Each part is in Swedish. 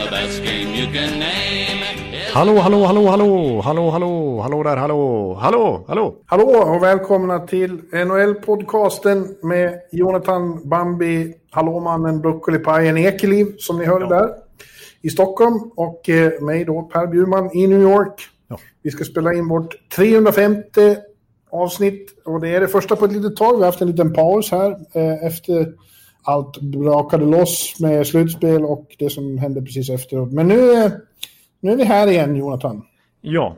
The best game you can name. Hallå, hallå, hallå, hallå, hallå, hallå, hallå där, hallå, hallå, hallå. Hallå och välkomna till NHL-podcasten med Jonathan Bambi, Hallåmannen, Broccolipajen Ekeliv som ni hörde där i Stockholm och eh, mig då Per Bjurman i New York. Ja. Vi ska spela in vårt 350 avsnitt och det är det första på ett litet tag. Vi har haft en liten paus här eh, efter allt brakade loss med slutspel och det som hände precis efteråt. Men nu, eh, nu är vi här igen Jonathan. Ja.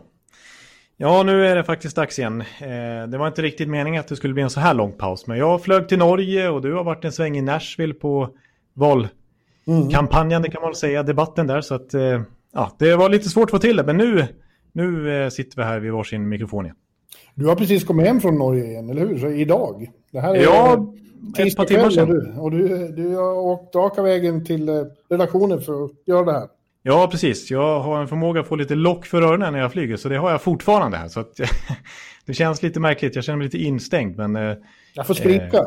Ja, nu är det faktiskt dags igen. Eh, det var inte riktigt meningen att det skulle bli en så här lång paus, men jag flög till Norge och du har varit en sväng i Nashville på valkampanjen, det kan man väl säga, debatten där. Så att, eh, ja, det var lite svårt att få till det, men nu, nu sitter vi här vid varsin mikrofon igen. Du har precis kommit hem från Norge igen, eller hur? Så idag? Det här är Ja, ett par timmar sedan. Och du, och du, du har åkt raka vägen till eh, redaktionen för att göra det här. Ja, precis. Jag har en förmåga att få lite lock för öronen när jag flyger, så det har jag fortfarande här. Så att, det känns lite märkligt, jag känner mig lite instängd, men... eh, Jag får skrika.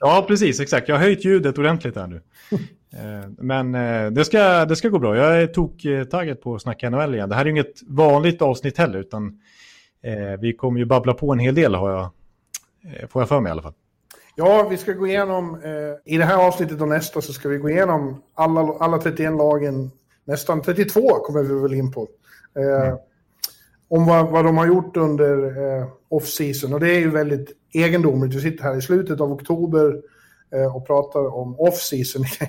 Ja, precis, exakt. Jag har höjt ljudet ordentligt här nu. Eh, Men eh, det ska, det ska gå bra. Jag är tok-taggad på att snacka NHL igen. Det här är inget vanligt avsnitt heller, utan eh, vi kommer ju babbla på en hel del, har jag, eh, får jag för mig i alla fall. Ja, vi ska gå igenom, eh, i det här avsnittet och nästa så ska vi gå igenom alla, alla 31 lagen, nästan 32 kommer vi väl in på. Eh, Om vad, vad de har gjort under eh, off-season. Och det är ju väldigt egendomligt. Vi sitter här i slutet av oktober eh, och pratar om off-season.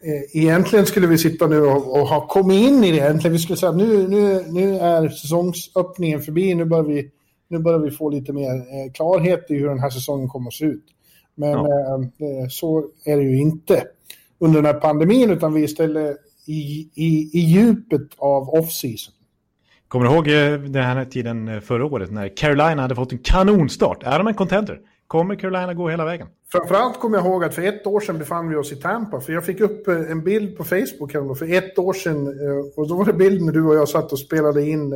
Eh, Egentligen skulle vi sitta nu och, och ha kommit in i det. Egentligen. Vi skulle säga att nu, nu, nu är säsongsöppningen förbi. Nu börjar vi, nu börjar vi få lite mer eh, klarhet i hur den här säsongen kommer att se ut. Men Ja. eh, så är det ju inte under den här pandemin, utan vi är istället i, i, i djupet av off-season. Kommer du ihåg eh, den här tiden eh, förra året när Carolina hade fått en kanonstart? Är de en contender? Kommer Carolina gå hela vägen? Framförallt kommer jag ihåg att för ett år sedan befann vi oss i Tampa. För jag fick upp eh, en bild på Facebook här för ett år sedan. Och då var det bild när du och jag satt och spelade in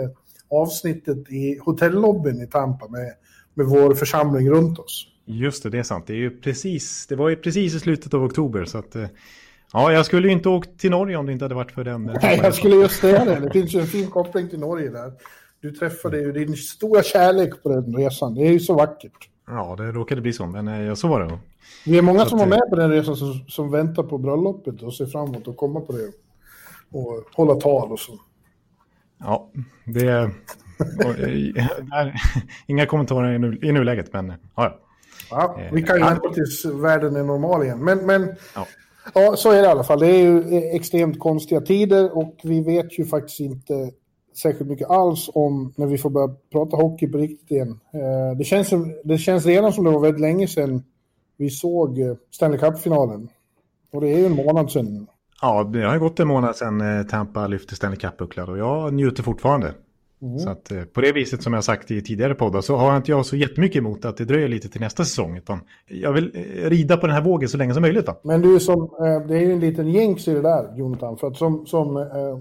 avsnittet i hotellobbyn i Tampa med, med vår församling runt oss. Just det, det är sant. Det, är ju precis, det var ju precis i slutet av oktober, så att... eh, Ja, jag skulle ju inte åkt till Norge om det inte hade varit för den. eh, Nej, jag skulle just säga det. Det finns ju en fin koppling till Norge där. Du träffade ju din stora kärlek på den resan. Det är ju så vackert. Ja, det råkade bli så, men eh, ja, så var det. Vi är många Så som var med på den resan som, som väntar på bröllopet och ser fram emot att komma på det. Och hålla tal och så. Ja, det... och, inga kommentarer i, nu, i nuläget, men ja, ja. Vi kan ju ja. vänta tills världen är normal igen. Men, men Ja. ja. så är det i alla fall. Det är ju extremt konstiga tider och vi vet ju faktiskt inte särskilt mycket alls om när vi får börja prata hockey på riktigt igen. Eh, Det känns, det känns redan som det var väldigt länge sedan vi såg eh, Stanley Cup-finalen. Och det är ju en månad sedan. ja, det har gått en månad sedan eh, Tampa lyfte Stanley Cup-bucklan och jag njuter fortfarande. Så att eh, på det viset som jag sagt i tidigare poddar så har inte jag så jättemycket emot att det dröjer lite till nästa säsong. Utan jag vill eh, rida på den här vågen så länge som möjligt. Va? Men du, som, eh, det är ju en liten jinx i det där, Jonathan. För att som, som eh,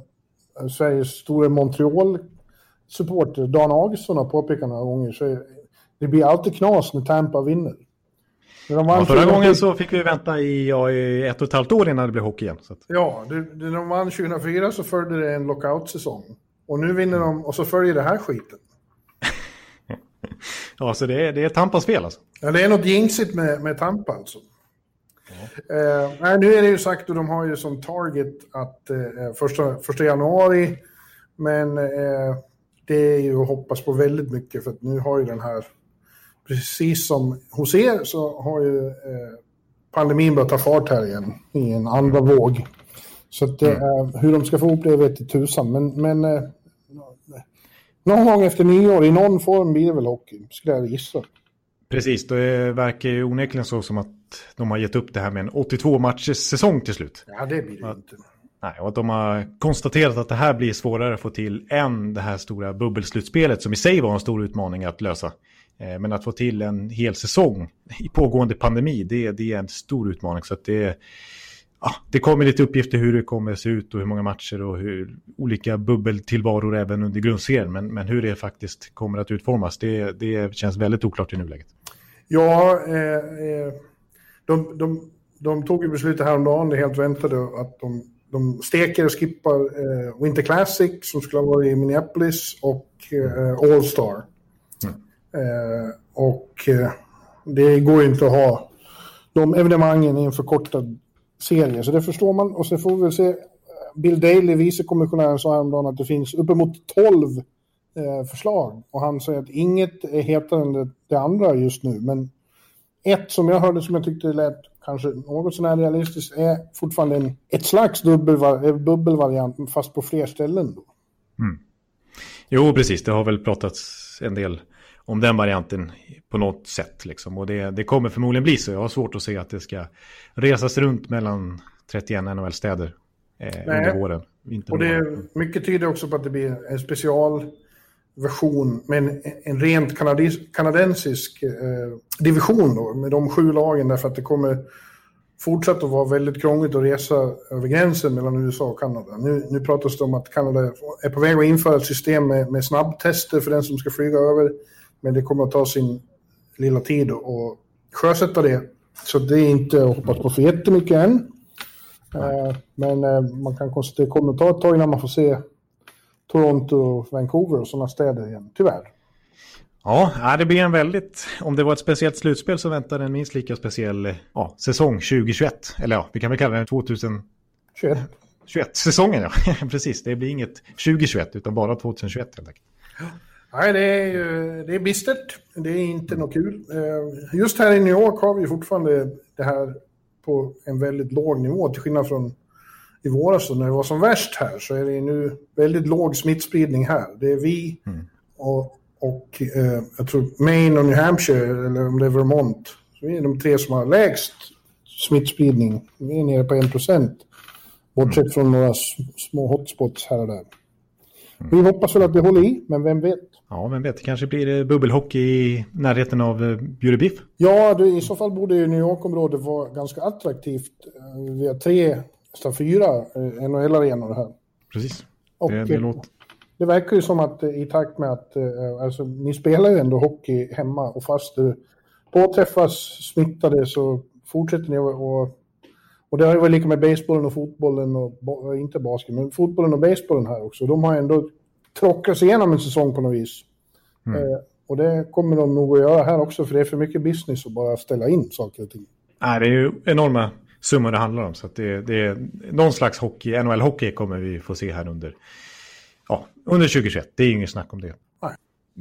Sveriges stora Montreal-supporter, Dan Augustsson har påpekat några gånger, så är, det blir alltid knas när Tampa vinner. Ja, förra 2010 gången så fick vi vänta i, ja, i ett och ett halvt år innan det blev hockey igen. Att, Ja, det, när de vann 2004 så följde det en lockout-säsong. Och nu vinner de, och så följer det här skiten. ja, så det är, det är Tampas fel alltså. Ja, det är något jinxigt med, med Tampa alltså. Eh, nej, nu är det ju sagt och de har ju som target att eh, första, första januari, men eh, det är ju att hoppas på väldigt mycket för att nu har ju den här, precis som hos er så har ju eh, pandemin börjat ta fart här igen i en andra våg. Så att det är, hur de ska få ihop det vet tusan, men, men eh, någon gång efter nyår i någon form blir det väl hockey, skulle jag gissa. Precis, det verkar ju onekligen så som att de har gett upp det här med en 82 matchers säsong till slut. Ja, det blir det inte. Nej, och att de har konstaterat att det här blir svårare att få till än det här stora bubbelslutspelet som i sig var en stor utmaning att lösa. Eh, men att få till en hel säsong i pågående pandemi, det, det är en stor utmaning. Så att det, ja, det kommer lite uppgifter hur det kommer se ut och hur många matcher och hur olika bubbeltillvaror även under grundserien. Men, men hur det faktiskt kommer att utformas, det, det känns väldigt oklart i nuläget. Ja, eh, eh de, de, de tog ju beslutet häromdagen, det helt väntade, att de, de steker och skippar eh, Winter Classic som skulle ha varit i Minneapolis och eh, All Star. Mm. Eh, och eh, det går ju inte att ha de evenemangen i en förkortad serien, så det förstår man. Och så får vi se, Bill Daley, vicekommissionären, sa häromdagen att det finns uppemot 12 eh, förslag. Och han säger att inget är hetare än det, det andra just nu, men ett som jag hörde som jag tyckte lät kanske något sånär realistiskt är fortfarande en, ett slags eh, bubbelvariant, fast på fler ställen. Då. Mm. Jo, precis. Det har väl pratats en del om den varianten på något sätt. Liksom. Och det, det kommer förmodligen bli så. Jag har svårt att se att det ska resas runt mellan 31 NHL-städer eh, under våren. Och det, mycket tyder också på att det blir en special version med en, en rent kanadis, kanadensisk eh, division då, med de sju lagen därför att det kommer fortsätta att vara väldigt krångligt att resa över gränsen mellan USA och Kanada. Nu, nu pratas det om att Kanada är på väg att införa ett system med, med snabbtester för den som ska flyga över, men det kommer att ta sin lilla tid att sjösätta det. Så det är inte att hoppas på för jättemycket än. Eh, men eh, man kan konstatera att det kommer att ta ett tag innan man får se Toronto, Vancouver och sådana städer igen, tyvärr. Ja, det blir en väldigt, om det var ett speciellt slutspel så väntar en minst lika speciell ja, säsong 2021. Eller ja, vi kan väl kalla den 2021. 21 säsongen ja, precis. Det blir inget 2021 utan bara 2021 helt enkelt. Nej, det är, det är bistert. Det är inte något kul. Eh, just här i New York har vi fortfarande det här på en väldigt låg nivå till skillnad från i våras när det var som värst här så är det nu väldigt låg smittspridning här. Det är vi mm. och, och eh, jag tror Maine och New Hampshire, eller om det är Vermont, så är de tre som har lägst smittspridning. Vi är nere på 1 procent. Bortsett mm. från några små hotspots här och där. Mm. Vi hoppas väl att det håller i, men vem vet? Ja, vem vet. Kanske blir det bubbelhockey i närheten av uh, Bjurebiff. Ja, det, i så fall borde New York-området vara ganska attraktivt. Vi har tre nästan fyra eh, NHL-arenor här. Precis. Och, det, det, eh, låter... det verkar ju som att eh, i takt med att, alltså ni spelar ju ändå hockey hemma och fast du påträffas smittade så fortsätter ni och och det har ju varit lika med basebollen och fotbollen och inte basket, men fotbollen och basebollen här också. De har ändå tråckat sig igenom en säsong på något vis. Mm. Eh, och det kommer de nog att göra här också, för det är för mycket business att bara ställa in saker och ting. Nej, det är ju enorma summor det handlar om. Så att det, det är någon slags hockey, NHL-hockey kommer vi få se här under, ja, under 2021. Det är inget snack om det.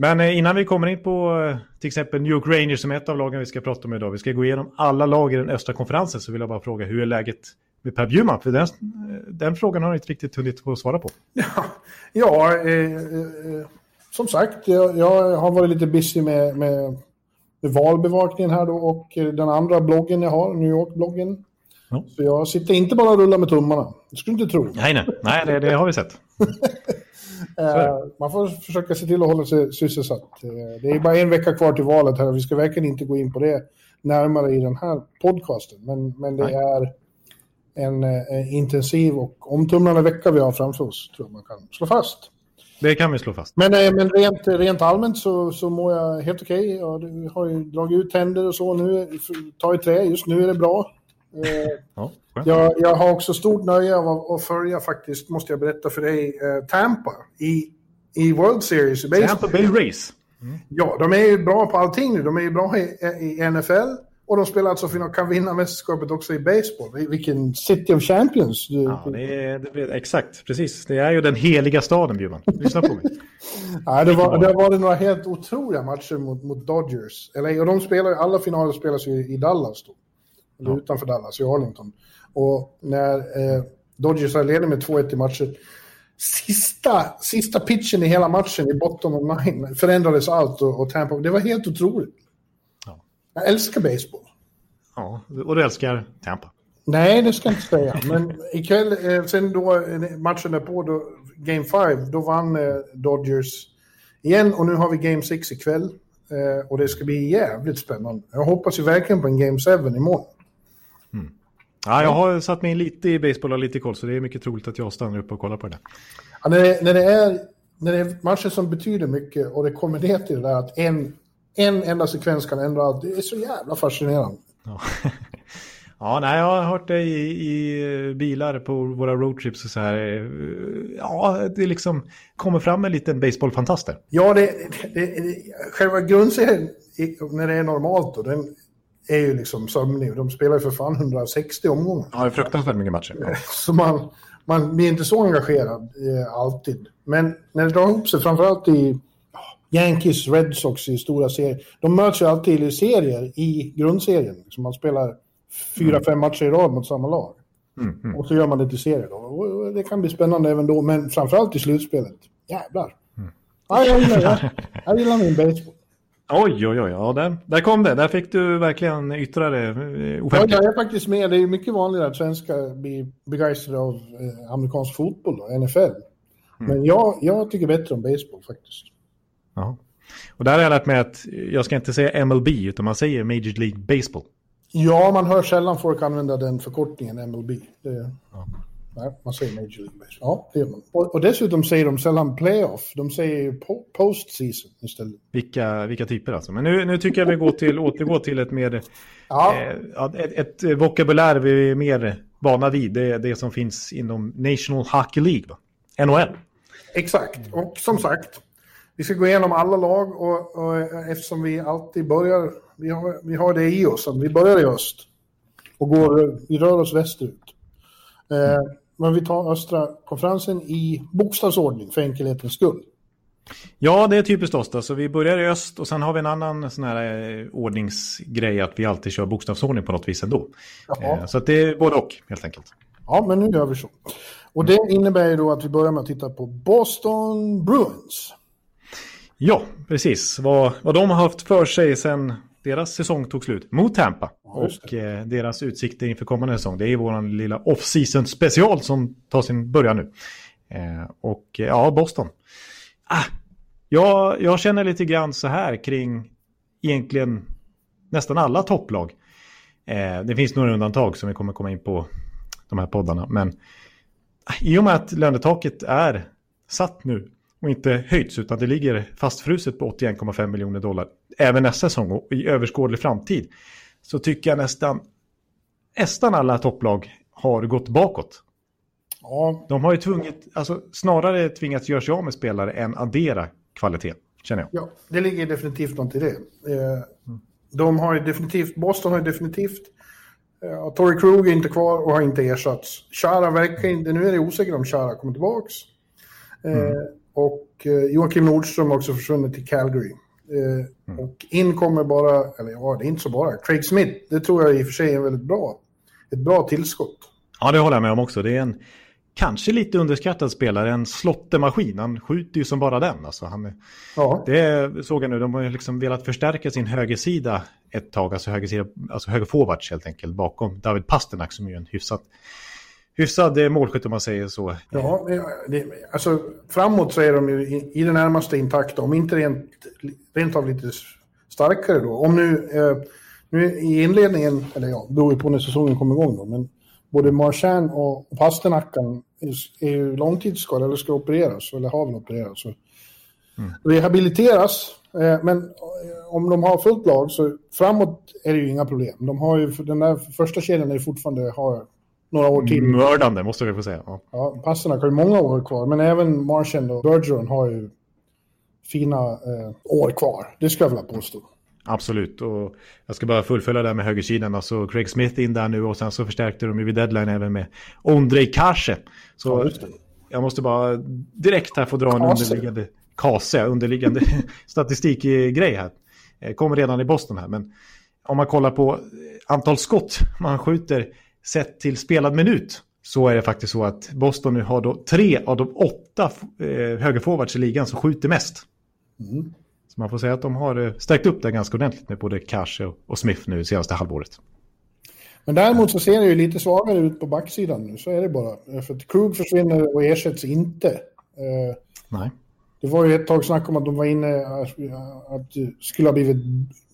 Men eh, innan vi kommer in på eh, till exempel New York Rangers som är ett av lagen vi ska prata om idag. Vi ska gå igenom alla lag i den östra konferensen så vill jag bara fråga hur är läget med Per Bjurman? För den, eh, den frågan har ni inte riktigt hunnit få svara på. Ja, ja eh, eh, som sagt, jag, jag, har varit lite busy med, med, med valbevakningen här då och den andra bloggen jag har, New York-bloggen. Ja. Så jag sitter inte bara och rullar med tummarna. Det skulle du inte tro. Nej, nej, nej det, det har vi sett. Eh, man får försöka se till att hålla sig sysselsatt. Eh, det är bara en vecka kvar till valet här och vi ska verkligen inte gå in på det närmare i den här podcasten. Men, men det Nej. är en, en, eh, intensiv och omtumlande vecka vi har framför oss, tror jag man kan slå fast. Det kan vi slå fast. Men, men rent, rent allmänt så, så mår jag helt okej. Okay. Jag har ju dragit ut tänder och så nu. Ta i trä, just nu är det bra. Ja, jag, jag, har också stort nöje av att följa faktiskt, måste jag berätta för dig, eh, Tampa i, i World Series. I Tampa Bay Race. Mm. Ja, de är ju bra på allting nu. De är ju bra i, i NFL och de spelar alltså för kan vinna mästerskapet också i baseball. Vilken City of Champions. Du... Ja, det är, det är, exakt, precis. Det är ju den heliga staden, Bjurman. Lyssna på mig. ja, det, var, det varit några helt otroliga matcher mot, mot Dodgers. Eller, och de spelar, alla finaler spelas ju i Dallas då eller ja. utanför Dallas, i Arlington. Och när eh, Dodgers ledit med 2-1 i matchen, sista, sista pitchen i hela matchen i bottom of nine förändrades allt och, och Tampa, det var helt otroligt. Ja. Jag älskar baseball. Ja, och du älskar Tampa. Nej, det ska jag inte säga. Men ikväll, eh, sen då eh, matchen därpå, då, Game 5, då vann eh, Dodgers igen och nu har vi Game 6 ikväll. Eh, och det ska bli jävligt spännande. Jag hoppas ju verkligen på en Game 7 imorgon. Ja, jag har satt mig in lite i baseball och lite koll, så det är mycket troligt att jag stannar upp och kollar på det. Ja, när, det, när, det är, när det är matcher som betyder mycket och det kommer ner till det där att en, en enda sekvens kan ändra allt. Det är så jävla fascinerande. Ja. Ja, nej, jag har hört det i, i bilar på våra roadtrips och så här. Ja, det liksom kommer fram en liten baseballfantaster. Ja, det, det, det, själva grundserien, när det är normalt, då, den är ju liksom sömnig. De spelar ju för fan 160 omgångar. Ja, det är fruktansvärt mycket matcher. Ja. Så man, man blir inte så engagerad eh, alltid. Men när det drar ihop sig, framförallt i Yankees, Red Sox i stora serier. De möts ju alltid i serier i grundserien. Liksom man spelar fyra, mm. fem matcher i rad mot samma lag. Mm, mm. Och så gör man det till serier då. Och det kan bli spännande även då, men framförallt i slutspelet. Jävlar. Mm. Ja, jag, gillar, jag, jag gillar min baseball. Oj, oj, oj. Ja, där, där kom det. Där fick du verkligen yttra det eh, offentligt. Ja, jag är faktiskt med. Det är mycket vanligare att svenskar blir begeistrade av eh, amerikansk fotboll, då, NFL. Mm. Men jag, jag tycker bättre om baseball faktiskt. Ja. Och där har jag lärt mig att jag ska inte säga MLB, utan man säger Major League Baseball. Ja, man hör sällan folk använda den förkortningen MLB. Det, ja. Nej, man säger Major League Baseball. Ja, det gör man. Och, och, dessutom säger de sällan playoff. De säger po postseason istället. Vilka, vilka typer alltså. Men nu, nu tycker jag vi går till, återgår till ett mer... Ja. Eh, ett, ett vokabulär vi är mer vana vid. Det det som finns inom National Hockey League, va? NHL. Exakt. Och som sagt, vi ska gå igenom alla lag och, och eftersom vi alltid börjar vi har, vi har det i oss. Vi börjar i öst och går, vi rör oss västerut. Eh, men vi tar östra konferensen i bokstavsordning för enkelhetens skull. Ja, det är typiskt oss. Då. Så vi börjar i öst och sen har vi en annan sån här eh, ordningsgrej att vi alltid kör bokstavsordning på något vis ändå. Eh, så det är både och helt enkelt. Ja, men nu gör vi så. Och det innebär ju då att vi börjar med att titta på Boston Bruins. Ja, precis. Vad, vad de har haft för sig sen deras säsong tog slut mot Tampa. och eh, deras utsikter inför kommande säsong. Det är vår lilla off-season special som tar sin början nu. Eh, och eh, ja, Boston. Ah, jag, jag känner lite grann så här kring egentligen nästan alla topplag. Eh, det finns några undantag som vi kommer komma in på de här poddarna. Men ah, i och med att lönetaket är satt nu och inte höjts utan det ligger fastfruset på 81,5 miljoner dollar även nästa säsong och i överskådlig framtid så tycker jag nästan nästan alla topplag har gått bakåt. Ja. De har ju tvungit, alltså snarare tvingats göra sig av med spelare än addera kvalitet, känner jag. Ja, det ligger definitivt något i det. Eh, de har ju definitivt, Boston har definitivt, uh, Torrey Krug är inte kvar och har inte ersatts. Chara verkar inte, nu är det osäkert om Chara kommer tillbaks. Mm. Och Joakim Nordström har också försvunnit till Calgary. Mm. Och in kommer bara, eller ja, det är inte så bara, Craig Smith. Det tror jag i och för sig är väldigt bra. Ett bra tillskott. Ja, det håller jag med om också. Det är en kanske lite underskattad spelare, en slottemaskin. Han skjuter ju som bara den. Alltså, han, ja. Det såg jag nu, de har liksom velat förstärka sin högersida ett tag, alltså, högersida, alltså högerforwards helt enkelt, bakom David Pasternak som är en hyfsat hyfsad målskytt om man säger så. Ja, det, alltså framåt så är de ju i, i det närmaste intakta, om inte rent, rent av lite starkare då. Om nu, eh, nu i inledningen, eller ja, beror ju på när säsongen kommer igång då, men både Marchand och, och är, ju långtidsskadade eller ska opereras, eller har väl opererats. Mm. Rehabiliteras, eh, men eh, om de har fullt lag så framåt är det ju inga problem. De har ju, den där första kedjan är fortfarande, har några år till. Mördande måste vi få säga. Ja, ja Pasternak har ju många år kvar, men även Marchand och Bergeron har ju fina eh, år kvar. Det ska jag vilja påstå. Absolut, och jag ska bara fullfölja det med högersidan. Alltså Craig Smith in där nu och sen så förstärkte de ju vid deadline även med Ondrej Kase. Så ja, jag måste bara direkt här få dra en Kase. underliggande Kase, underliggande statistikgrej här. Eh, kommer redan i Boston här, men om man kollar på antal skott man skjuter sett till spelad minut så är det faktiskt så att Boston nu har då tre av de åtta eh, högerforwards i ligan som skjuter mest. Mm. Så man får säga att de har eh, stärkt upp det ganska ordentligt med både Cash och, Smith nu senaste halvåret. Men däremot så ser det ju lite svagare ut på backsidan nu, så är det bara. För att Krug försvinner och ersätts inte. Eh, Nej. Det var ju ett tag snack om att de var inne, att det skulle ha blivit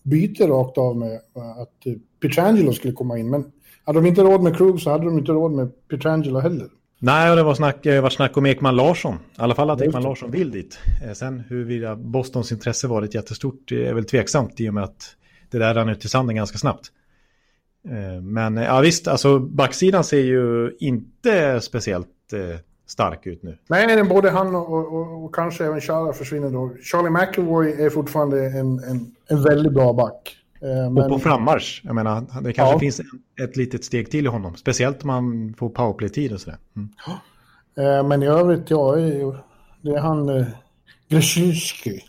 byte rakt av med att Pietrangelo skulle komma in. Men hade de inte råd med Krug så hade de inte råd med Pietrangelo heller. Nej, och det var snack, var snack om Ekman Larsson. I alla fall att Ekman Larsson vill dit. Sen huruvida Bostons intresse varit jättestort är väl tveksamt i och med att det där rann ut i sanden ganska snabbt. Men ja visst, alltså backsidan ser ju inte speciellt stark ut nu. Nej, både han och, och, och kanske även Chara försvinner då. Charlie McElroy är fortfarande en, en, en väldigt bra back. Men... Och på frammarsch. Jag menar, det kanske ja. finns ett litet steg till i honom. Speciellt om man får powerplay-tid och sådär. Mm. Men i övrigt, ja, det är han... Uh, Grzyski.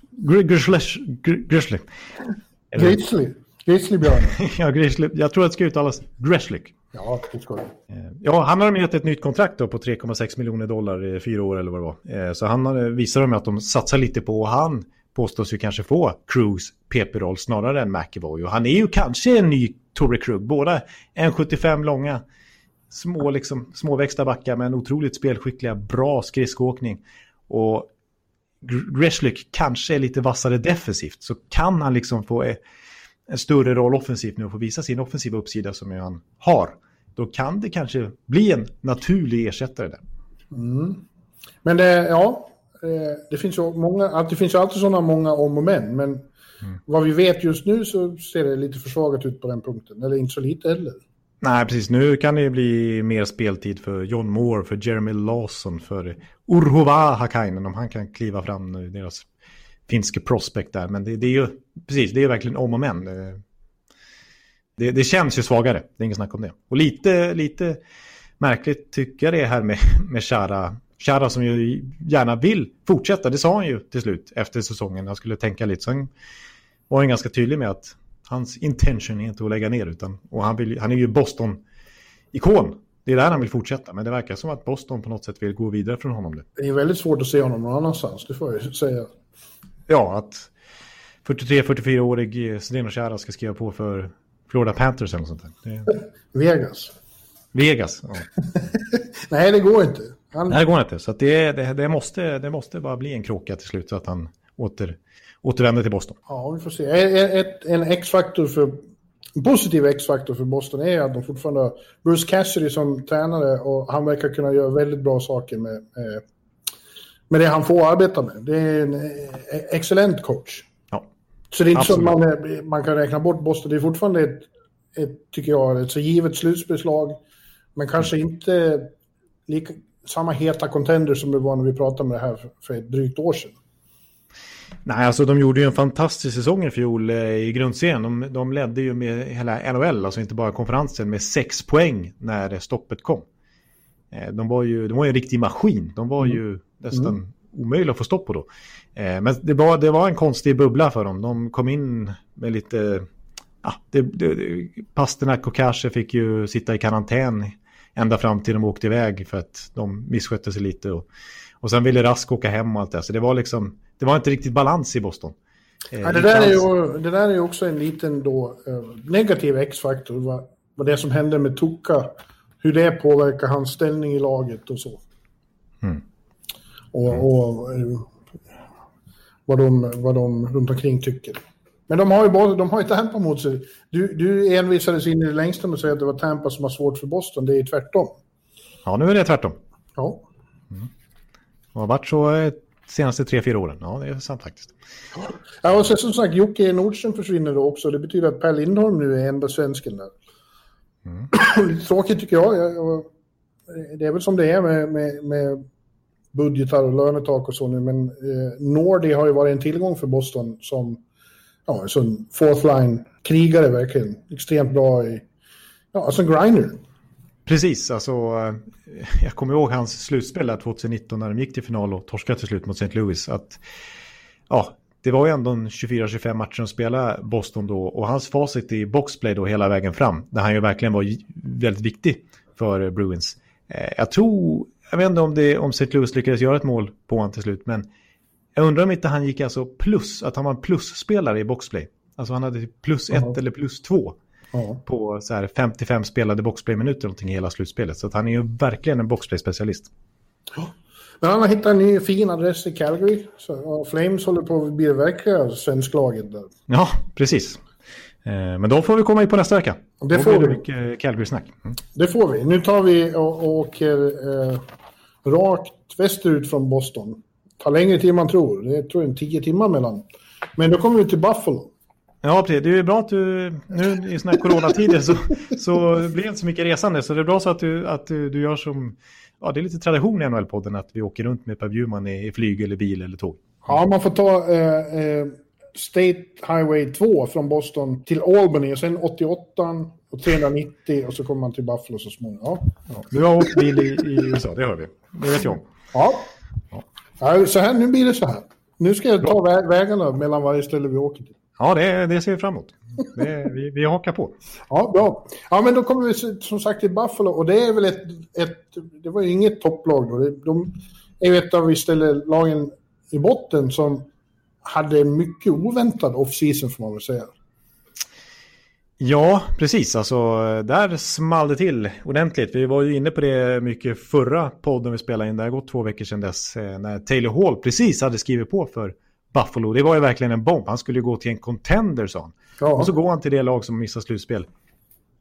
Grizzly. Grizzlybjörnen. ja, Grizzly. Jag tror att det ska uttalas Greshlik. Ja, det ska det. Ja, han har de gett ett nytt kontrakt då på 3,6 miljoner dollar i fyra år eller vad det var. Så han visar de att de satsar lite på han påstås ju kanske få Cruise PP-roll snarare än McEvoy. Och han är ju kanske en ny Torrey Krug. Båda 1,75 långa, små, liksom, småväxta backar men otroligt spelskickliga, bra skridskoåkning. Och Greshlik kanske är lite vassare defensivt så kan han liksom få eh, en större roll offensivt nu och få visa sin offensiva uppsida som han har. Då kan det kanske bli en naturlig ersättare där. Mm. Men det, ja, det finns ju många, det finns ju alltid sådana många om och men, men mm. vad vi vet just nu så ser det lite försvagat ut på den punkten, eller inte så lite heller. Nej, precis. Nu kan det bli mer speltid för John Moore, för Jeremy Lawson, för Urhova Hakainen om han kan kliva fram nu, deras finske prospect där. Men det, det, är ju, precis, det är verkligen om och men. Det, det, känns ju svagare, det är inget snack om det. Och lite, lite märkligt tycker jag det är här med, med Shara Chara som ju gärna vill fortsätta, det sa han ju till slut efter säsongen. Han skulle tänka lite. Han var han ganska tydlig med att hans intention är inte att lägga ner. Utan, och han, vill, han är ju Boston-ikon. Det är där han vill fortsätta. Men det verkar som att Boston på något sätt vill gå vidare från honom. Det är väldigt svårt att se honom någon annanstans, det får jag säga. Ja, att 43-44-årig Zdeno Chara ska skriva på för Florida Panthers eller något sånt där. Det... Vegas. Vegas, ja. Nej, det går inte. Han... Det går inte. Så det, det, det, måste, det måste bara bli en kråka till slut så att han åter, återvänder till Boston. Ja, vi får se. Ett, en X-faktor för en positiv X-faktor för Boston är att de fortfarande har Bruce Cassidy som tränare och han verkar kunna göra väldigt bra saker med, med, med det han får arbeta med. Det är en eh, excellent coach. Ja. Så det är inte så att man, man kan räkna bort Boston. Det är fortfarande ett, ett tycker jag, ett så givet slutspelslag. Men kanske inte lika, samma heta contender som det var när vi pratade om det här för, ett drygt år sedan. Nej, alltså de gjorde ju en fantastisk säsong i fjol eh, i grundserien. De, de ledde ju med hela NHL, alltså inte bara konferensen, med sex poäng när stoppet kom. Eh, de var ju, de var ju en riktig maskin. De var mm. ju nästan mm. omöjliga att få stopp på då. Eh, men det var, det var en konstig bubbla för dem. De kom in med lite... Ja, det, det, Pasternak och Kasche fick ju sitta i karantän ända fram till de åkte iväg för att de misskötte sig lite. Och, och sen ville Rask åka hem och allt det. Så det var liksom, det var inte riktigt balans i Boston. Eh, ja, det, där är ju, det där är också en liten då, eh, negativ X-faktor. Vad, vad det som hände med Tuka, hur det påverkar hans ställning i laget och så. Mm. Och, och eh, vad, de, vad de runt omkring tycker. Men de har ju, de har ju Tampa mot sig. Du, du envisades in i det längsta med att säga att det var Tampa som har svårt för Boston. Det är tvärtom. Ja, nu är det tvärtom. Ja. Mm. Det har varit så de senaste tre, fyra åren. Ja, det är sant faktiskt. Ja, och sen som sagt, Jocke Nordström försvinner då också. Det betyder att Per Lindholm nu är enda svensken där. Mm. Lite tråkigt tycker jag. Det är väl som det är med, med, med budgetar och lönetak och så nu. Men eh, Nordi har ju varit en tillgång för Boston som ja, alltså en fourth line-krigare verkligen. Extremt bra i, ja, alltså en grinder. Precis, alltså eh, jag kommer ihåg hans slutspel där 2019 när de gick till final och torskade till slut mot St. Louis. Att, ja, det var ju ändå 24-25 matcher att spela Boston då och hans facit i boxplay då hela vägen fram. Där han ju verkligen var väldigt viktig för Bruins. Eh, jag tror, jag vet inte om, det, om St. Louis lyckades göra ett mål på honom till slut, men jag undrar om inte han gick alltså plus, att han var en plusspelare i boxplay. Alltså han hade plus ett -huh. eller plus två. Ja. På så här 55 spelade boxplay-minuter någonting i hela slutspelet. Så att han är ju verkligen en boxplay-specialist. Ja. Men han har hittat en ny fin adress i Calgary. Så, Flames håller på att bli verkliga svensklaget där. Ja, precis. Eh, men då får vi komma in på nästa vecka. Det då får det mycket Calgary-snack. Mm. Det får vi. Nu tar vi och, och åker eh, rakt västerut från Boston. Tar längre tid än man tror. Det är tror jag, en tio timmar mellan. Men då kommer vi till Buffalo. Ja, precis. Det är bra att du nu i sådana här coronatider så, så blir det inte så mycket resande. Så det är bra så att du, att du, du gör som, ja det är lite tradition i NHL-podden att vi åker runt med Per Bjurman i, i flyg eller bil eller tåg. Ja, man får ta eh, eh, State Highway 2 från Boston till Albany och sen 88 och 390 och så kommer man till Buffalo så småningom. Ja. Ja, du har åkt bil i, i USA, det hör vi. Det vet jag om. Ja. Så här, nu blir det så här. Nu ska jag ta vä vägarna mellan varje ställe vi åker till. Ja, det, det ser vi fram emot. Det, vi, vi hakar på. Ja, bra. Ja, men då kommer vi som sagt till Buffalo och det är väl ett... ett det var ju inget topplag då. De är ju ett av istället lagen i botten som hade mycket oväntad off-season får man väl säga. Ja, precis. Alltså, där small det till ordentligt. Vi var ju inne på det mycket förra podden vi spelade in. Det har gått två veckor sedan dess. Eh, när Taylor Hall precis hade skrivit på för Buffalo. Det var ju verkligen en bomb. Han skulle ju gå till en contender, sa han. Ja. Och så går han till det lag som missar slutspel.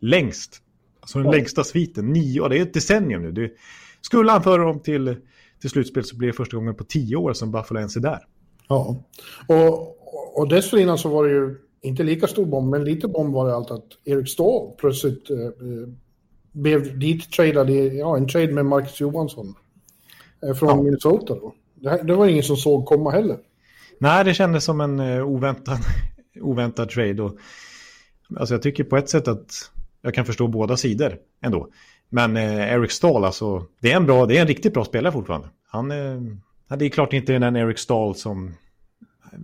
Längst. Alltså den ja. längsta sviten. Nio, det är ett decennium nu. Det, skulle han föra dem till, till slutspel så blir det första gången på tio år som Buffalo ens är där. Ja, och, och dessförinnan så var det ju inte lika stor bomb, men lite bomb var det allt att Erik Ståhl plötsligt eh, blev dit tradad i ja, en trade med Marcus Johansson eh, från ja. Minnesota. Då. Det, det, var ingen som såg komma heller. Nej, det kändes som en eh, oväntad, oväntad trade. Och, alltså jag tycker på ett sätt att jag kan förstå båda sidor ändå. Men eh, Eric Stahl, alltså, det är en bra, det är en riktigt bra spelare fortfarande. Han, eh, det är klart inte den Eric Stahl som...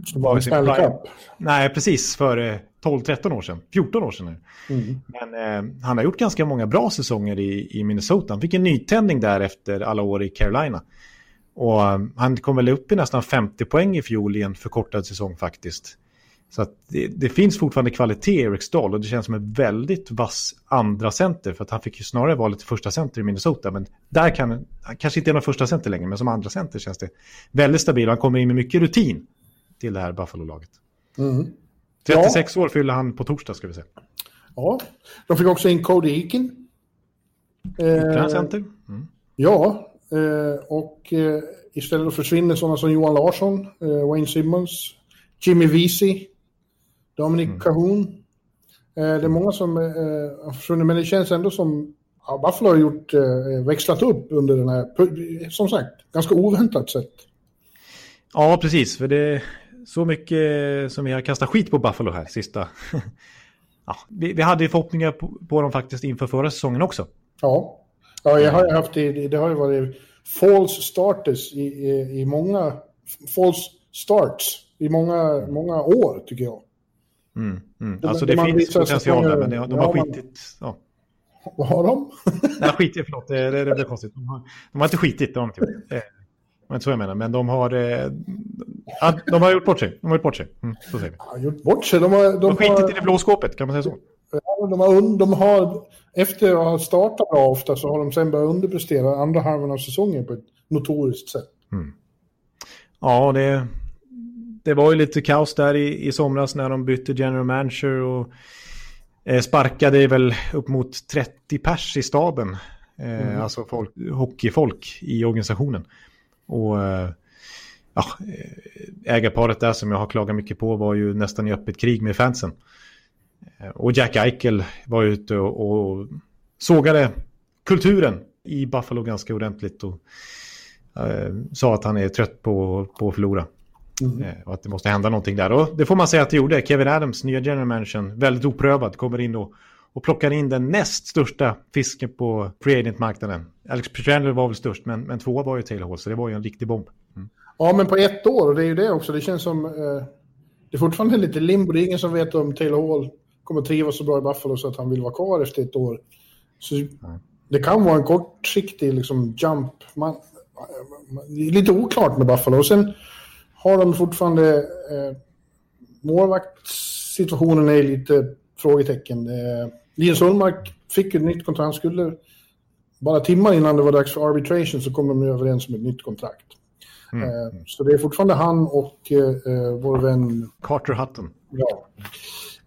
Som var Stanley Cup? Nej, precis. För 12-13 år sedan. 14 år sedan nu. Mm. Men eh, han har gjort ganska många bra säsonger i, i Minnesota. Han fick en nytändning där efter alla år i Carolina. Och um, han kom väl upp i nästan 50 poäng i fjol i en förkortad säsong faktiskt. Så det, det, finns fortfarande kvalitet i Eric Stahl och det känns som en väldigt vass andra center för att han fick ju snarare vara lite första center i Minnesota. Men där kan han kanske inte är någon första center längre, men som andra center känns det väldigt stabil. Han kommer in med mycket rutin till det här Buffalo-laget. Mm. 36 ja. år fyller han på torsdag ska vi säga. Ja, de fick också in Cody Eakin. Eh, center. Mm. Ja, Eh, och eh, istället försvinner sådana som Johan Larsson, eh, Wayne Simmons, Jimmy Vesey, Dominic mm. Cahoon. det är många som har försvunnit, men det känns ändå som ja, Buffalo har gjort, växlat upp under den här, som sagt, ganska oväntat sätt. Ja, precis. För det så mycket som vi har kastat skit på Buffalo här sista. ja, vi, vi hade ju förhoppningar på, på dem faktiskt inför förra säsongen också. Ja. Ja, jag har haft det, det har ju varit false starters i, i, i många, false starts i många, många år tycker jag. Mm, mm. Alltså de, det de finns potential där, men de, de har skitit. Ja. Vad har de? Nej, skitit, förlåt, det, det, det blev konstigt. De har, de har inte skitit, de har inte gjort. Inte så jag menar, men de har, eh, de har gjort bort sig. De har gjort bort sig. Mm, så säger vi. Ja, gjort bort sig? De har, de, de har skitit i det blå skåpet, kan man säga så? Ja, de har, de har, efter att ha startat bra ofta så har de sen börjat underprestera andra halvan av säsongen på ett notoriskt sätt. Mm. Ja, det, det var ju lite kaos där i, i somras när de bytte general manager och eh, sparkade väl upp mot 30 pers i staben. Eh, mm. Alltså folk, hockeyfolk i organisationen. Och eh, ja, eh, ägarparet där som jag har klagat mycket på var ju nästan i öppet krig med fansen. Eh, och Jack Eichel var ute och, och sågade kulturen i Buffalo ganska ordentligt och eh, sa att han är trött på, på att förlora. Mm. Eh, och att det måste hända någonting där. Och det får man säga att det gjorde. Kevin Adams, nya general manager, väldigt oprövad, kommer in och, och plockar in den näst största fisken på free agent-marknaden. Alex Petrangelo var väl störst, men, men två var ju Taylor Hall, så det var ju en riktig bomb. Mm. Ja, men på ett år, och det är ju det också. Det känns som... Eh, det är fortfarande lite limbo. Det är ingen som vet om Taylor Hall kommer trivas så bra i Buffalo så att han vill vara kvar efter ett år. Så det kan vara en kortsiktig liksom, jump. Man, det är lite oklart med Buffalo. Och sen har de fortfarande... Eh, målvaktssituationen är lite frågetecken. Eh, Linus Ullmark fick ett nytt kontrakt. Han skulle, bara timmar innan det var dags för arbitration så kom de överens om ett nytt kontrakt. Mm. Eh, så det är fortfarande han och eh, vår vän... Carter Hutton. Ja.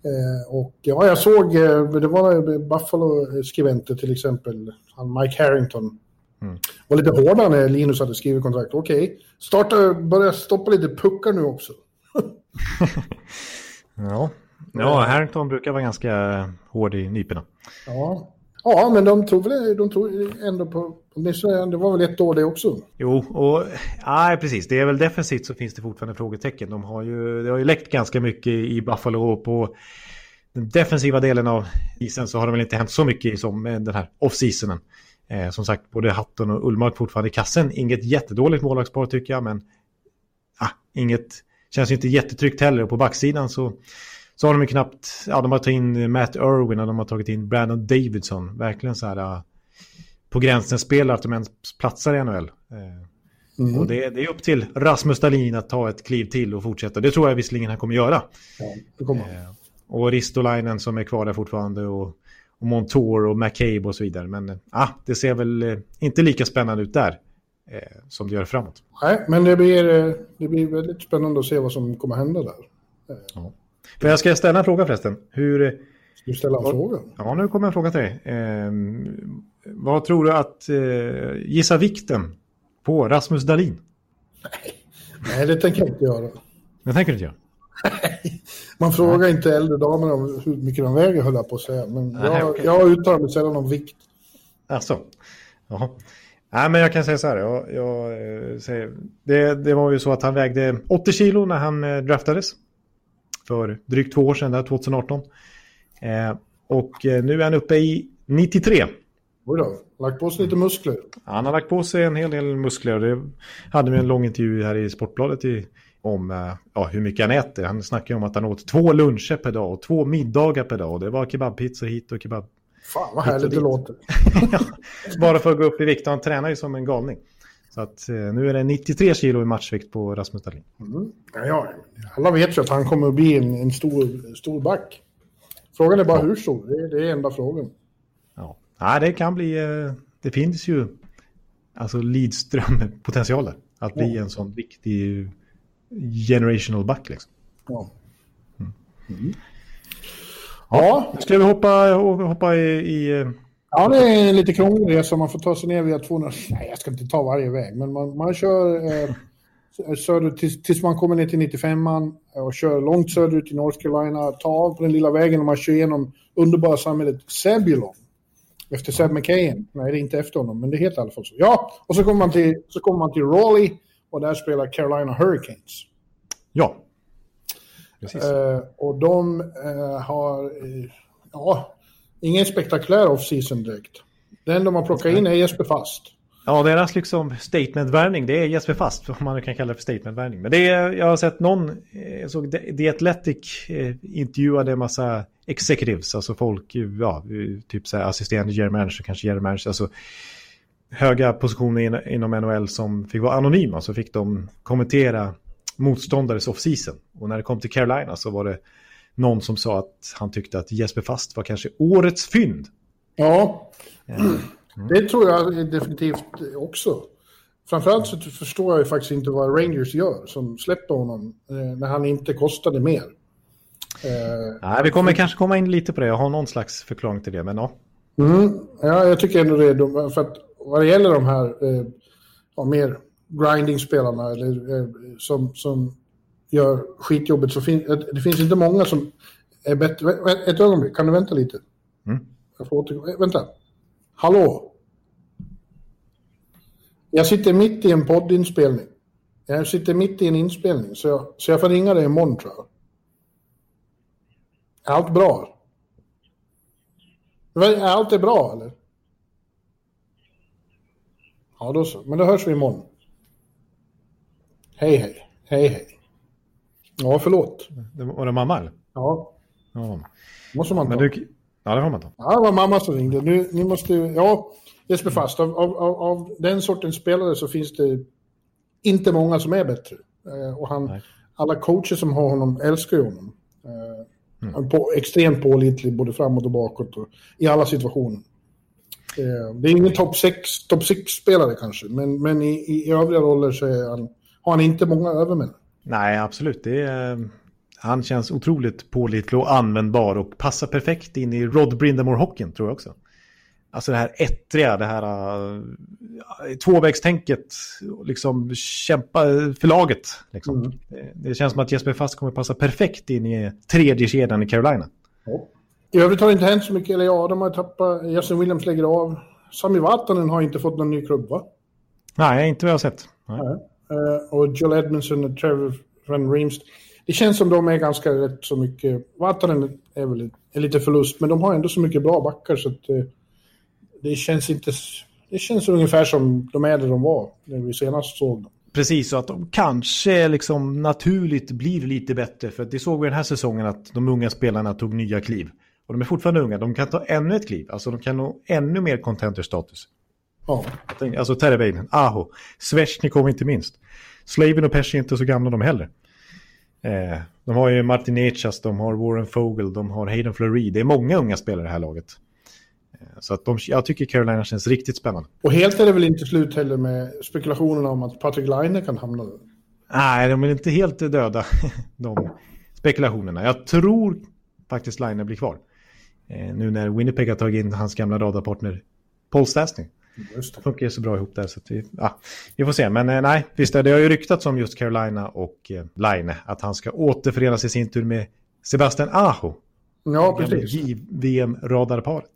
Eh, och ja, jag såg, eh, det var Buffalo-skribenter till exempel, han Mike Harrington. Mm. var lite hårda när Linus hade skrivit kontrakt. Okej, okay. starta, börja stoppa lite puckar nu också. ja. Ja, Harrington brukar vara ganska hård i nyporna. Ja. Ja, men de tog väl de tog ändå på... Det var väl ett år det också? Jo, och ja, precis. Det är väl defensivt så finns det fortfarande frågetecken. De har ju, det har ju läckt ganska mycket i Buffalo på den defensiva delen av isen så har det väl inte hänt så mycket som den här off-seasonen. Eh, som sagt, både Hatton och Ullmark fortfarande i kassen. Inget jättedåligt målvaktspar tycker jag, men ah, inget känns inte jättetryggt heller. Och på backsidan så så har de ju knappt, ja de har tagit in Matt Irwin och de har tagit in Brandon Davidson. Verkligen så här uh, på gränsen spelar att de ens platsar i NHL. Uh, mm. Och det, det, är upp till Rasmus Dahlin att ta ett kliv till och fortsätta. Det tror jag visserligen han kommer göra. Ja, det kommer. Uh, och Ristolainen som är kvar där fortfarande och, och Montour och McCabe och så vidare. Men ah, det ser väl inte lika spännande ut där som det gör framåt. Nej, men det blir, det blir väldigt spännande att se vad som kommer hända där. Ja. För jag ska ställa en fråga förresten. Hur... Ska du ställa en fråga? Ja, nu kommer en fråga till dig. Eh, vad tror du att... Eh, gissa vikten på Rasmus Dahlin? Nej. Nej, det tänker jag inte göra. Det tänker du inte göra? Nej, man frågar Nej. inte äldre damer om hur mycket de väger, höll jag på att säga. Men Nej, jag, okay. jag uttalar mig sällan om vikt. Alltså. Jaha. Nej, men jag kan säga så här. Jag, jag, eh, säger, det, det var ju så att han vägde 80 kilo när han eh, draftades för drygt två år sedan, där, 2018. Eh, och eh, nu är han uppe i 93. Oj då, lagt på sig lite muskler. Han har lagt på sig en hel del muskler. Det hade vi en lång intervju här i Sportbladet i, om eh, ja, hur mycket han äter. Han snackar om att han åt två luncher per dag och två middagar per dag. Det var kebabpizza hit och kebab. Fan vad härligt det låter. Bara för att gå upp i vikt. Han tränar ju som en galning. Så att eh, nu är det 93 kilo i matchvikt på Rasmus Dahlin. Mm. Ja, ja, alla vet ju att han kommer att bli en, en stor, stor back. Frågan är bara ja. hur stor, det är, det är enda frågan. Ja, ja det kan bli, eh, det finns ju alltså Lidström-potential där. Att bli en sån viktig generational back liksom. Ja. Mm. Mm. Ja, ska vi hoppa, hoppa i, i eh, Ja, det är en lite krånglig resa. Man får ta sig ner via 200... Nej, jag ska inte ta varje väg, men man, man kör eh, söderut tills, tills, man kommer ner till 95an och kör långt söderut i North Carolina. Tar av på den lilla vägen och man kör igenom underbara samhället Sebulon. Efter Seb McKayen. Nej, det är inte efter honom, men det heter i alla fall så. Ja, och så kommer man till, så kommer man till Raleigh och där spelar Carolina Hurricanes. Ja. Precis. Eh, och de eh, har... Eh, ja, Ingen spektakulär off-season direkt. Det enda man plockar in är Jesper Fast. Ja, deras liksom statement-värvning, det är Jesper Fast, om man kan kalla det för statement-värvning. Men det är, jag har sett någon, eh, jag såg The Athletic eh, intervjuade en massa executives, alltså folk, ja, typ så här assisterande general manager, kanske general manager, alltså höga positioner inom NHL som fick vara anonyma, så fick de kommentera motståndares off-season. Och när det kom till Carolina så var det någon som sa att han tyckte att Jesper Fast var kanske årets fynd. Ja, mm. det tror jag definitivt också. Framförallt så förstår jag ju faktiskt inte vad Rangers gör som släpper honom eh, när han inte kostade mer. Eh, Nej, vi kommer kanske komma in lite på det. Jag har någon slags förklaring till det, men ja. Mm, ja, jag tycker ändå det. För att vad det gäller de här eh, ja, mer grinding-spelarna eller, eh, som, som gör skitjobbet så fin det finns inte många som är bättre. Ett ögonblick, kan du vänta lite? Mm. Jag får åter... Vänta. Hallå? Jag sitter mitt i en poddinspelning. Jag sitter mitt i en inspelning, så jag, så jag får ringa dig imorgon tror jag. Är allt bra? Är allt är bra eller? Ja, då så. Men då hörs vi imorgon. Hej, hej. Hej, hej. Ja, förlåt. Det var det mamma? Ja. ja. måste man ta. Men du... Ja, det får man ta. Ja, det var mamma som ringde. Nu, ni måste... Ja, Jesper Fast, av, av, av den sortens spelare så finns det inte många som är bättre. Eh, och han, alla coacher som har honom älskar ju honom. Eh, Mm. På, extremt pålitlig både framåt och bakåt och i alla situationer. Eh, det är ingen topp 6 top spelare kanske, men, men i, i övriga roller så han, har han inte många övermän. Nej, absolut. Det är, han känns otroligt pålitlig och användbar och passar perfekt in i Rod Brindamore-hockeyn tror jag också. Alltså det här ettriga, det här uh, tvåvägstänket, liksom kämpa för laget. Liksom. Mm. Det, det, känns som att Jesper Fast kommer passa perfekt in i tredje kedjan i Carolina. Ja. I övrigt har det inte hänt så mycket, eller ja, de har tappat, Justin Williams lägger av. Sami Vatanen har inte fått någon ny klubb, va? Nej, inte vad jag har sett. Nej. Nej. Uh, och Joel Edmondson och Trevor Van Reemst. Det känns som de är ganska rätt så mycket... Vatanen är väl är lite förlust, men de har ändå så mycket bra backar så att... Uh, det känns inte... Det känns ungefär som de är där de var när vi senast såg dem. Precis, så att de kanske liksom naturligt blir lite bättre. För det såg vi den här säsongen att de unga spelarna tog nya kliv. Och de är fortfarande unga, de kan ta ännu ett kliv. Alltså de kan nå ännu mer contender-status. Ja. Alltså Terreveinen, Aho, Svesjnikov inte minst. Slavin och Pesci är inte så gamla de heller. Eh, de har ju Martin Echas, de har Warren Fogel, de har Hayden Fleury. Det är många unga spelare i det här laget. Så att de, jag tycker Carolina känns riktigt spännande. Och helt är det väl inte slut heller med spekulationerna om att Patrick Laine kan hamna där? Nej, de är inte helt döda, de spekulationerna. Jag tror faktiskt Laine blir kvar. Eh, nu när Winnipeg har tagit in hans gamla radarpartner Paul Stastny. Just det. funkar ju så bra ihop där. Så vi, ja, vi får se. Men eh, nej, visst det har ju ryktats om just Carolina och eh, Line. Att han ska återförenas i sin tur med Sebastian Aho. Ja, precis. JVM-radarparet.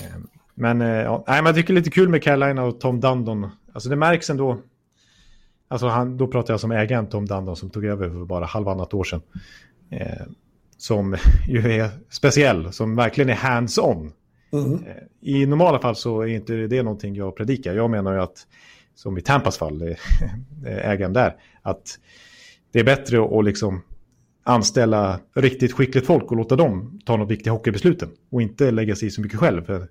Ehm, men, eh, ja, nej, men jag tycker det är lite kul med Carolina och Tom Dundon. Alltså det märks ändå. Alltså han, då pratar jag som ägaren Tom Dundon som tog över för bara halvannat år sedan. Eh, som ju är speciell, som verkligen är hands-on. Mm. Eh, I normala fall så är inte det någonting jag predikar. Jag menar ju att, som i Tampas fall, eh, eh, ägaren där, att det är bättre att liksom anställa riktigt skickligt folk och låta dem ta de viktiga hockeybesluten och inte lägga sig i så mycket själv. För,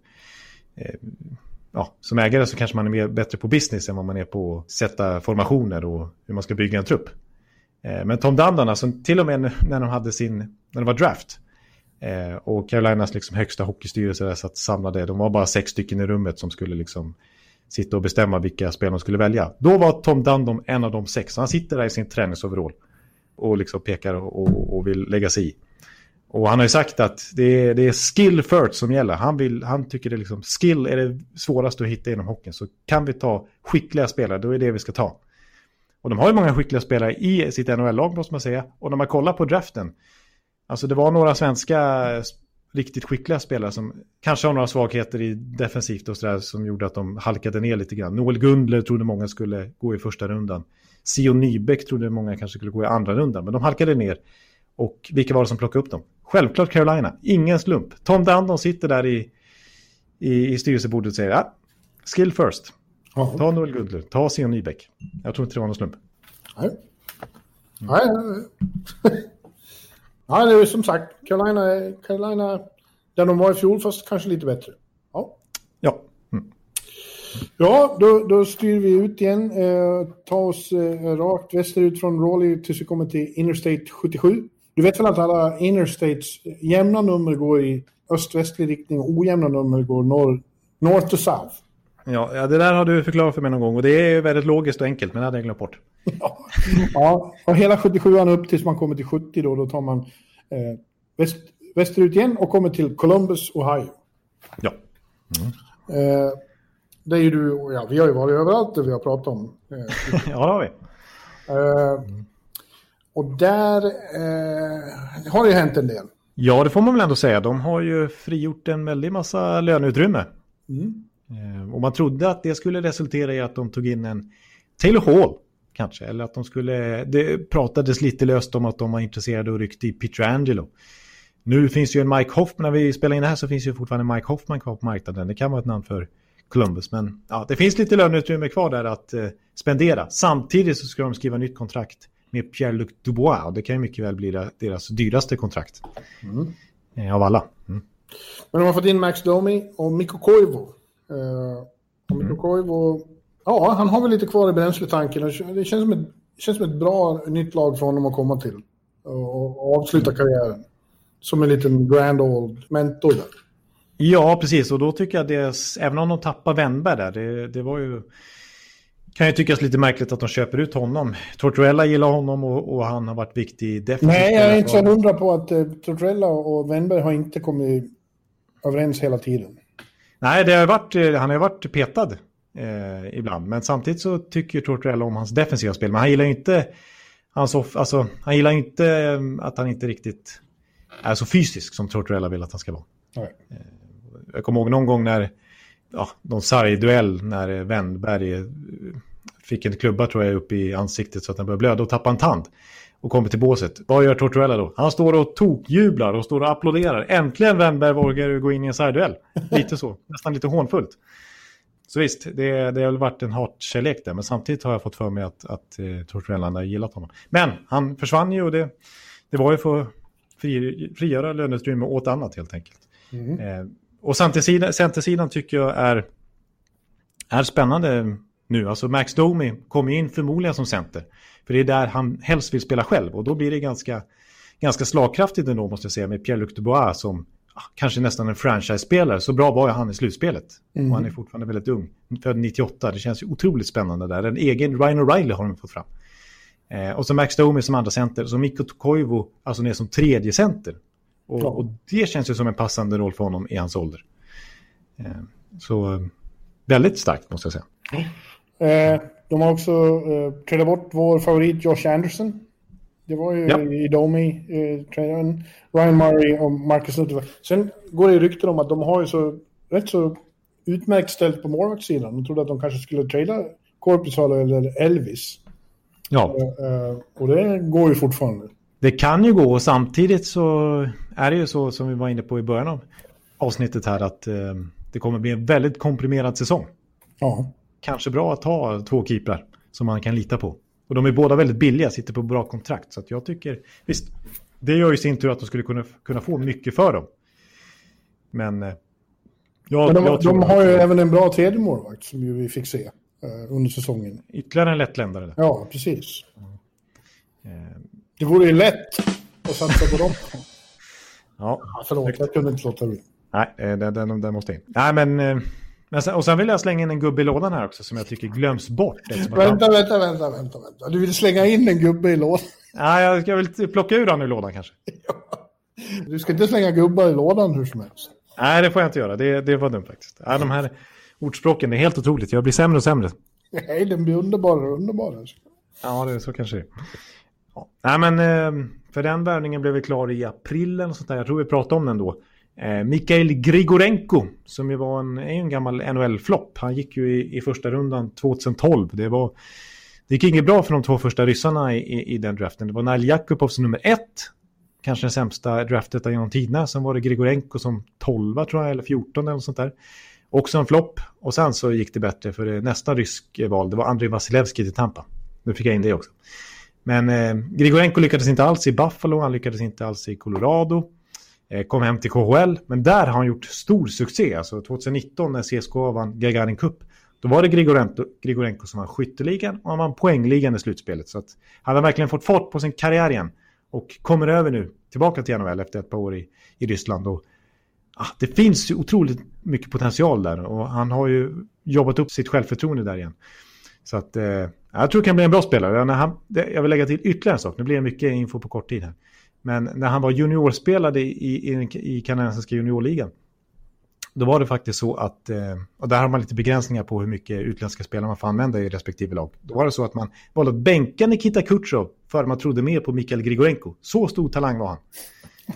ja, som ägare så kanske man är mer bättre på business än vad man är på att sätta formationer och hur man ska bygga en trupp. Men Tom Dundon, alltså, till och med när de hade sin, när det var draft eh, och Carolinas liksom högsta hockeystyrelse där satt samlade, de var bara sex stycken i rummet som skulle liksom sitta och bestämma vilka spel de skulle välja. Då var Tom Dundon en av de sex, han sitter där i sin träningsoverall och liksom pekar och, och, vill lägga sig i. Och han har ju sagt att det är, det är skill first som gäller. Han, vill, han tycker det liksom, skill är det svåraste att hitta inom hockeyn. Så kan vi ta skickliga spelare, då är det vi ska ta. Och de har ju många skickliga spelare i sitt NHL-lag måste man säga. Och när man kollar på draften, alltså det var några svenska riktigt skickliga spelare som kanske har några svagheter i defensivt och sådär som gjorde att de halkade ner lite grann. Noel Gundler trodde många skulle gå i första rundan. Sion Nybeck trodde många kanske skulle gå i andra rundan, men de halkade ner. Och vilka var det som plockade upp dem? Självklart Carolina, ingen slump. Tom Dundon sitter där i, i, i styrelsebordet och säger ja, skill first. Aha. Ta Noel Gundler, ta Sion Nybeck. Jag tror inte det var någon slump. Nej. Nej, nej, det är som sagt, Carolina, Carolina, där de var i fjol, fast kanske lite bättre. Ja. Ja. Ja, då, då styr vi ut igen. Eh, ta oss eh, rakt västerut från Raleigh tills vi kommer till Interstate 77. Du vet väl att alla Interstates jämna nummer går i öst-västlig riktning och ojämna nummer går norr, north to south. Ja, ja, det där har du förklarat för mig någon gång och det är väldigt logiskt och enkelt, men det hade jag glömt bort. ja, ja, och hela 77 upp tills man kommer till 70 då, då tar man eh, väst, västerut igen och kommer till Columbus, Ohio. Ja. Mm. Eh, det är ju du och jag. Vi har ju varit överallt det vi har pratat om. ja, det har vi. Uh, och där uh, har det ju hänt en del. Ja, det får man väl ändå säga. De har ju frigjort en väldig massa löneutrymme. Mm. Uh, och man trodde att det skulle resultera i att de tog in en Taylor Hall, kanske. Eller att de skulle... Det pratades lite löst om att de var intresserade och ryckte i Peter Angelo. Nu finns ju en Mike Hoffman, när vi spelar in det här så finns ju fortfarande Mike Hoffman kvar på marknaden. Det kan vara ett namn för Columbus. Men ja, det finns lite löneutrymme kvar där att eh, spendera. Samtidigt så ska de skriva nytt kontrakt med Pierre-Luc Dubois. Och det kan ju mycket väl bli deras dyraste kontrakt. Mm. Eh, av alla. Mm. Men de har fått in Max Domi och Mikko Koivu. Och Mikko mm. Ja, han har väl lite kvar i bränsletanken. Det känns som ett, känns som ett bra nytt lag för honom att komma till. Och, och avsluta karriären. som en liten grand old mentor där. Ja, precis. Och då tycker jag det, även om de tappar Wennberg där, det, det var ju... Kan ju tyckas lite märkligt att de köper ut honom. Tortorella gillar honom och, och han har varit viktig defensivt. Nej, jag är inte så hundra på att uh, Tortorella och Wennberg har inte kommit överens hela tiden. Nej, det har varit, han har ju varit petad eh, ibland. Men samtidigt så tycker Tortorella om hans defensiva spel. Men han gillar ju inte, hans off, alltså, han gillar inte eh, att han inte riktigt är så fysisk som Tortorella vill att han ska vara. Nej. Eh, jag kommer ihåg någon gång när, ja, någon sargduell när Wennberg eh, fick en klubba tror jag upp i ansiktet så att han började blöda och tappade en tand och kommer till båset. Vad gör Tortorella då? Han står och tokjublar och står och applåderar. Äntligen Wennberg vågar gå in i en sargduell. Lite så, nästan lite hånfullt. Så visst, det, det har väl varit en hatkärlek där, men samtidigt har jag fått för mig att, att eh, Tortorella har gillat honom. Men han försvann ju och det, det var ju för att fri, frigöra löneutrymme åt annat helt enkelt. Mm. Eh, och centersidan, centersidan tycker jag är, är spännande nu. Alltså Max Domi kommer in förmodligen som center. För det är där han helst vill spela själv och då blir det ganska, ganska slagkraftigt ändå måste jag säga med Pierre-Luc Dubois som kanske nästan en franchise-spelare. Så bra var han i slutspelet. Mm. Och han är fortfarande väldigt ung. Född 98, det känns ju otroligt spännande där. En egen Ryan O'Reilly har de fått fram. Eh, och så Max Domi som andra center. Så Mikko Tokoivu alltså ner som tredje center. Och, Ja. och det känns ju som en passande roll för honom i hans ålder. Eh, så eh, väldigt starkt måste jag säga. Eh, de har också eh, tradat bort vår favorit Josh Anderson. Det var ju Ja. i Domi, eh. Ryan Murray och Marcus Nutter. Sen går det rykten om att de har ju så rätt så utmärkt ställt på målvaktssidan. De trodde att de kanske skulle trada Korpisalo eller Elvis. Ja, Eh, och det går ju fortfarande. det kan ju gå och samtidigt så är det ju så som vi var inne på i början av avsnittet här att eh, det kommer bli en väldigt komprimerad säsong. Ja. Kanske bra att ha två keeprar som man kan lita på. Och de är båda väldigt billiga, sitter på bra kontrakt. Så jag tycker, visst, det gör ju sin tur att de skulle kunna, kunna få mycket för dem. Men, eh, jag, Men de, jag de har ju att- även en bra tredje målvakt som ju vi fick se eh, under säsongen. Ytterligare en lättländare. Ja, precis. Eh, Det vore ju lätt att satsa på dem. Ja, förlåt, jag kunde inte låta bli. nej, eh, den, den, den måste in. Nej, men... men sen, och sen vill jag slänga in en gubbe i lådan här också som jag tycker glöms bort. han- Vänta, vänta, vänta, vänta, vänta. Du vill slänga in en gubbe i lådan. Nej, jag ska väl plocka ur honom ur lådan kanske. Du ska inte slänga gubbar i lådan hur som helst. Nej, det får jag inte göra. Det, det var dumt faktiskt. Ja, de här ordspråken, är helt otroligt. Jag blir sämre och sämre. Nej, den blir underbarare och underbarare. Ja, det är så kanske det är. Ja. Nej, men eh, för den värvningen blev vi klar i april eller sånt där. Jag tror vi pratade om den då. Eh, Mikhail Grigorenko, som ju var en, är en gammal NHL-flopp. Han gick ju i, i första rundan 2012. Det, var, det gick inget bra för de två första ryssarna i, i, i den draften. Det var Nail Jakubov som nummer ett. Kanske den sämsta draftet genom tiderna. Sen var det Grigorenko som 12 tror jag, eller 14 eller något sånt där. Också en flopp. Och sen så gick det bättre för det nästa rysk val, det var Andrei Vasilevski till Tampa. Nu fick jag in det också. Men eh, Grigorenko lyckades inte alls i Buffalo, han lyckades inte alls i Colorado. Eh, kom hem till KHL, men där har han gjort stor succé. Alltså 2019 när CSKA vann Gagarin Cup. Då var det Grigorenko, Grigorenko som vann skytteligan och han vann poängligan i slutspelet. Så att han har verkligen fått fart på sin karriär igen. Och kommer över nu, tillbaka till NHL efter ett par år i, i Ryssland. Och, ah, det finns ju otroligt mycket potential där och han har ju jobbat upp sitt självförtroende där igen. Så att, eh, jag tror det kan bli en bra spelare. Han, det, jag vill lägga till ytterligare en sak. Nu blir det mycket info på kort tid här. Men när han var juniorspelare i, i, i kanadensiska juniorligan. Då var det faktiskt så att, eh, och där har man lite begränsningar på hur mycket utländska spelare man får använda i respektive lag. Då var det så att man valde att bänka Nikita Kutjov för man trodde mer på Mikael Grigorenko. Så stor talang var han.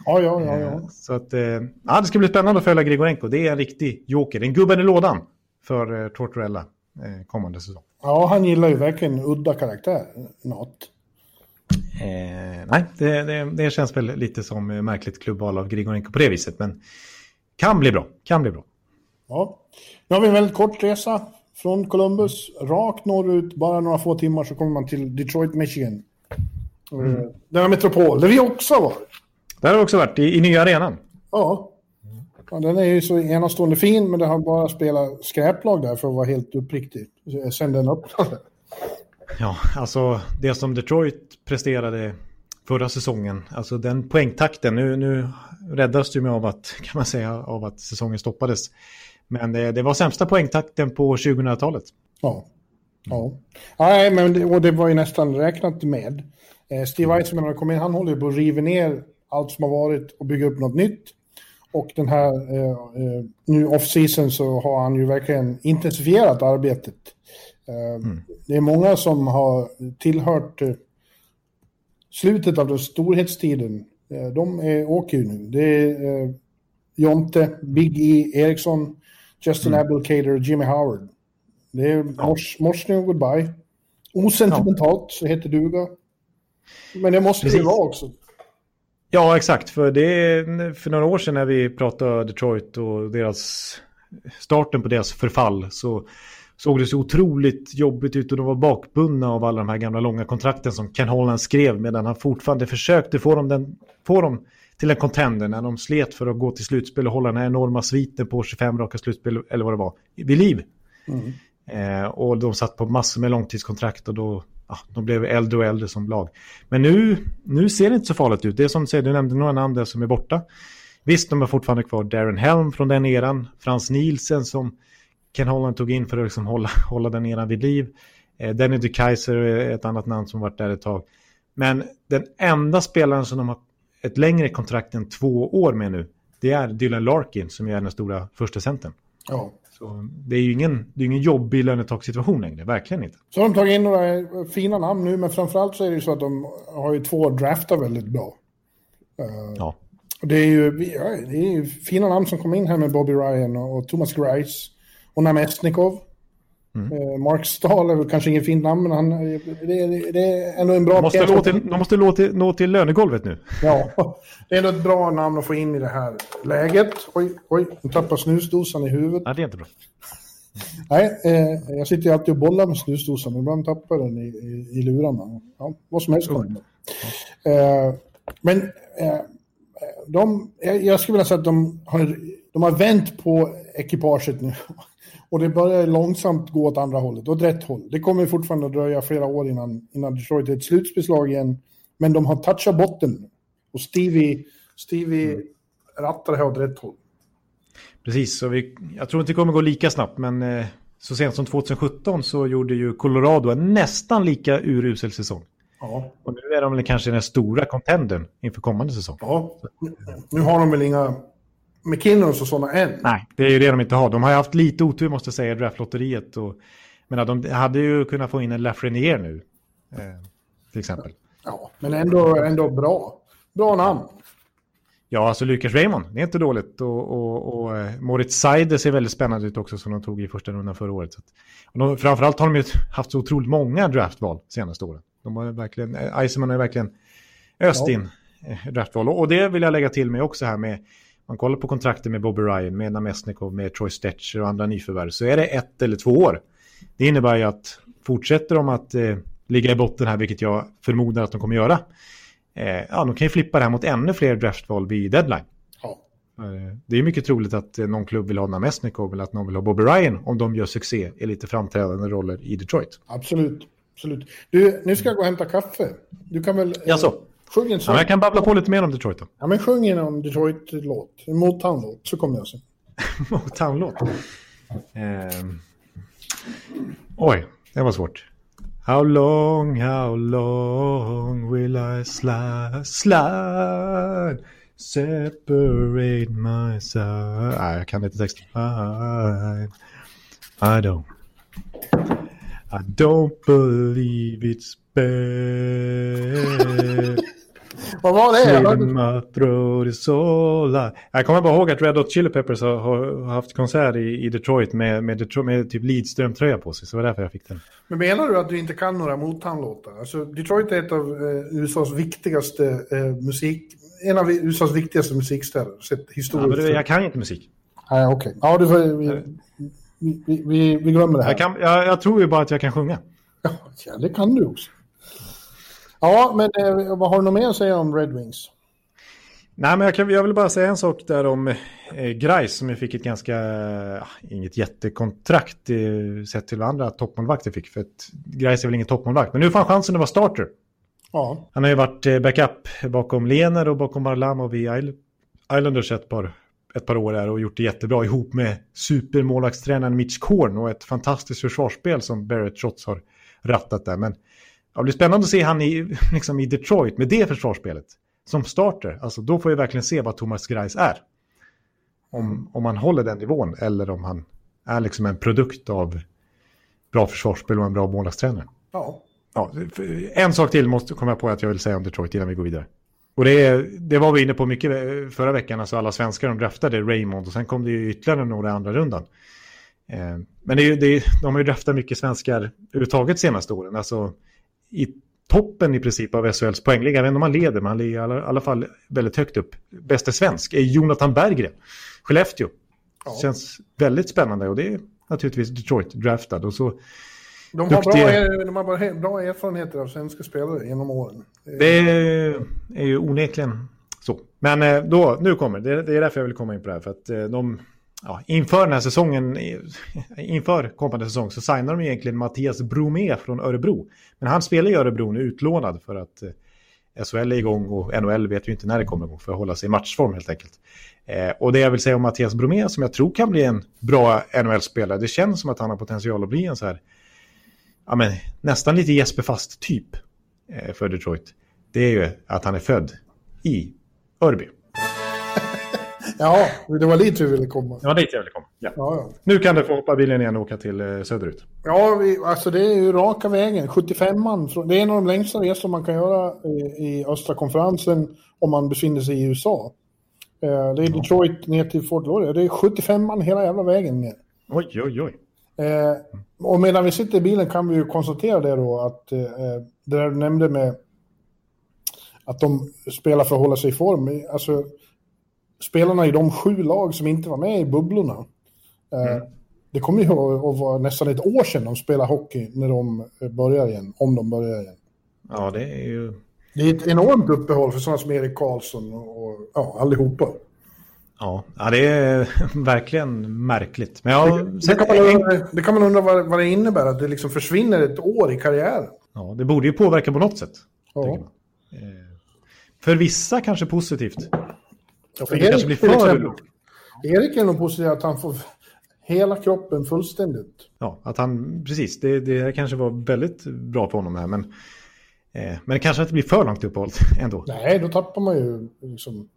Ja, ja, ja. Eh, ja. Så att, eh, ja, det ska bli spännande att följa Grigorenko. Det är en riktig joker. En gubben i lådan för eh, Tortorella eh, kommande säsong. ja han gillar ju verkligen udda karaktär. Något. Eh, nej, det, det, det känns väl lite som eh, märkligt klubbval av Grigorenko på det viset. Men kan bli bra. Kan bli bra. Ja. Nu har vi en väldigt kort resa från Columbus rakt norrut. Bara några få timmar så kommer man till Detroit, Michigan. Mm. Denna metropol, där vi också har varit. Där har vi också varit i, i nya arenan. Ja. ja. Den är ju så enastående fin, men det har bara spelat skräplag där för att vara helt uppriktig. Sen den öppnade. Ja, alltså det som Detroit presterade förra säsongen. Alltså den poängtakten, nu, nu räddas du mig av att, kan man säga, av att säsongen stoppades. Men det, det var sämsta poängtakten på 2000-talet. Ja. Ja. Nej, men det, och det var ju nästan räknat med. Eh, Steve Eisenman har kommit in, han håller ju på att riva ner allt som har varit och bygga upp något nytt. Och den här eh, eh, nu off-season så har han ju verkligen intensifierat arbetet. Eh, mm. Det är många som har tillhört eh, slutet av den storhetstiden. Eh, de är, åker ju nu. Det är eh, Jonte, Big E, Eriksson, Justin mm. Abelkader och Jimmy Howard. Det är mors, morsning och goodbye. Osentimentalt, så heter duga. Men det måste Precis. det vara också. Ja, exakt. För, det, för några år sedan när vi pratade Detroit och deras starten på deras förfall så såg det så otroligt jobbigt ut och de var bakbundna av alla de här gamla långa kontrakten som Ken Holland skrev medan han fortfarande försökte få dem, den, få dem till en contender när de slet för att gå till slutspel och hålla den här enorma sviten på 25 raka slutspel eller vad det var vid liv. Mm. Eh, och de satt på massor med långtidskontrakt och då ja, de blev äldre och äldre som lag. Men nu, nu ser det inte så farligt ut. Det är som du säger, du nämnde några namn där som är borta. Visst, de har fortfarande kvar Darren Helm från den eran. Frans Nielsen som Ken Holland tog in för att liksom hålla, hålla den eran vid liv. Eh, Danny DeKaiser är ett annat namn som varit där ett tag. Men den enda spelaren som de har ett längre kontrakt än två år med nu, det är Dylan Larkin som är den stora första centern. Ja. Så det är ju ingen, det är ingen jobbig lönetaksituation längre, verkligen inte. Så har de tagit in några fina namn nu, men framförallt så är det ju så att de har ju två draftar väldigt bra. Uh, ja. Det är, ju, det är ju fina namn som kom in här med Bobby Ryan och, och Thomas Grice och Namestnikov. Mm. Eh, Mark Stahl är väl kanske ingen fint namn, men han, det, det är ändå en bra... De måste, nå till, de måste nå till, nå till lönegolvet nu. Ja, det är ändå ett bra namn att få in i det här läget. Oj, oj, nu tappar snusdosan i huvudet. Ja, det är inte bra. Nej, eh, jag sitter ju alltid och bollar med snusdosan, men ibland tappar den i, i, i lurarna. Ja, vad som helst ja. eh, Men eh, de, jag skulle vilja säga att de har, de har vänt på ekipaget nu och det börjar långsamt gå åt andra hållet, åt rätt håll. Det kommer fortfarande att dröja flera år innan, innan Detroit är ett slutspelslag igen. Men de har touchat botten. Och Stevie, Stevie mm. rattar här åt rätt håll. Precis, så vi, jag tror inte det kommer gå lika snabbt, men eh, så sent som 2017 så gjorde ju Colorado en nästan lika urusel säsong. Ja. Och nu är de väl kanske den stora contendern inför kommande säsong. Ja, nu har de väl inga McKinnons och sådana än. Nej, det är ju det de inte har. De har ju haft lite otur måste jag säga i draftlotteriet. Och, men de hade ju kunnat få in en Lafreniere nu. Eh, till exempel. Ja, men ändå, ändå bra. Bra namn. Ja, alltså Lucas Raymond, det är inte dåligt. Och, och, och eh, Moritz Seider ser väldigt spännande ut också som de tog i första rundan förra året. Så och de, framförallt har de ju haft så otroligt många draftval senaste åren. De har verkligen, eh, Eisenman har verkligen öst ja. in eh, draftval. Och det vill jag lägga till mig också här med man kollar på kontrakten med Bobby Ryan, med Namestnikov, med Troy Stetcher och andra nyförvärv så är det ett eller två år. Det innebär ju att fortsätter de att eh, ligga i botten här, vilket jag förmodar att de kommer göra, eh, ja, de kan ju flippa det här mot ännu fler draftval vid deadline. Ja. Eh, det är mycket troligt att eh, någon klubb vill ha Namestnikov eller att någon vill ha Bobby Ryan om de gör succé i lite framträdande roller i Detroit. Absolut. Absolut. Du, nu ska jag gå och hämta kaffe. Du kan väl... Ja, så. Sjung en sång. Ja, jag kan babbla på lite mer om Detroit då. Ja, men sjung en Detroit-låt. En Motown-låt, så kommer jag sen. Motown-låt? Eh... Oj, det var svårt. How long, how long will I slide, slide Separate side Nej, jag kan inte texten. I don't I don't believe it's bad Vad var det? Jag kommer bara ihåg att Red Hot Chili Peppers har, har haft konsert i, i Detroit med, med, Detroit, med typ Lidström-tröja på sig. Så det var därför jag fick den. Men menar du att du inte kan några Motown-låtar? Alltså, Detroit är ett av eh, USAs viktigaste eh, musik... En av USAs viktigaste musikstäder, historiskt. Ja, jag kan inte musik. Nej, okej. Okay. Ja, du får, vi, vi, vi, vi, glömmer det här. Jag, kan, jag, jag tror ju bara att jag kan sjunga. Ja, det kan du också. Ja, men eh, vad har du något mer att säga om Red Wings? Nej, men jag, kan, jag vill bara säga en sak där om eh, Grice som jag fick ett ganska, eh, inget jättekontrakt eh, sett till vad andra toppmålvakter fick. För att Grice är väl ingen toppmålvakt, men nu får han chansen att vara starter. Ja. Han har ju varit eh, backup bakom Lener och bakom Varlamov i Islanders ett par, ett par år här och gjort det jättebra ihop med supermålvaktstränaren Mitch Korn och ett fantastiskt försvarsspel som Barrett Shots har rattat där. Men det blir spännande att se han i, liksom i Detroit med det försvarsspelet som starter. Alltså då får vi verkligen se vad Thomas Greis är. Om, om han håller den nivån eller om han är liksom en produkt av bra försvarsspel och en bra målvaktstränare. Ja. Ja, en sak till måste komma på att jag vill säga om Detroit innan vi går vidare. Och det, det var vi inne på mycket förra veckan, alltså alla svenskar de draftade Raymond och sen kom det ju ytterligare några andra rundan. Eh, men det är, det är, de har ju draftat mycket svenskar överhuvudtaget senaste åren, alltså i toppen i princip av SHLs poängliga. Jag vet inte om man leder, men han ligger i alla, alla fall väldigt högt upp. Bästa svensk är Jonathan Berggren, Skellefteå. Ja. Känns väldigt spännande och det är naturligtvis Detroit draftad. Och så de har, bra, de har bra erfarenheter av svenska spelare genom åren. Det är ju onekligen så. Men eh, då, nu kommer det. Det är därför jag vill komma in på det här. För att eh, de, ja, inför den här säsongen, inför kommande säsong så signar de egentligen Mattias Bromé från Örebro. Men han spelar i Örebro nu utlånad för att eh, SHL är igång och NHL vet ju inte när det kommer igång för att hålla sig i matchform helt enkelt. Eh, och det jag vill säga om Mattias Bromé som jag tror kan bli en bra NHL-spelare, det känns som att han har potential att bli en så här ja, men, nästan lite Jesper Fast-typ eh, för Detroit, det är ju att han är född i Örby ja, det var dit vi ville komma. Det var dit jag ville komma. Ja. Ja, ja. Nu kan du få hoppa bilen igen och åka till eh, söderut. Ja, vi, alltså det är ju raka vägen. 75 man. Det är en av de längsta resor man kan göra i, i östra konferensen om man befinner sig i USA. Eh, det är Detroit ner till Fort Lauderdale. Det är 75 man hela jävla vägen ner. Oj, oj, oj. Eh, och medan vi sitter i bilen kan vi ju konstatera det då att eh, det där du nämnde med att de spelar för att hålla sig i form. Alltså, spelarna i de sju lag som inte var med i bubblorna. Eh, mm. Det kommer ju att vara nästan ett år sedan de spelar hockey när de börjar igen, om de börjar igen. Ja, det är ju... Det är ett enormt uppehåll för sådana som Erik Karlsson och, och ja, allihopa. Ja, ja, det är verkligen märkligt. Men jag det, det, kan man undra, det kan man undra vad, vad det innebär, att det liksom försvinner ett år i karriären. Ja, det borde ju påverka på något sätt. Ja. Eh, för vissa kanske positivt. Ja, för Erik, blir för Erik är nog positiv att han får hela kroppen fullständigt. Ja, att han, precis, det, det kanske var väldigt bra för honom här, men, eh, men det kanske inte blir för långt uppehåll ändå. Nej, då tappar man ju liksom,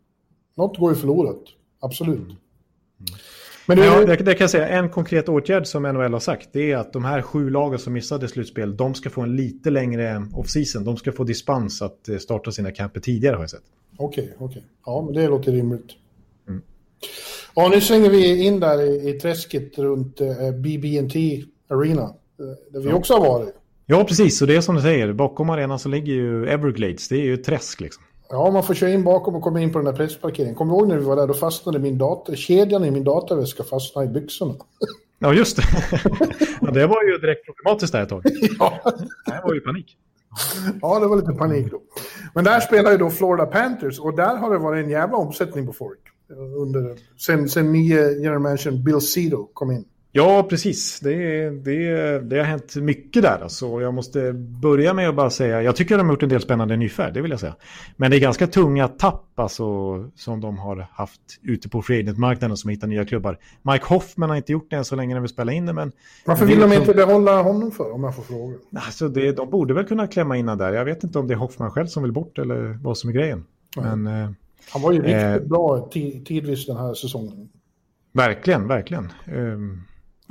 något går ju förlorat. Absolut. Mm. Men det, ja, det, det, kan jag säga, en konkret åtgärd som NHL har sagt det är att de här sju lagen som missade slutspel, de ska få en lite längre off-season. De ska få dispens att eh, starta sina camper tidigare har jag sett. Okej, okay, okej. Okay. Ja, men det låter rimligt. Mm. Ja, nu svänger vi in där i, i träsket runt eh, BB&T Arena, eh, där vi ja. också har varit. Ja, precis. Och det är som du säger, bakom arenan så ligger ju Everglades. Det är ju ett träsk liksom. Ja, man får köra in bakom och komma in på den där pressparkeringen. Kommer du ihåg när vi var där? Då fastnade min dator, kedjan i min dataväska fastnade i byxorna. Ja, just det. ja, det var ju direkt problematiskt där ett tag. ja. Det var ju panik. Ja, det var lite panik då. Men där spelar ju då Florida Panthers och där har det varit en jävla omsättning på folk. Eh, under, sen, sen nye general manager Bill Cito kom in. Ja, precis. Det, det, det har hänt mycket där. Alltså. Jag måste börja med att bara säga, jag tycker de har gjort en del spännande nyfär, det vill jag säga. Men det är ganska tunga tapp alltså, som de har haft ute på free marknaden som hittar nya klubbar. Mike Hoffman har inte gjort det än så länge när vi spelar in det. Men Varför vill de inte behålla honom för, om jag får fråga? Alltså, det, de borde väl kunna klämma in där. Jag vet inte om det är Hoffman själv som vill bort eller vad som är grejen. Men, eh, Han var ju riktigt eh, bra tidvis den här säsongen. Verkligen, verkligen. Um,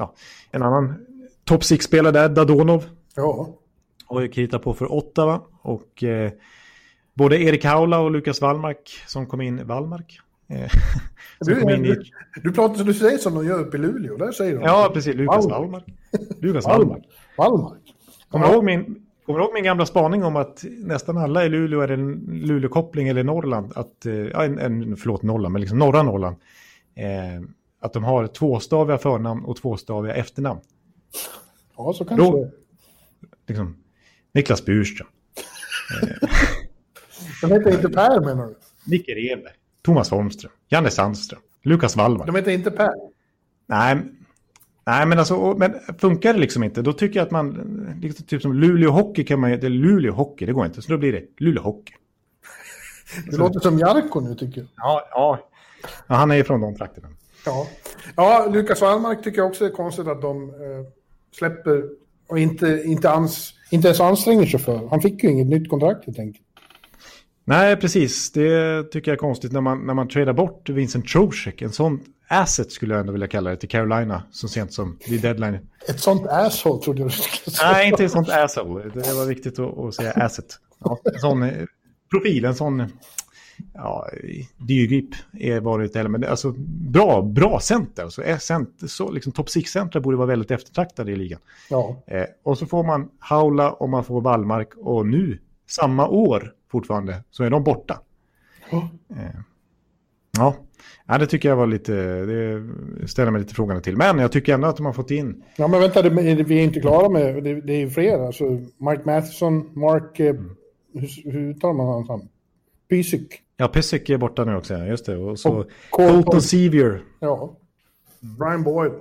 ja, en annan topp 6-spelare där, Dadonov. Ja. Har ju kritat på för Ottawa. Och eh, både Erik Haula och Lukas Wallmark som kom in... Wallmark? Eh, du, in i... du, du, pratar, du säger som de gör uppe i Luleå, där säger de. Ja, precis. Lukas Wallmark. Lukas Wallmark. Wallmark. Kommer du ihåg min... Kommer ihåg min gamla spaning om att nästan alla i Luleå är en Luleåkoppling eller Norrland, att, eh, en, en, förlåt Norrland, men liksom norra Norrland, eh, att de har tvåstaviga förnamn och tvåstaviga efternamn. Ja, så kanske Då, liksom, Niklas Burström. de heter inte Per menar du? Micke Reberg. Thomas Holmström. Janne Sandström. Lukas Wallmark. De heter inte Per? Nej, Nej, men alltså, men funkar det liksom inte, då tycker jag att man, liksom, typ som Luleå Hockey kan man ju, Luleå Hockey, det går inte, så då blir det Luleå Hockey. Det låter som Jarko nu tycker jag. Ja, ja. ja han är ju från de trakterna. Ja, ja Lukas Wallmark tycker jag också är konstigt att de eh, släpper och inte, inte, ans, inte ens anstränger sig för. Han fick ju inget nytt kontrakt helt enkelt. Nej, precis. Det tycker jag är konstigt när man, när man tradar bort Vincent Trocek. En sån asset skulle jag ändå vilja kalla det till Carolina så sent som vid deadline. Ett sånt asshole trodde jag skulle säga. Nej, inte ett sånt asshole. Det var viktigt att, att säga asset. Ja, en sån eh, profil, en sån ja, dyrgrip är varit eller men alltså bra, bra center. Så, är center, så liksom top 6-centrar borde vara väldigt eftertraktade i ligan. Ja. Eh, och så får man Haula och man får Wallmark och nu, samma år fortfarande, så är de borta. Oh. Eh, ja. ja, det tycker jag var lite, det ställer mig lite frågande till. Men jag tycker ändå att de har fått in... Ja, men vänta, det, vi är inte klara med, det, det är fler. Alltså, Mike Matheson, Mark, eh, mm. hur, hur uttalar man hans namn? Pysyk. Ja, Pysyk är borta nu också, just det. Och så Colton Sevier. Ja. Brian Boyd.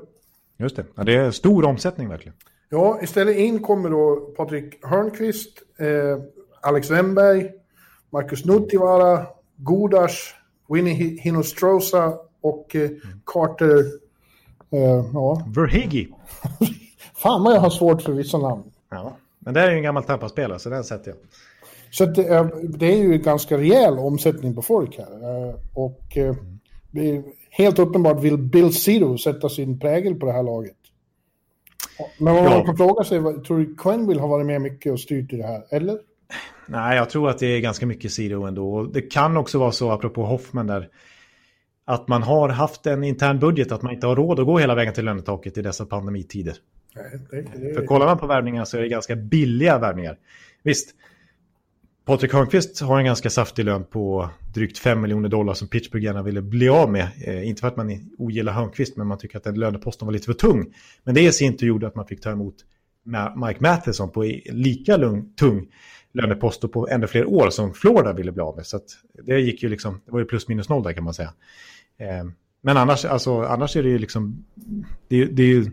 Just det. Ja, det är stor omsättning verkligen. Ja, istället in kommer då Patrik Hörnqvist, eh, Alex Wennberg, Marcus Nuttivaara, Godas, Winnie Hinostrosa och eh, Carter... Eh, ja. Verhigi. Fan vad jag har svårt för vissa namn. Ja, men det är ju en gammal Tampa-spelare så den sätter jag. Så det är, det är ju ganska rejäl omsättning på folk här. Eh, och eh, helt uppenbart vill Bill Zero sätta sin prägel på det här laget. Men man ja. kan fråga sig, tror du Quinn vill ha varit med mycket och styrt i det här, eller? Nej, jag tror att det är ganska mycket Zero ändå. Det kan också vara så, apropå Hoffman där, att man har haft en intern budget, att man inte har råd att gå hela vägen till lönetaket i dessa pandemitider. Nej, det, det... För kollar man på värvningar så är det ganska billiga värvningar. Visst, Patrik Hörnqvist har en ganska saftig lön på drygt 5 miljoner dollar som Pittsburgh gärna ville bli av med. Eh, inte för att man ogillar Hörnqvist, men man tycker att den löneposten var lite för tung. Men det i sin tur gjorde att man fick ta emot Mike Matheson på lika lung, tung lönepost och på ännu fler år som Florida ville bli av med. Så det gick ju liksom, det var ju plus minus noll där kan man säga. Eh, men annars, alltså, annars är det ju liksom, det, det är ju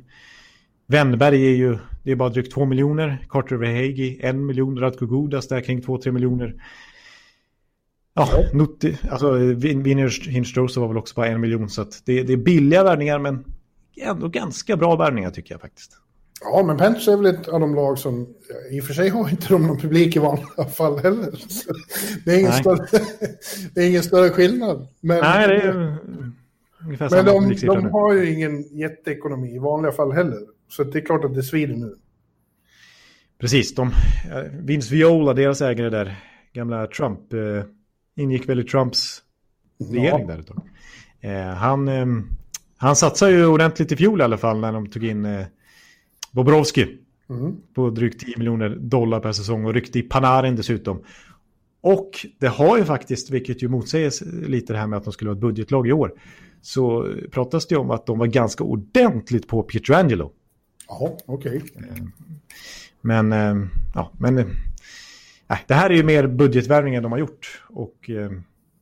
Wennberg är ju, det är bara drygt 2 miljoner. Carter Verhegi, 1 miljon. Radko Gudas där kring 2-3 miljoner. Ja, Nutti, alltså Viners Hinstrosa var väl också bara en miljon. Så det, det, är billiga värvningar men ändå ganska bra värvningar tycker jag faktiskt. Ja, men Panthers är väl ett av de lag som, i och för sig har inte de någon publik i vanliga fall heller. Det är ingen, större, det är ingen större skillnad. Men, Nej, det är ungefär Men de, de har ju ingen jätteekonomi i vanliga fall heller. Så det är klart att det svider nu. Precis, de, Vince Viola, deras ägare där, gamla Trump, eh, ingick väl i Trumps regering ja. där ett tag. Eh, han, eh, han satsade ju ordentligt i fjol i alla fall när de tog in eh, Bobrovski mm. på drygt 10 miljoner dollar per säsong och ryckte i Panarin dessutom. Och det har ju faktiskt, vilket ju motsäger lite det här med att de skulle vara ett budgetlag i år, så pratas det om att de var ganska ordentligt på Pietrangelo. Jaha, okej. Okay. Eh, men, eh, ja, men äh, det här är ju mer budgetvärvningar de har gjort. Och,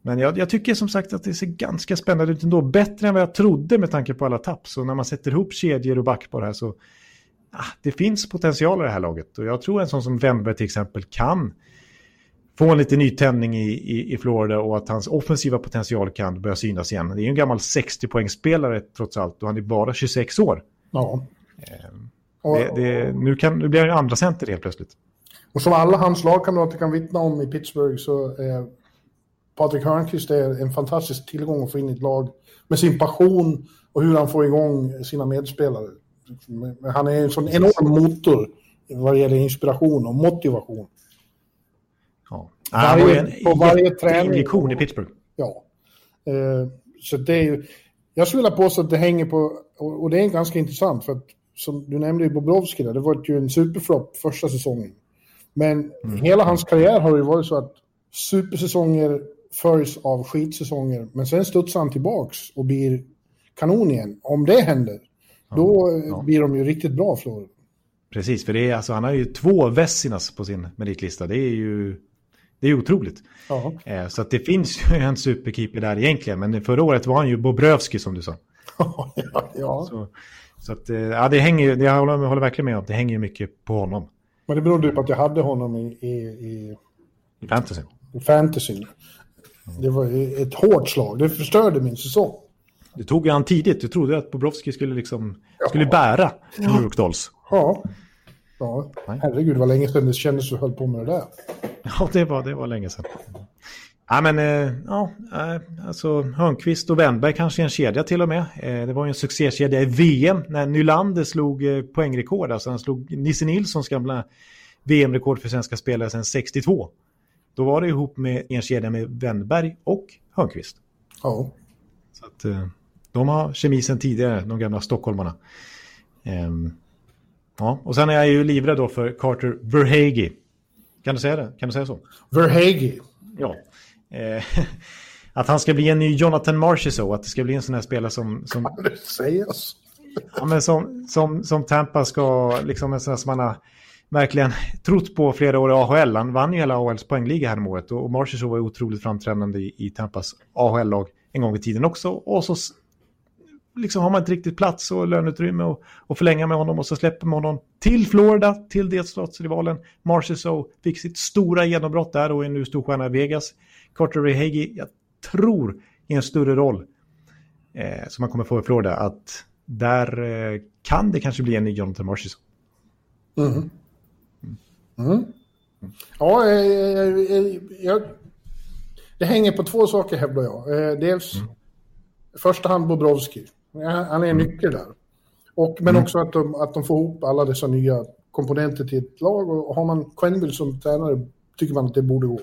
men jag, jag, tycker som sagt att det ser ganska spännande ut ändå. Bättre än vad jag trodde med tanke på alla tapp. Så när man sätter ihop kedjor och back på det här så ah, det finns potential i det här laget. Och jag tror en sån som Wemberg till exempel kan få en lite nytändning i, i, i, Florida och att hans offensiva potential kan börja synas igen. Det är en gammal 60-poängsspelare trots allt och han är bara 26 år. Ja. Ehm, det, det, nu, kan, nu blir han ju andra center helt plötsligt. Och som alla hans lagkamrater kan vittna om i Pittsburgh så är Patrik Hörnqvist är en fantastisk tillgång att få in i ett lag med sin passion och hur han får igång sina medspelare. Han är en sån enorm motor vad gäller inspiration och motivation. Ja. Varje, en, på varje träning. injektion i Pittsburgh. Ja. Uh, så det är ju, jag skulle vilja påstå att det hänger på, och, och det är ganska intressant för att som du nämnde i Bobrovski där, det var ju en superflopp första säsongen. Men mm. hela hans karriär har ju varit så att supersäsonger följs av skitsäsonger, men sen studsar han tillbaks och blir kanon igen. Om det händer, ja. då ja. blir de ju riktigt bra Florida. Precis, för det är, alltså, han har ju två Vessinas på sin meritlista. Det är ju det är otroligt. Eh, så det finns ju en superkeeper där egentligen. Men förra året var han ju Bobrovski som du sa. ja. Så, Så att, eh, ja, det hänger, jag håller, håller verkligen med om att det hänger mycket på honom. Men det berodde ju på att jag hade honom i, i, i, I fantasy. i fantasy. Det var ett hårt slag. Det förstörde min säsong. Du tog ju han tidigt. Du trodde att Bobrovski skulle, liksom, skulle bära New York Dolls. Ja. Ja, herregud vad länge sedan det kändes som höll på med det där. Ja, det var, det var länge sedan. Ja, men eh, ja, eh, alltså Hörnqvist och Wennberg kanske är en kedja till och med. Eh, det var ju en succékedja i VM när Nylander slog poängrekord. Alltså han slog Nisse Nilssons gamla VM-rekord för svenska spelare sedan 62. Då var det ihop med en kedja med Wennberg och Hörnqvist. Ja. Så att, de har kemi sedan tidigare, de gamla stockholmarna. Ehm, ja, och sen är jag ju livrädd då för Carter Verhage. Kan du säga det? Kan du säga så? Verhage. Ja. Eh, att han ska bli en ny Jonathan Marchessault, att det ska bli en sån här spelare som... som Kan det sägas? Ja, men som, som, som Tampa ska, liksom en sån här som man har verkligen trott på flera år i AHL. Han vann ju hela AHLs poängliga här om året och Marchessault var ju otroligt framträdande i, i Tampas AHL-lag en gång i tiden också. Och så liksom har man inte riktigt plats och löneutrymme och, och förlänga med honom och så släpper man honom till Florida, till delstatsrivalen. Marchessault fick sitt stora genombrott där och är nu storstjärna i Vegas. Carter Rehagi, jag tror i en större roll eh, som man kommer få i Florida, att där eh, kan det kanske bli en ny Jonathan Marchessault. Mhm. Mm. Ja, eh, eh, eh, jag, det hänger på två saker hävdar jag. Dels i första hand Bobrovski. Han är en nyckel där. Och, men också att de, att de får ihop alla dessa nya komponenter till ett lag. Och har man Quenneville som tränare tycker man att det borde gå.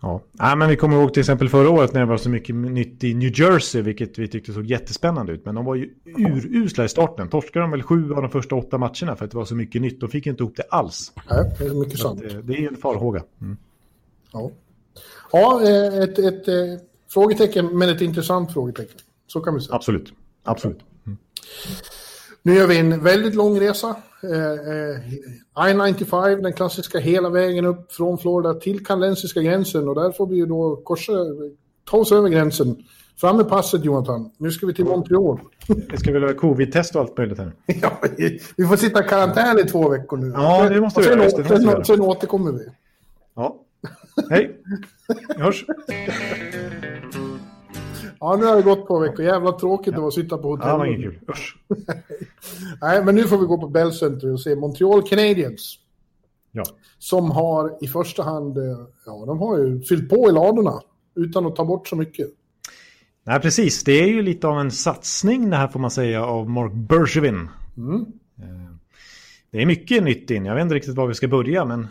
Ja. ja, men vi kommer ihåg till exempel förra året när det var så mycket nytt i New Jersey, vilket vi tyckte såg jättespännande ut. Men de var ju urusla i starten. Torskade de väl sju av de första åtta matcherna för att det var så mycket nytt. De fick inte ihop det alls. Nej, det är mycket sant. Det, det är en farhåga. Mm. Ja, ja eh, ett, ett, ett frågetecken, men ett intressant frågetecken. Så kan vi säga. Absolut. Absolut. Nu gör vi en väldigt lång resa. Eh, eh, I-95, den klassiska hela vägen upp från Florida till kanadensiska gränsen och där får vi ju då korsa, ta oss över gränsen. Fram med passet Jonathan. Nu ska vi till Montreal. Det ska väl vara covid-test och allt möjligt här. ja, vi- vi får sitta i karantän i två veckor nu. Ja, det måste vi sen, göra, vi sen, göra. sen återkommer vi. Ja. Hej. Vi hörs. Ja, nu har det gått två veckor. Jävla tråkigt var att sitta på Ja, det var kul. Usch. Nej, men nu får vi gå på Bell Center och se Montreal Canadiens. Ja. Som har i första hand, eh, ja, de har ju fyllt på i ladorna utan att ta bort så mycket. Nej, precis. Det är ju lite av en satsning det här får man säga av Mark Bergevin. Mm. Eh, Det är mycket nytt in. Jag vet inte riktigt var vi ska börja, men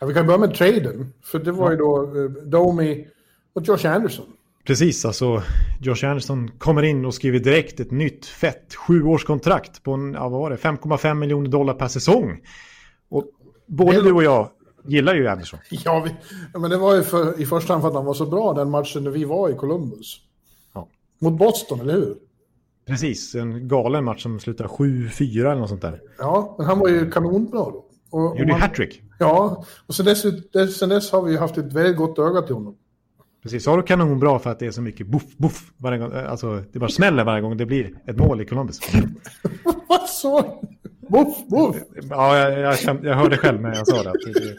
Ja, vi kan börja med traden, för det var ju då eh, Domi och Josh Anderson. Precis. Alltså, Josh Anderson kommer in och skriver direkt ett nytt fett sjuårskontrakt på en, ja, vad var det, 5,5 miljoner dollar per säsong. Och både Det- du och jag gillar ju Anderson. Ja, vi, men det var ju för, i första hand för att han var så bra den matchen när vi var i Columbus. Ja. Mot Boston, eller hur? Precis, en galen match som slutar 7-4 eller något sånt där. Ja, men han var ju kanonbra då. Och, Gjorde hattrick. Ja, och sen dess, sen dess har vi haft ett väldigt gott öga till honom. Precis, så har du kanonbra för att det är så mycket buff, buff varje gång. Alltså, det bara smäller varje gång det blir ett mål i Columbus. Vad sa du? Boff, boff, Ja, jag, jag, kände, jag hörde själv när jag sa det. Att det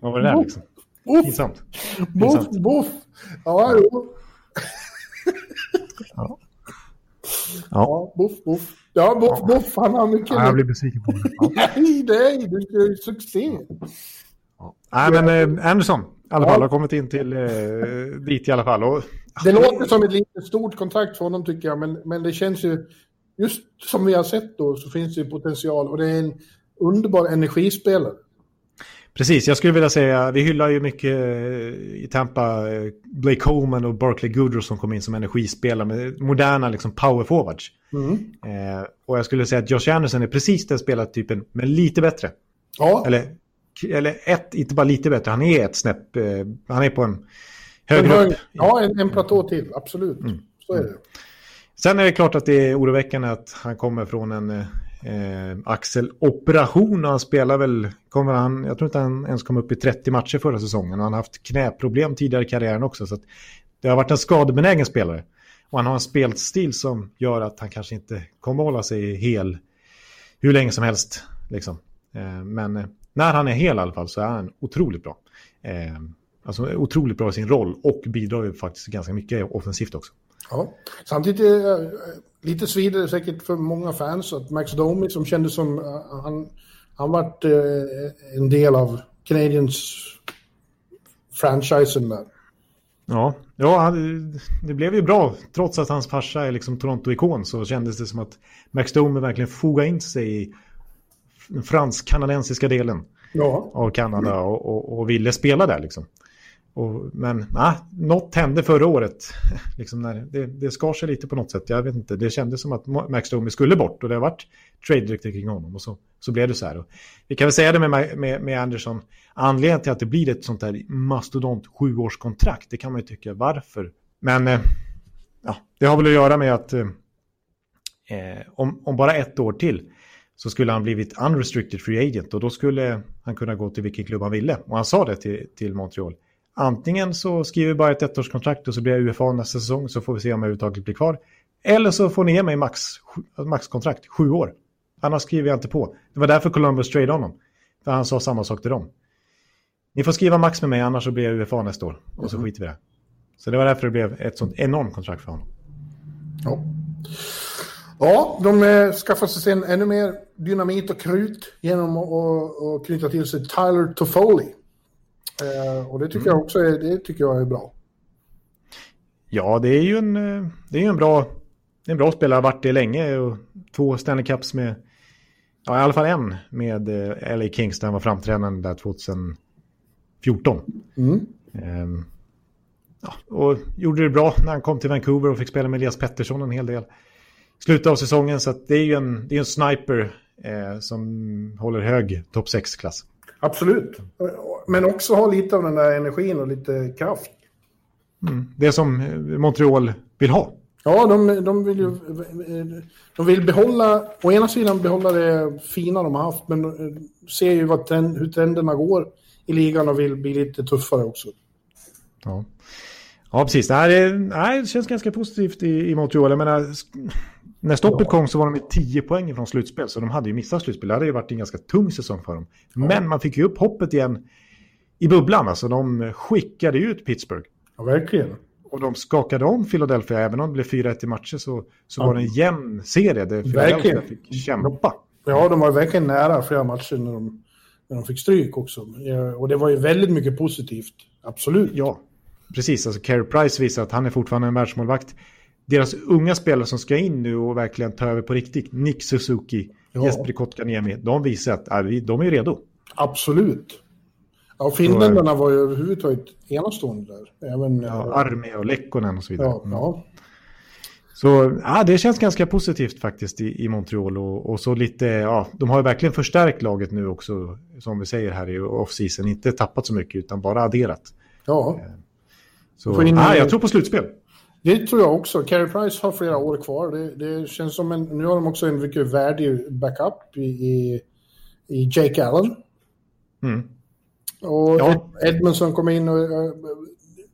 vad var det där liksom? boff, Pinsamt. Pinsamt. boff. Ja, jo. Ja. Ja. Ja, boff, boff. Ja, boff, boff. Han har mycket... Ja, jag blir besviken på det. Ja. Nej, nej, du ska ju succé. Nej, men eh, Anderson i alla fall har kommit in till eh, dit i alla fall. Och, Det låter som ett lite stort kontrakt för honom tycker jag, men, men det känns ju... Just som vi har sett då så finns det potential och det är en underbar energispelare. precis, jag skulle vilja säga, vi hyllar ju mycket eh, i Tampa eh, Blake Coleman och Barkley Goodrow som kom in som energispelare med moderna liksom, power forwards. Mm. Eh, och jag skulle säga att Josh Anderson är precis den spelartypen, men lite bättre. Ja, Eller, eller ett, inte bara lite bättre, han är ett snäpp, eh, han är på en en högre hög, upp. ja en, en platå till, absolut. Så är det. Sen är det klart att det är oroväckande att han kommer från en eh, axeloperation och han spelar väl, kommer han, jag tror inte han ens kom upp i 30 matcher förra säsongen och han har haft knäproblem tidigare i karriären också. Så att det har varit en skadebenägen spelare. Och han har en spelstil som gör att han kanske inte kommer hålla sig hel hur länge som helst. Liksom. Eh, men eh, när han är hel i alla fall så är han otroligt bra. Eh, alltså otroligt bra i sin roll och bidrar ju faktiskt ganska mycket offensivt också. Ja. Samtidigt är äh, lite svider säkert för många fans att Max Domi som kändes som äh, han, han varit äh, en del av Canadiens franchisen där. Ja, ja det blev ju bra. Trots att hans farsa är liksom Toronto-ikon så kändes det som att Max Domi verkligen fogade in sig i den fransk-kanadensiska delen ja. av Kanada och, och, och, ville spela där liksom. Och, men nah, något hände förra året. liksom när det, det skar sig lite på något sätt. Jag vet inte, det kändes som att Max Domi skulle bort och det har varit trade kring honom. Och så, så blev det så här. Och vi kan väl säga det med, med, med Anderson. Anledningen till att det blir ett sånt här mastodont sjuårskontrakt, det kan man ju tycka varför. Men eh, ja, det har väl att göra med att eh, eh, om, om bara ett år till så skulle han blivit unrestricted free agent och då skulle han kunna gå till vilken klubb han ville. Och han sa det till, till Montreal. Antingen så skriver vi bara ett ettårskontrakt och så blir jag UFA nästa säsong så får vi se om jag överhuvudtaget blir kvar. Eller så får ni ge mig max, maxkontrakt, sju år. Annars skriver jag inte på. Det var därför Columbus trade honom. För han sa samma sak till dem. Ni får skriva max med mig annars så blir jag UFA nästa år. Och så mm. skiter vi det. Så det var därför det blev ett sånt enormt kontrakt för honom. Ja. Ja, de eh, skaffar sig sen ännu mer dynamit och krut genom att knyta till sig Tyler Toffoli. Eh, och det tycker mm. jag också är, det tycker jag är bra. Ja, det är ju en, eh, det är en, bra, en bra spelare, har varit det länge. Och två Stanley Cups med, ja i alla fall en med LA Kings där han var framträdande där 2014. Mm. Um, ja, och gjorde det bra när han kom till Vancouver och fick spela med Elias Pettersson en hel del. Slutet av säsongen så det är ju en, det är en sniper eh, som håller hög topp 6-klass. Absolut. Men också ha lite av den där energin och lite kraft. Mm. Det som Montreal vill ha. Ja, de, de, vill ju de vill behålla, å ena sidan behålla det fina de har haft, men ser ju vad trend, hur trenderna går i ligan och vill bli lite tuffare också. Ja, ja precis. Det, här är, nej, det känns ganska positivt i, i Montreal. Jag menar, när stoppet ja. kom så var de i 10 poäng från slutspel, så de hade ju missat slutspel. Det hade ju varit en ganska tung säsong för dem. Ja. Men man fick ju upp hoppet igen i bubblan. Alltså de skickade ut Pittsburgh. Ja, verkligen. Och de skakade om Philadelphia, även om det blev 4-1 i matcher så, så ja. var det en jämn serie där Philadelphia verkligen. fick kämpa. Ja, de var verkligen nära flera matcher när de, när de fick stryk också. Och det var ju väldigt mycket positivt, absolut. Ja, precis. Alltså Carey Price visar att han är fortfarande en världsmålvakt deras unga spelare som ska in nu och verkligen ta över på riktigt, Nick Suzuki, ja. Jesper Kotkaniemi, de visar att de är redo. Absolut. Ja, finländarna var ju överhuvudtaget enastående där. Även, ja, Arme och Lekkonen och så vidare. Ja, ja. Så ja, det känns ganska positivt faktiskt i, i Montreal och, och, så lite, ja, de har ju verkligen förstärkt laget nu också, som vi säger här i off-season, inte tappat så mycket utan bara adderat. Ja. Eh, så, ja, jag tror på slutspel. Det tror jag också. Carey Price har flera år kvar. Det, det, känns som en... Nu har de också en mycket värdig backup i, i, i Jake Allen. Mm. Och ja. Edmondson kom in och...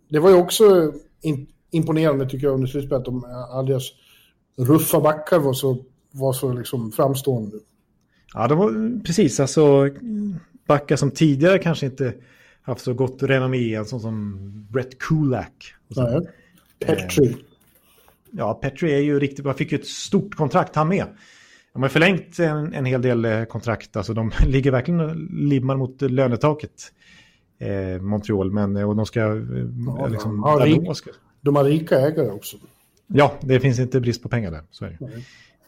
Det var ju också in, imponerande tycker jag under slutspelet. De, all ruffa backar var så, var så liksom framstående. Ja, det var precis. Alltså backar som tidigare kanske inte haft så gott renommé. En sån som Brett Kulak. Och så. Petri. Eh, ja, Petri är ju riktigt bra. Fick ju ett stort kontrakt han med. De har förlängt en, en hel del eh, kontrakt. Alltså de ligger verkligen och limmar mot lönetaket. Eh, Montreal, men och de ska... Ja, liksom, ja, rik, de har rika ägare också. Ja, det finns inte brist på pengar där. Så är det.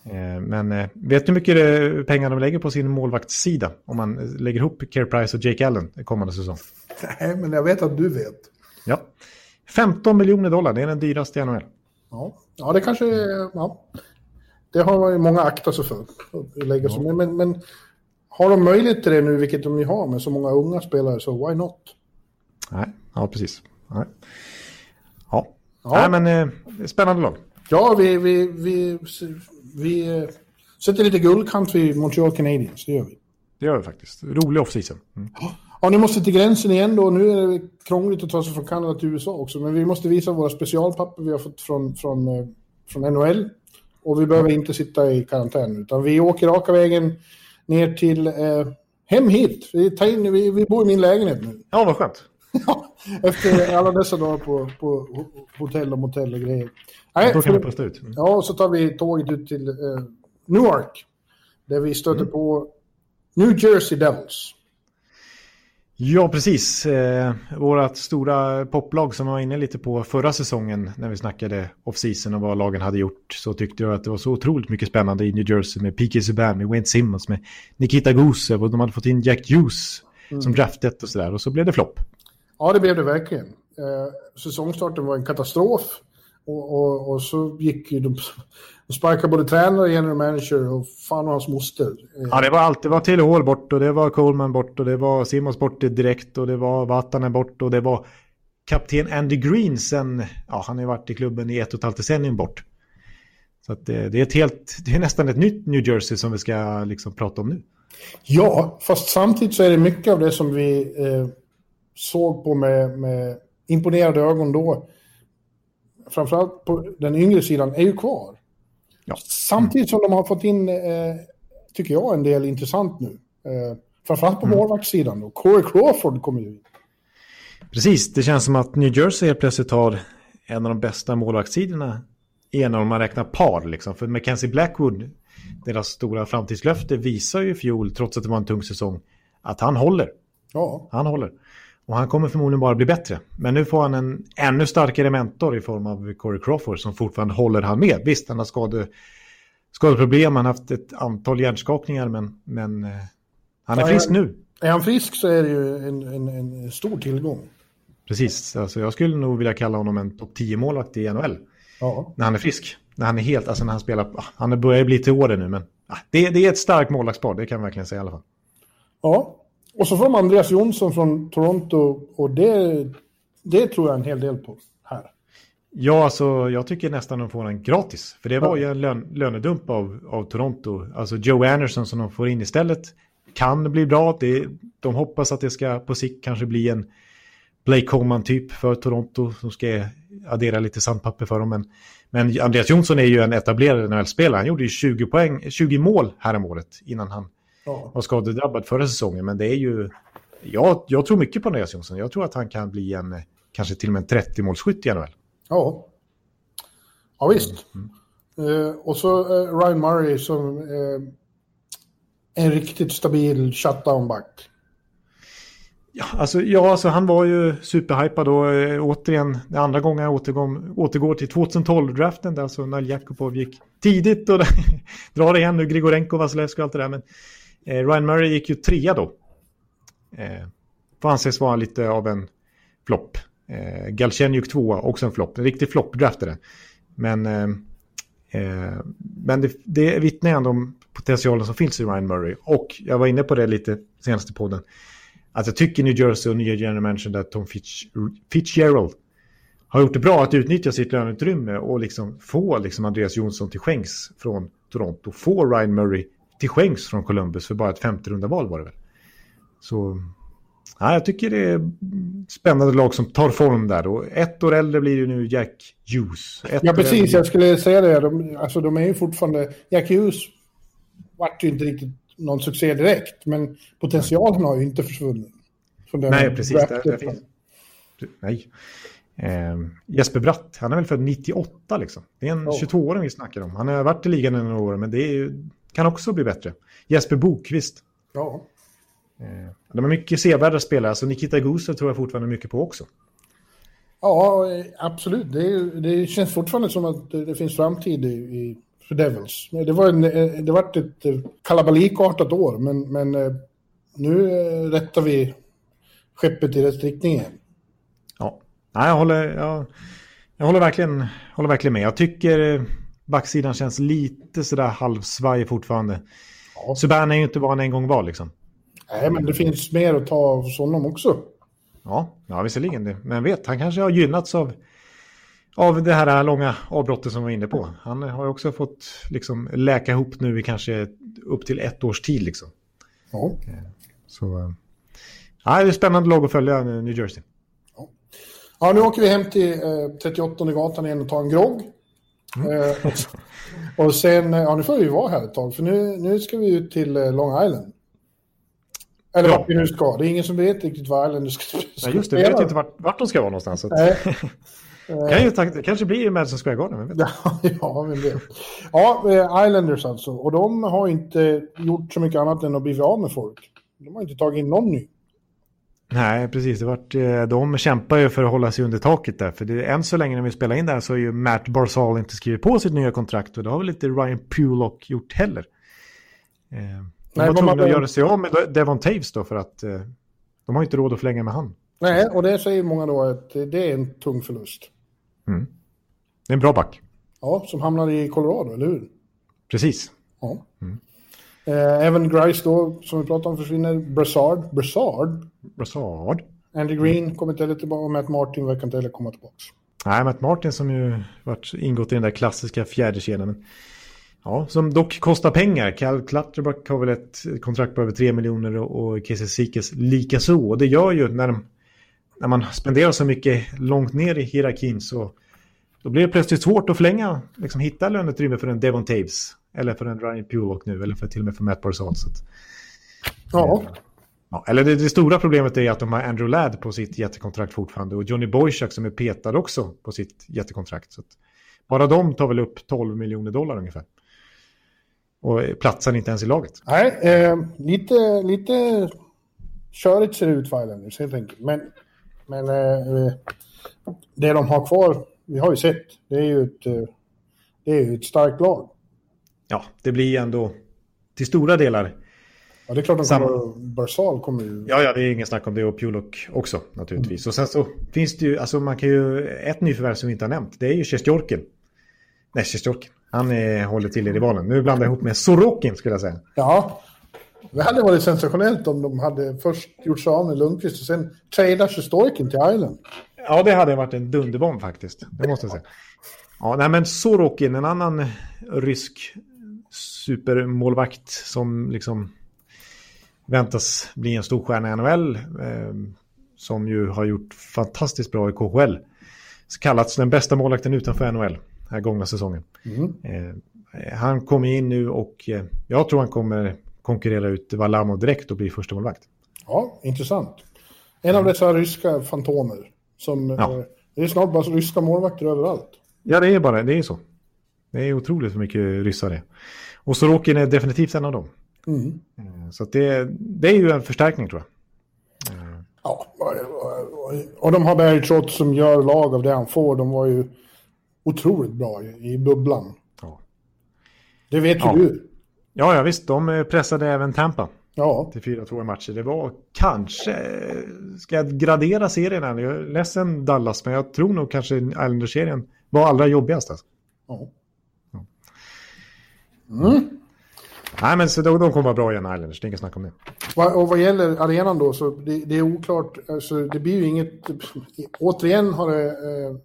Eh, men eh, vet du hur mycket pengar de lägger på sin målvaktssida? Om man lägger ihop Care Price och Jake Allen kommande säsong. Nej, men jag vet att du vet. Ja. 15 miljoner dollar, det är den dyraste i NHL. Ja, ja det kanske ja. Det har många aktat sig för. Lägga ja. men, men har de möjlighet till det nu, vilket de ju har med så många unga spelare, så why not? Nej, ja precis. Nej. Ja. ja. Nej, men eh, spännande lag. Ja, vi, vi, vi, vi eh, sätter lite guldkant vid Montreal Canadiens, det gör vi. Det gör vi faktiskt. Rolig off-season. Mm. Ja, nu måste till gränsen igen då. Nu är det krångligt att ta sig från Kanada till USA också. Men vi måste visa våra specialpapper vi har fått från, från, eh, från NHL. Och vi behöver inte sitta i karantän, utan vi åker raka vägen ner till eh, hem hit. Vi, tar in, vi, vi bor i min lägenhet nu. Ja, vad skönt. Efter alla dessa dagar på, på hotell och motell och grejer. Nej, Då kan vi pusta ut. Mm. Ja, och så tar vi tåget ut till eh, Newark. Där vi stöter mm. på New Jersey Devils. Ja, precis. Eh, vårat stora poplag som var inne lite på förra säsongen när vi snackade off-season och vad lagen hade gjort så tyckte jag att det var så otroligt mycket spännande i New Jersey med P.K. Subban, med Wayne Simmons, med Nikita Gusev och de hade fått in Jack Hughes mm. som draftet och sådär och så blev det flopp. Ja, det blev det verkligen. Eh, säsongstarten var en katastrof och, och, och så gick ju de de sparkade både tränare, general manager och fan och hans moster. Ja, det var allt. Det var till hål bort och det var Coleman bort och det var Simons bort direkt och det var Vatanen bort och det var kapten Andy Green sen, ja han har ju varit i klubben i ett och ett halvt decennium bort. Så det, det, är ett helt, det är nästan ett nytt New Jersey som vi ska liksom prata om nu. Ja, fast samtidigt så är det mycket av det som vi eh, såg på med, med imponerade ögon då. Framförallt på den yngre sidan är ju kvar. Ja. Samtidigt som de har fått in, eh, tycker jag, en del intressant nu. Eh, framförallt på mm. målvaktssidan då. Corey Crawford kommer ju in. Precis, det känns som att New Jersey helt plötsligt har en av de bästa målvaktssidorna en om man räknar par. Liksom. För Mackenzie Blackwood, deras stora framtidslöfte, visar ju i fjol, trots att det var en tung säsong, att han håller. Ja. Han håller. Och han kommer förmodligen bara bli bättre. Men nu får han en ännu starkare mentor i form av Corey Crawford som fortfarande håller han med. Visst, han har skade, skadeproblem, han har haft ett antal hjärnskakningar, men, men eh, han är frisk nu. Är han frisk så är det ju en, en, en stor tillgång. Precis, alltså jag skulle nog vilja kalla honom en topp 10-målvakt i NHL. Ja. När han är frisk. När han är helt, alltså när han spelar, ah, han börjar bli till åren nu, men ah, det, det är ett starkt målvaktspar, det kan man verkligen säga i alla fall. Ja, och så får de Andreas Jonsson från Toronto och det, det tror jag en hel del på här. Ja, alltså jag tycker nästan de får den gratis. För det var ju en lön, lönedump av, av Toronto. Alltså Joe Anderson som de får in istället kan bli bra. Det, de hoppas att det ska på sikt kanske bli en Blake Coleman-typ för Toronto som ska addera lite sandpapper för dem. Men, men Andreas Jonsson är ju en etablerad NHL-spelare. Han gjorde ju 20, poäng, 20 mål här om året innan han ja. var skadedrabbad förra säsongen. Men det är ju... Jag, jag tror mycket på Andreas Jonsson. Jag tror att han kan bli en kanske till och med en 30-målsskytt i NHL. Ja. Ja, visst. Mm. Uh, och så uh, Ryan Murray som uh, en riktigt stabil shutdown-back. Ja, alltså, ja, alltså han var ju superhypad då. återigen, det andra gången jag återgår, återgår till 2012-draften där alltså Nail Jakubov gick tidigt och drar igen nu Grigorenko, Vasilevski och allt det där. Men Eh, Eh, Ryan Murray gick ju trea då. Eh, får anses vara lite av en flopp. Eh, Galchenyuk tvåa, också en flopp. En riktig flopp-draft det. Men, eh, eh, men det, det vittnar ändå om potentialen som finns i Ryan Murray. Och jag var inne på det lite senaste podden. Att jag tycker New Jersey och nya general manager där Tom Fitch, Fitzgerald har gjort det bra att utnyttja sitt löneutrymme och liksom få liksom Andreas Jonsson till skänks från Toronto. Få Ryan Murray till skänks från Columbus för bara ett femte runda val var det väl. Så ja, jag tycker det är spännande lag som tar form där. Och ett år äldre blir ju nu Jack Hughes. Ett ja, precis. Äldre... Jag skulle säga det. De, alltså, de är ju fortfarande... Jack Hughes vart ju inte riktigt någon succé direkt, men potentialen har ju inte försvunnit. Nej, precis. Där, där finns... Nej. Eh, Jesper Bratt, han är väl född 98 liksom. Det är en oh. 22-åring vi snackar om. Han har varit i ligan i några år, men det är ju kan också bli bättre. Jesper Bokvist. Ja. Eh, de är mycket sevärda spelare, så Nikita Gusev tror jag fortfarande mycket på också. Ja, absolut. Det, det känns fortfarande som att det, finns framtid i, i för Devils. Det var, en, det var ett kalabalikartat år, men, men eh, nu eh, rättar vi skeppet i rätt riktning igen. Ja, jag håller, jag, jag håller, verkligen, håller verkligen med. Jag tycker backsidan känns lite sådär halvsvaj fortfarande. Ja. Subban är ju inte vad han en gång var liksom. Nej, men det finns mer att ta hos honom också. Ja, ja visserligen det. Men vet, han kanske har gynnats av, av det här långa avbrottet som vi var inne på. Han har ju också fått liksom läka ihop nu i kanske upp till ett års tid liksom. Ja. Så, eh, ja, det är spännande lag att följa New Jersey. Ja, ja nu åker vi hem till eh, 38 gatan igen och tar en grogg. Eh, och sen, ja nu får vi vara här ett tag, för nu, nu ska vi ut till eh, Long Island. Eller Ja. vart vi nu ska. Det är ingen som vet riktigt var Islanders ska, ska Ja, just det, vi vet inte vart, vart de ska vara någonstans. Nej. kan ju, ta- kanske blir Madison Square Garden? Ja, ja, men det. ja eh, Islanders alltså. Och de har inte gjort så mycket annat än att bli av med folk. De har inte tagit in någon ny. Nej, precis. Det vart, eh, de kämpar ju för att hålla sig under taket där. För det, än så länge när vi spelar in det här så har ju Matt Barzal inte skrivit på sitt nya kontrakt. Och det har väl inte Ryan Pulock gjort heller. Eh, de Nej, var tvungna att göra sig av med Devon Taves då för att eh, de har inte råd att förlänga med han. Nej, och det säger många då att det är en tung förlust. Det är en bra back. Ja, som hamnar i Colorado, eller hur? Precis. Ja. Eh, även Grice då, som vi pratade om, försvinner. Brassard. Brassard. Brassard. Andy Green kommer inte heller tillbaka och Matt Martin verkar inte heller komma tillbaka. Nej, Matt Martin som ju varit ingått i den där klassiska fjärde kedjan. Men, ja, som dock kostar pengar. Cal Clutterbuck har väl ett kontrakt på över 3 miljoner och, Kessie Sikes likaså. Det gör ju när, de, när man spenderar så mycket långt ner i hierarkin så då blir det plötsligt svårt att förlänga, liksom hitta löneutrymme för en Devon Taves. Eller för en Ryan Pulock nu, eller för, till och med för Matt Barzal. Ja, Ja, eller det, det stora problemet är att de har Andrew Ladd på sitt jättekontrakt fortfarande och Johnny Boychuk som är petad också på sitt jättekontrakt. Så bara de tar väl upp 12 miljoner dollar ungefär. Och platsar inte ens i laget. nej, eh, lite, lite körigt ser det ut för Islanders helt enkelt. Men, men eh, det de har kvar, vi har ju sett, det är ju ett, eh, det är ju ett starkt lag. Ja, det blir ändå till stora delar. Ja, det är klart de Samma. kommer, Barzal kommer ju... Ja, ja, det är ingen snack om det och Pulock också naturligtvis. Och sen så finns det ju, alltså man kan ju, ett nyförvärv som vi inte har nämnt, det är ju Sjestjorkin. Nej, Sjestjorkin. Han är, håller till i rivalen. Nu blandar jag ihop med Sorokin skulle jag säga. Ja, det hade varit sensationellt om de hade först gjort sig av med Lundqvist och sen tradat Sjostorkin till Island. Ja, det hade varit en dunderbomb faktiskt. Det måste jag säga. Ja, nej, men Sorokin, en annan rysk supermålvakt som liksom väntas bli en stor stjärna i NHL. Eh, som ju har gjort fantastiskt bra i KHL. Kallats den bästa målvakten utanför NHL den här gångna säsongen. Eh, han kommer in nu och eh, jag tror han kommer konkurrera ut Valamo direkt och bli första målvakt. Ja, intressant. En av dessa ryska fantomer. Som, Ja. eh, det är snart bara ryska målvakter överallt. Ja, det är bara det är så. Det är otroligt hur mycket ryssar det är. Och Sorokin är definitivt en av dem. Mm. Eh, Så det, det är ju en förstärkning tror jag. Ja, och- de har Barry Trotz som gör lag av det han får. De var ju otroligt bra i, bubblan. Ja. Det vet ju Ja. du. Ja, ja visst, de eh, pressade även Tampa Ja, till 4-2 i matcher. Det var kanske, eh, ska jag gradera serien här? Jag är ledsen Dallas, men jag tror nog kanske Islanders-serien var allra jobbigast. Alltså. ja. Nej, men så de, de kommer vara bra igen, Islanders, det är inget snack om det. Och vad gäller arenan då, så det, det är oklart. Alltså, det blir ju inget... Återigen har det... Eh,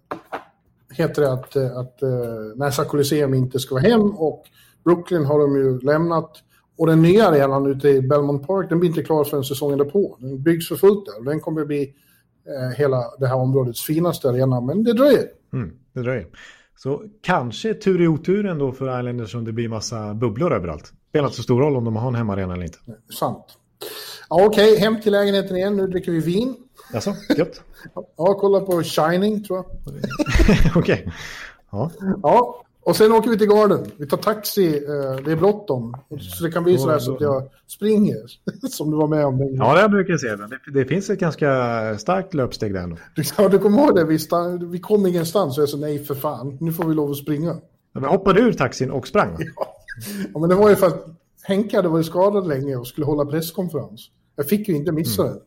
heter det att, eh, att eh, Nassau Coliseum inte ska vara hem och Brooklyn har de ju lämnat. Och den nya arenan ute i Belmont Park, den blir inte klar förrän säsongen därpå. Den byggs för fullt där och den kommer att bli eh, hela det här områdets finaste arena, men det dröjer. Mm, det dröjer. Så kanske tur i oturen då för Islanders om det blir massa bubblor överallt. Spelar inte så stor roll om de har en hemmaarena eller inte. Sant. Ja, Okej, hem till lägenheten igen. Nu dricker vi vin. Alltså, gött. Ja, kolla på Shining, tror jag. Okej. Ja. Ja, och sen åker vi till Garden. Vi tar taxi, eh, det är bråttom. Så det kan bli så att jag springer. Som du var med om. Den. ja, det brukar jag säga. Det, det finns ett ganska starkt löpsteg där ändå. Ja, du kommer ihåg det? Vi, stann, vi kom ingenstans och jag sa nej för fan. Nu får vi lov att springa. Men hoppade ur taxin och sprang. va? Ja, men det var ju för att Henke hade varit skadad länge och skulle hålla presskonferens. Jag fick ju inte missa Mm. det.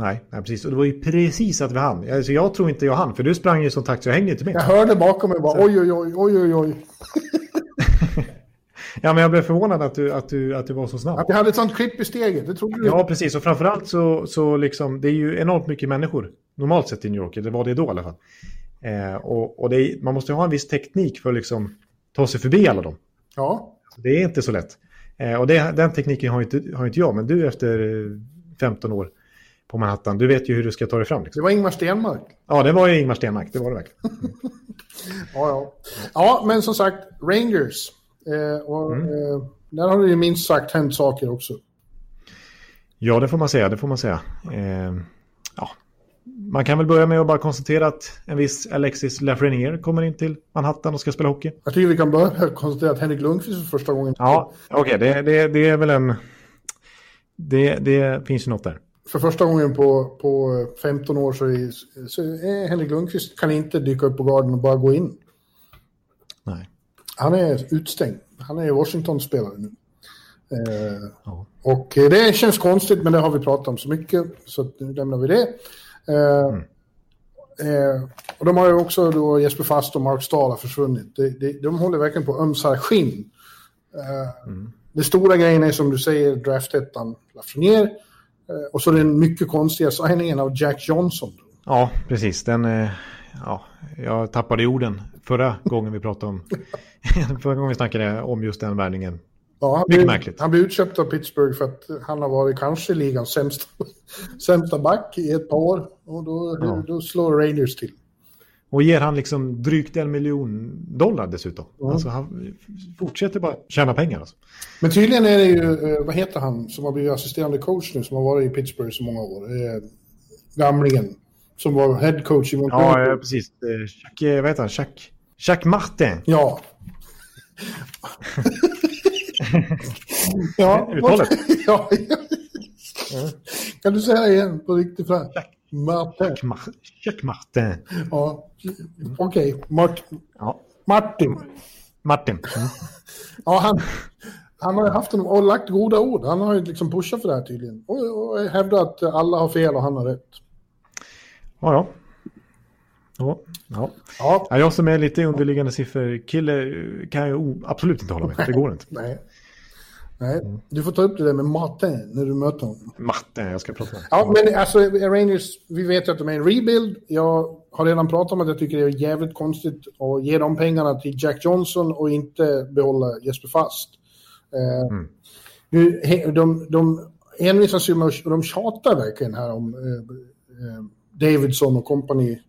Nej, nej, precis. Och det var ju precis att vi hann. Alltså, jag tror inte jag hann, för du sprang ju som taxi och hängde inte med. Jag hörde bakom mig bara oj, oj, oj, oj, oj, oj. Ja, men jag blev förvånad att du, att du, att du var så snabb. Att jag hade ett sånt klipp i steget, det trodde du Ja, precis. Och framförallt så, så liksom, det är ju enormt mycket människor. Normalt sett i New York, det var det då i alla fall. Eh, och och är, man måste ha en viss teknik för att liksom ta sig förbi alla dem. Ja, Det är inte så lätt. Eh, och det, den tekniken har inte, har inte jag, men du efter eh, 15 år på Manhattan, du vet ju hur du ska ta dig fram. det Liksom. var Ingmar Stenmark. Ja, det var ju Ingmar Stenmark, det var det verkligen. ja, ja. ja, men som sagt, Rangers. Eh, och, mm. eh, där har det ju minst sagt hänt saker också. Ja, det får man säga. Det får man säga. Eh, ja. Man kan väl börja med att bara konstatera att en viss Alexis Lafreniere kommer in till Manhattan och ska spela hockey. Jag tycker vi kan börja med att konstatera att Henrik Lundqvist för första gången... Ja, okej. Okay. Det, det, det är väl en... Det, det finns ju något där för första gången på, på 15 år så är, så är Henrik Lundqvist kan inte dyka upp på garden och bara gå in. Nej. Han är utstängd. Han är Washington-spelare nu. Eh, ja. Och det känns konstigt, men det har vi pratat om så mycket, så nu lämnar vi det. Eh, mm. eh, och de har ju också då Jesper Fast och Mark Stahl har försvunnit. De, de, de håller verkligen på att ömsa skinn. Eh, mm. Det stora grejen är som du säger, draftettan Lafreniere Eh, och så den mycket konstiga signingen av Jack Johnson. Ja, precis. Den, eh, ja, jag tappade orden förra gången vi pratade om, förra gången vi snackade om just den värvningen. Ja, han Mycket blev, märkligt. Han blev utköpt av Pittsburgh för att han har varit kanske ligans sämsta, sämsta back i ett par år. Och då, ja. då slår Rangers till. Och ger han liksom drygt en miljon dollar dessutom. Mm. Alltså han fortsätter bara tjäna pengar. Alltså. Men tydligen är det ju, eh, vad heter han som har blivit assisterande coach nu, som har varit i Pittsburgh så många år? Eh, gamlingen, som var head coach i Montreal. Ja, precis. Chuck, eh, vad heter han? Chuck, Chuck Martin. Ja. ja, Uttalet? ja. Kan du säga igen på riktigt franska? Martin. Chuck Martin. Ja, okej. Okay. Mart ja. Martin. Martin. Mm. ja, han, han har haft en, och lagt goda ord. Han har ju liksom pushat för det här tydligen. Och, och hävdat att alla har fel och han har rätt. Ja, ja. Ja, ja. ja. Jag som är lite underliggande siffror-kille kan ju absolut inte hålla med. Det går inte. Nej. Nej, mm. du får ta upp det där med Martin när du möter honom. Martin, jag ska prata med Ja, men alltså Rangers, vi vet ju att de är en rebuild. Jag har redan pratat om att jag tycker det är jävligt konstigt att ge de pengarna till Jack Johnson och inte behålla Jesper Fast. Eh, mm. Nu, de, de envisas ju med och de tjatar verkligen här om eh, eh, Davidson och kompani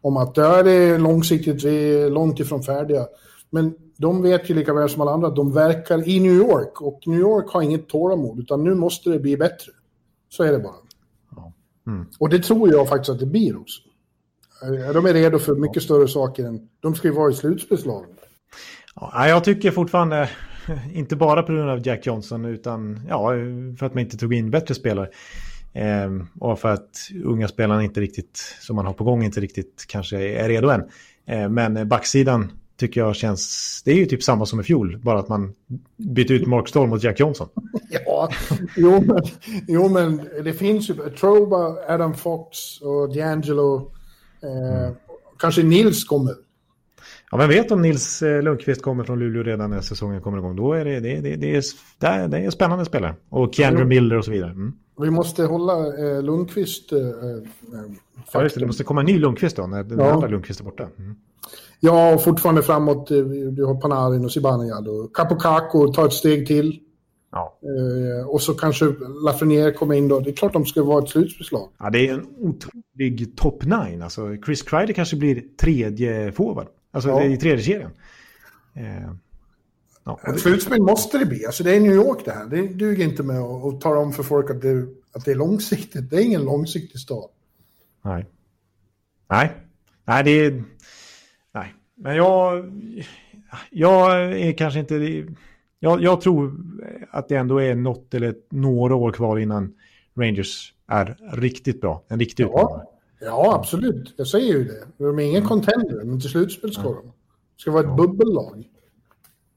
om att det är långsiktigt, vi är långt ifrån färdiga. Men de vet ju lika väl som alla andra att de verkar i New York och New York har inget tålamod utan nu måste det bli bättre. Så är det bara. Mm. Och det tror jag faktiskt att det blir också. Eh, de är redo för mycket större saker än... De ska ju vara i slutspelslagen. Ja, jag tycker fortfarande, inte bara på grund av Jack Johnson, utan ja, för att man inte tog in bättre spelare. Eh, och för att unga spelarna inte riktigt, som man har på gång, inte riktigt kanske är redo än. Eh, men backsidan tycker jag känns... Det är ju typ samma som i fjol, bara att man byter ut Mark Stoll mot Jack Johnson. ja, jo men, jo men det finns ju... Troba, Adam Fox och D'Angelo. Eh, mm. Kanske Nils kommer. Ja, men vet om Nils eh, Lundqvist kommer från Luleå redan när säsongen kommer igång. Då är det, det, det, det, är, det, är, spännande spelare. Och Keandre Miller och så vidare. Mm. Vi måste hålla eh, Lundqvist... Eh, eh ja, just det. Det måste komma en ny Lundqvist då, när den ja. andra Lundqvist är borta. Mm. Ja, och fortfarande framåt. Eh, du har Panarin och Zibanejad och Capocaco tar ett steg till. Ja. Eh, och så kanske Lafreniere kommer in då. Det är klart de ska vara ett slutspelslag. Ja, det är en otrolig top nine. Alltså, Chris Kreider kanske blir tredje forward. Alltså ja. i tredje kedjan. Eh, ja, det... Slutspel måste det bli. Alltså, det är New York det här. Det duger inte med att tala om för folk att det, att det är långsiktigt. Det är ingen långsiktig stad. Nej. Nej. Nej, det är... Men jag... Jag är kanske inte... Jag, jag tror att det ändå är något eller några år kvar innan Rangers är riktigt bra. En riktig ja. utmanare. Ja, absolut. Jag säger ju det. De är ingen mm. contender, men till slutspel ska de. Det ska vara ett ja. bubbellag.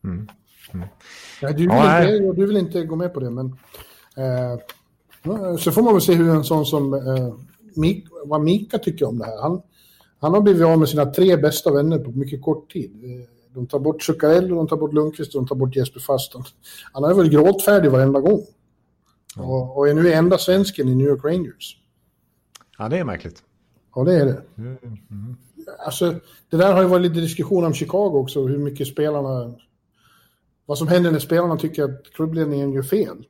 Mm. Mm. Du, vill ja, inte, du vill inte gå med på det, men... Eh, så får man väl se hur en sån som... Eh, Mik, vad Mika tycker om det här. Han, han har blivit av med sina tre bästa vänner på mycket kort tid. Eh, de tar bort Zuccarello, de tar bort Lundqvist och de tar bort Jesper Fast. Han är väl gråtfärdig varenda gång. Och, och är nu enda svensken i New York Rangers. Ja, det är märkligt. Ja, det är det. Mm. Mm. Alltså, det där har ju varit lite diskussion om Chicago också, hur mycket spelarna... Vad som händer när spelarna tycker att klubbledningen gör fel.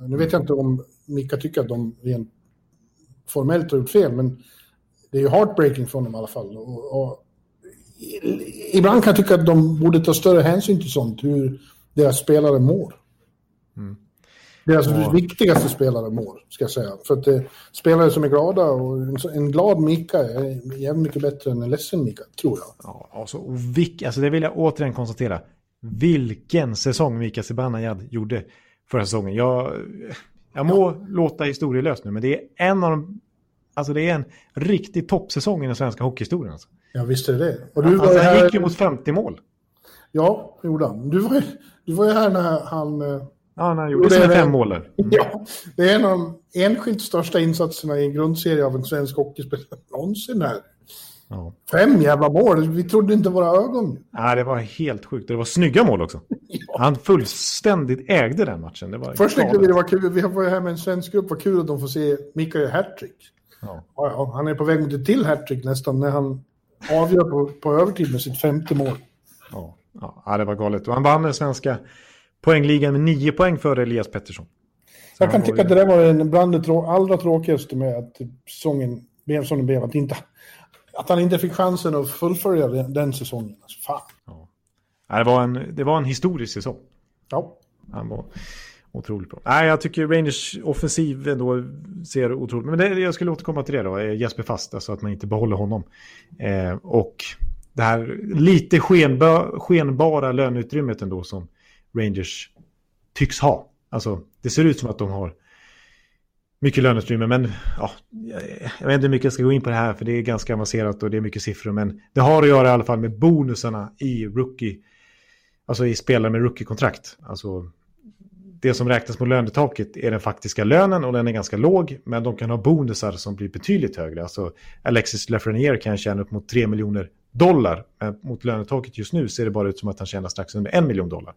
Nu vet jag inte om Mika tycker att de rent formellt har gjort fel, men det är ju heartbreaking för honom i alla fall. Och, och ibland kan jag tycka att de borde ta större hänsyn till sånt, hur deras spelare mår. Mm. Deras ja. viktigaste spelare mår, ska jag säga. För att eh, spelare som är glada och en, en, glad Mika är jävligt mycket bättre än en ledsen Mika, tror jag. Ja, alltså, och vilk, alltså det vill jag återigen konstatera. Vilken säsong Mika Zibanejad gjorde förra säsongen. Jag, jag må ja. låta historielös nu, men det är en av de... Alltså det är en riktig toppsäsong i den svenska hockeyhistorien. Alltså. Ja, visst är det. Och du alltså, han gick ju mot 50 mål. Ja, det gjorde han. Du var, ju, du var ju här när han... Eh, ja, när han gjorde sina fem mål. Mm. Ja, det är en av de enskilt största insatserna i en grundserie av en svensk hockeyspelare någonsin här. Ja. Fem jävla mål, vi trodde inte våra ögon. Ja, det var helt sjukt. Det var snygga mål också. Ja. Han fullständigt ägde den matchen. Det var Först tyckte vi det var kul, vi var här med en svensk grupp, vad kul att de får se Mika göra hattrick. Ja. Ja, han är på väg mot ett till hattrick nästan när han avgör på, på övertid med sitt femte mål. Ja, ja, det var galet. Och han vann den svenska poängligan med nio poäng före Elias Pettersson. Så jag kan tycka att det där var en bland det allra tråkigaste med att säsongen blev som den blev. Att, inte, att han inte fick chansen att fullfölja den, den säsongen. Alltså, fan. Ja. Det, var en, det var en historisk säsong. Ja. Han var otroligt bra. Nej, jag tycker Rangers offensiv ändå ser otroligt... Men det, jag skulle återkomma till det då. Eh, Jesper Fast, alltså att man inte behåller honom. Eh, och det här lite skenba, skenbara löneutrymmet ändå som Rangers tycks ha. Alltså, det ser ut som att de har mycket löneutrymme, men ja, jag vet inte hur mycket jag ska gå in på det här, för det är ganska avancerat och det är mycket siffror, men det har att göra i alla fall med bonusarna i rookie, alltså i spelare med rookie-kontrakt. Alltså, det som räknas mot lönetaket är den faktiska lönen och den är ganska låg, men de kan ha bonusar som blir betydligt högre. Alltså Alexis Lafreniere kan tjäna upp mot 3 miljoner dollar, men mot lönetaket just nu ser det bara ut som att han tjänar strax under en miljon dollar.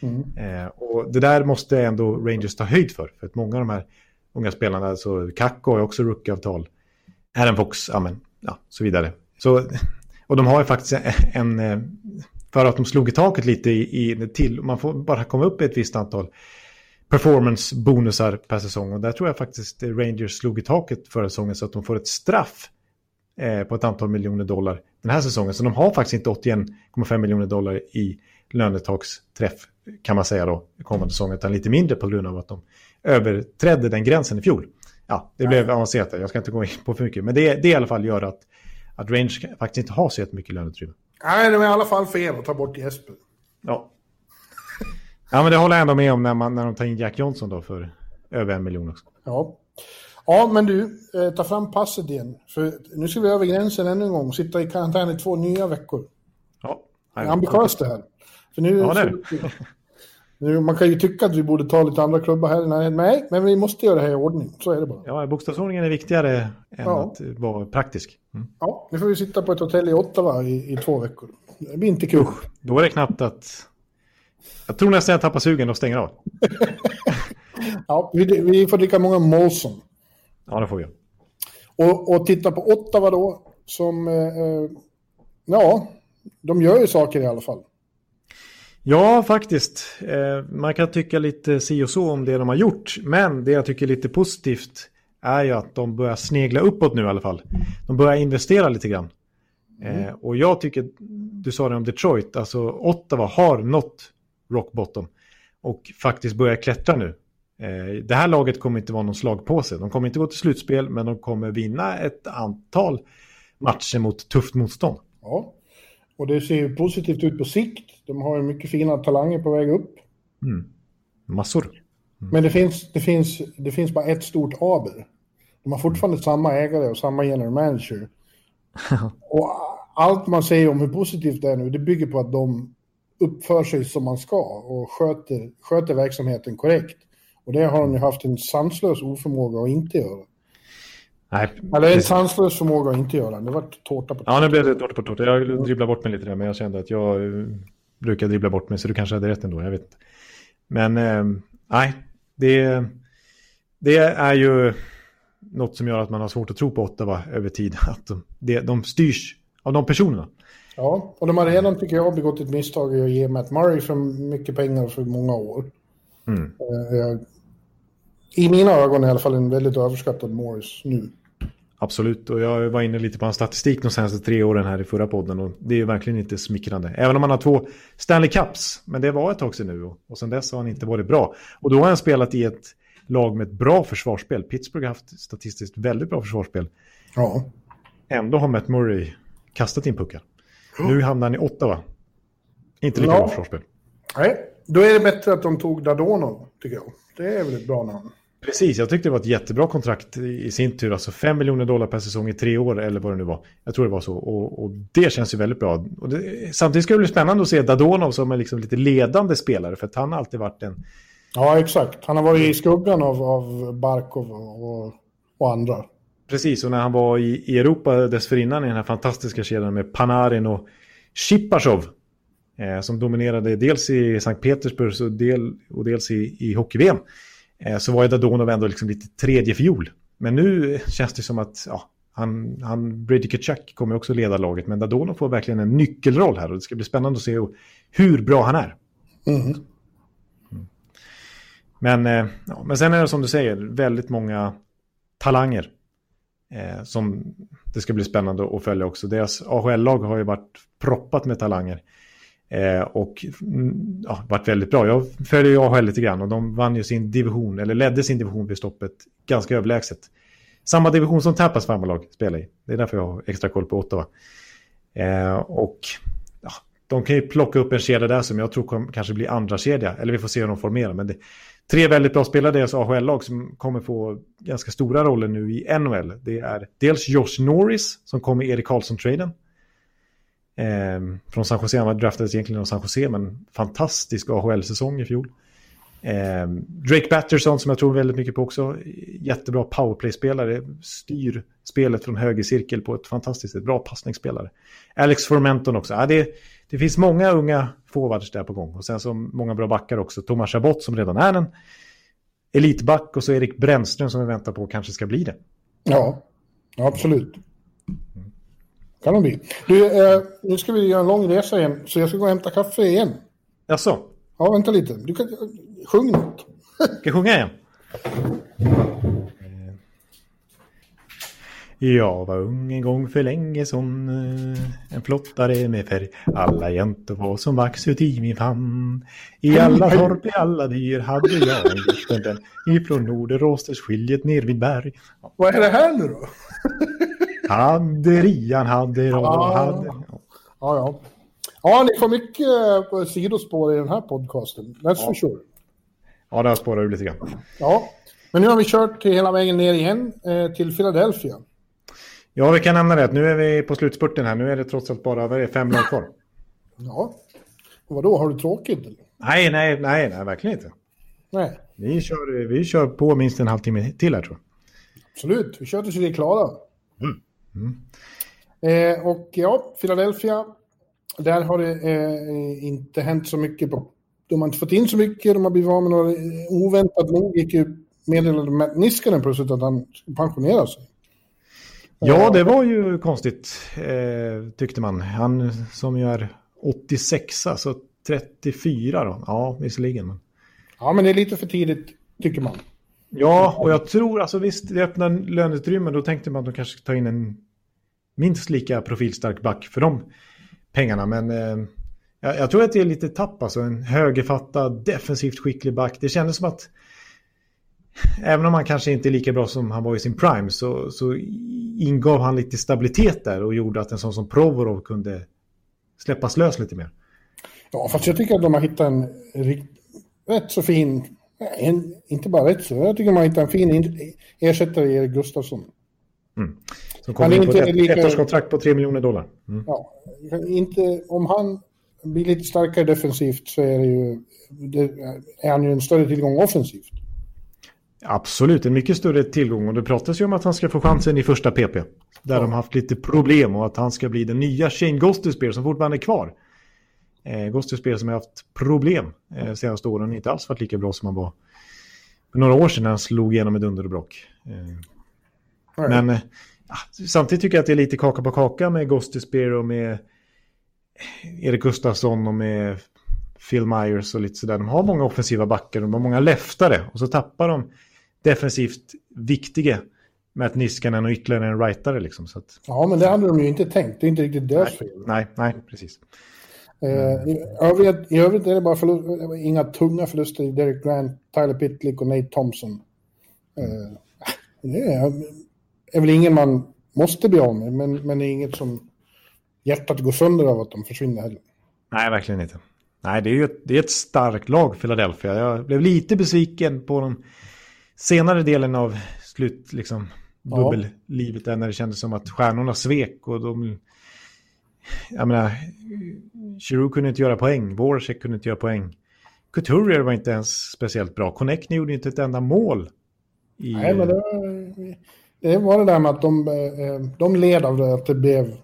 Mm. Eh, och det där måste ändå Rangers ta höjd för, för att många av de här unga spelarna, alltså Kakko har också rookieavtal, Aaron Fox, ja, men, ja, så vidare. Så, och de har ju faktiskt en, en för att de slog i taket lite i, i till, man får bara komma upp i ett visst antal performance-bonusar per säsong. Och där tror jag faktiskt Rangers slog i taket förra säsongen så att de får ett straff eh, på ett antal miljoner dollar den här säsongen. Så de har faktiskt inte 81,5 miljoner dollar i lönetaksträff kan man säga då kommande säsong utan lite mindre på grund av att de överträdde den gränsen i fjol. Ja, det blev avancerat Jag ska inte gå in på för mycket. Men det, det i alla fall gör att, att Rangers faktiskt inte har så jättemycket löneutrymme. Nej, det är i alla fall fel att ta bort Jesper. Ja, Ja, men det håller jag ändå med om när, man, när de tar in Jack Johnson då för över en miljon också. Ja. Ja, men du, eh, ta fram passet igen. För nu ska vi över gränsen ännu en gång. Sitta i karantän i två nya veckor. Ja. Det är ambitiöst det här. För nu, ja, det är det. Nu, man kan ju tycka att vi borde ta lite andra klubbar här. Nej, men vi måste göra det här i ordning. Så är det bara. Ja, bokstavsordningen är viktigare än ja. att vara praktisk. Mm. Ja, nu får vi sitta på ett hotell i Ottawa i, i två veckor. Det blir inte kul. Usch, då är det knappt att jag tror nästan jag tappar sugen och stänger av. ja, vi, vi, får dricka många Molson. Ja, det får vi. Och, och titta på Ottawa då, som... Eh, eh, ja, de gör ju saker i alla fall. Ja, faktiskt. Eh, man kan tycka lite si och så om det de har gjort. Men det jag tycker är lite positivt är ju att de börjar snegla uppåt nu i alla fall. De börjar investera lite grann. Mm. Eh, och jag tycker, du sa det om Detroit, alltså Ottawa har nått rock bottom. Och faktiskt börjar klättra nu. Eh, det här laget kommer inte vara någon slagpåse. De kommer inte gå till slutspel, men de kommer vinna ett antal matcher mot tufft motstånd. Ja, och det ser ju positivt ut på sikt. De har ju mycket fina talanger på väg upp. Mm. Massor. Mm. Men det finns, det, finns, det finns bara ett stort aber. De har fortfarande samma ägare och samma general manager. och allt man säger om hur positivt det är nu, det bygger på att de uppför sig som man ska och sköter, sköter verksamheten korrekt. Och det har de ju haft en sanslös oförmåga att inte göra. Nej, Eller en sanslös förmåga att inte göra. Det var tårta på tårta. Ja, nu blev det tårta på tårta. Jag dribblade bort mig lite där, men jag kände att jag eh, brukar dribbla bort mig, så du kanske hade rätt ändå. Jag vet inte. Men eh, nej, det, det är ju något som gör att man har svårt att tro på Ottawa över tid. Att de, det, de styrs av de personerna. Ja, och de har redan, tycker jag, begått ett misstag i att ge Matt Murray för mycket pengar för många år. Mm. Uh, I mina ögon i alla fall en väldigt överskattad Morris nu. Absolut, och jag var inne lite på hans statistik de senaste tre åren här i förra podden och det är ju verkligen inte smickrande. Även om han har två Stanley Cups, men det var ett tag sedan nu och, och sedan dess har han inte varit bra. Och då har han spelat i ett lag med ett bra försvarsspel. Pittsburgh har haft statistiskt väldigt bra försvarsspel. Ja. Ändå har Matt Murray kastat in puckar. Nu hamnar han i Ottawa. Inte lika Ja. bra försvarsspel. Nej, då är det bättre att de tog Dadonov, tycker jag. Det är väl ett bra namn. Precis, jag tyckte det var ett jättebra kontrakt i sin tur. Alltså 5 miljoner dollar per säsong i tre år eller vad det nu var. Jag tror det var så. Och, och det känns ju väldigt bra. Det, samtidigt ska det bli spännande att se Dadonov som är liksom lite ledande spelare. För att han har alltid varit en... Ja, exakt. Han har varit i skuggan av, av Barkov och, och andra. Precis, och när han var i, i Europa dessförinnan i den här fantastiska kedjan med Panarin och Shipashov. Eh, som dominerade dels i Sankt Petersburg och, del, och dels i, i hockey-VM. Eh, så var ju Dadonov ändå liksom lite tredje fiol. Men nu känns det som att ja, han, han, Brady Kachuk kommer också leda laget. Men Dadonov får verkligen en nyckelroll här och det ska bli spännande att se hur bra han är. Mhm. Men, eh, ja, men sen är det som du säger, väldigt många talanger. Eh, som det ska bli spännande att följa också. Deras AHL-lag har ju varit proppat med talanger. Eh, och mm, ja, varit väldigt bra. Jag följer ju AHL lite grann och de vann ju sin division, eller ledde sin division vid stoppet ganska överlägset. Samma division som Tampas farmarlag spelar i. Det är därför jag har extra koll på Ottawa. Eh, och ja, de kan ju plocka upp en kedja där som jag tror kom, kanske blir andra kedja. Eller vi får se hur de formerar. Men det, tre väldigt bra spelare i deras AHL-lag som kommer få ganska stora roller nu i NHL. Det är dels Josh Norris som kom i Erik Karlsson-traden. Eh, från San Jose, han var draftades egentligen av San Jose, men fantastisk AHL-säsong i fjol. Eh, Drake Batterson som jag tror väldigt mycket på också. Jättebra powerplay-spelare. Styr spelet från höger cirkel på ett fantastiskt sätt. Bra passningsspelare. Alex Formenton också. Ja, det, det finns många unga forwards där på gång. Och sen så många bra backar också. Thomas Chabot som redan är en elitback. Och så Erik Brännström som vi väntar på kanske ska bli det. Ja, absolut. Kan de bli. Du, eh, nu ska vi göra en lång resa igen, så jag ska gå och hämta kaffe igen. Jaså, Ja, vänta lite. Du kan... Sjung något. ska jag sjunga igen? Jag var ung en gång för länge som en flottare med färg. Alla jäntor var som vax ut i min famn. I alla torp, i alla dyr hade jag en liten vän. Ifrån Norderåsters skiljet ner vid berg. Vad är det här nu då? Hade rian, hade Ah. hade... Ja, ja. Ja, ni får mycket eh, sidospår i den här podcasten. That's for sure. Ja, där spårar du lite grann. Ja, men nu har vi kört hela vägen ner igen eh, till Philadelphia. Ja, vi kan nämna det. att Nu är vi på slutspurten här. Nu är det trots allt bara vad är det, fem lag kvar. Ja. Och vadå, har du tråkigt eller? Nej, nej, nej, nej, verkligen inte. Nej, Vi kör, vi kör på minst en halvtimme till här tror jag. absolut. Vi kör tills vi är klara. Eh, och ja, Philadelphia. Där har det eh, inte hänt så mycket. På, de har inte fått in så mycket. De har blivit av med några... Oväntat nog gick ju meddelade Matt Niskanen plötsligt att han skulle pensionera sig. Ja, det var ju konstigt eh, tyckte man. Han som ju är 86, alltså 34 då. Ja, visserligen. men- Ja, men det är lite för tidigt, tycker man. Ja, och jag tror, alltså visst, det öppnar löneutrymme. Då tänkte man att de kanske ta in en minst lika profilstark back för de pengarna. Men eh, jag, jag tror att det är lite tapp, alltså en högerfattad, defensivt skicklig back. Det kändes som att även om han kanske inte är lika bra som han var i sin prime så, så ingav han lite stabilitet där och gjorde att en sån som Provorov kunde släppas lös lite mer. Ja, fast jag tycker att de har hittat en rätt så fin... En, inte bara rätt så, jag tycker de har hittat en fin in- ersättare i Erik Gustafsson. Som Han kom är in på ett lika- ettårskontrakt på 3 miljoner dollar. Mm. Ja, inte, om han blir lite starkare defensivt så är, det ju, det, är han ju en större tillgång offensivt. Absolut, en mycket större tillgång. Och det pratas ju om att han ska få chansen i första PP. Där de haft lite problem och att han ska bli den nya Shane Gostisbehere som fortfarande är kvar. Eh, Gostisbehere som har haft problem eh, senaste åren. Inte alls varit lika bra som han var för några år sedan när han slog igenom ett under och bråck. Eh, Nej. men eh, ja, samtidigt tycker jag att det är lite kaka på kaka med Gostisbehere och med Erik Gustafsson och med Phil Myers och lite sådär. De har många offensiva backar de har många leftare och så tappar de defensivt viktiga Matt Niskanen och ytterligare en rightare. Liksom, så att... Ja, men det hade de ju inte tänkt. Det är inte riktigt deras fel. Nej, nej, precis. Eh, i, övrigt, I övrigt är det bara förlust, inga tunga förluster i Derek Grant, Tyler Pitlick och Nate Thompson. Eh, det är, är väl ingen man måste bli av med, men, men det är inget som hjärtat går sönder av att de försvinner heller. Nej, verkligen inte. Nej, det är ju ett, det är ett starkt lag, Philadelphia. Jag blev lite besviken på den senare delen av slut, liksom, bubbellivet där när det kändes som att stjärnorna svek och de... Jag menar, Giroud kunde inte göra poäng, Voracek kunde inte göra poäng. Couturier var inte ens speciellt bra. Connectny gjorde inte ett enda mål. I... Nej, men det var, det var det där med att de, eh, de led av det, att det blev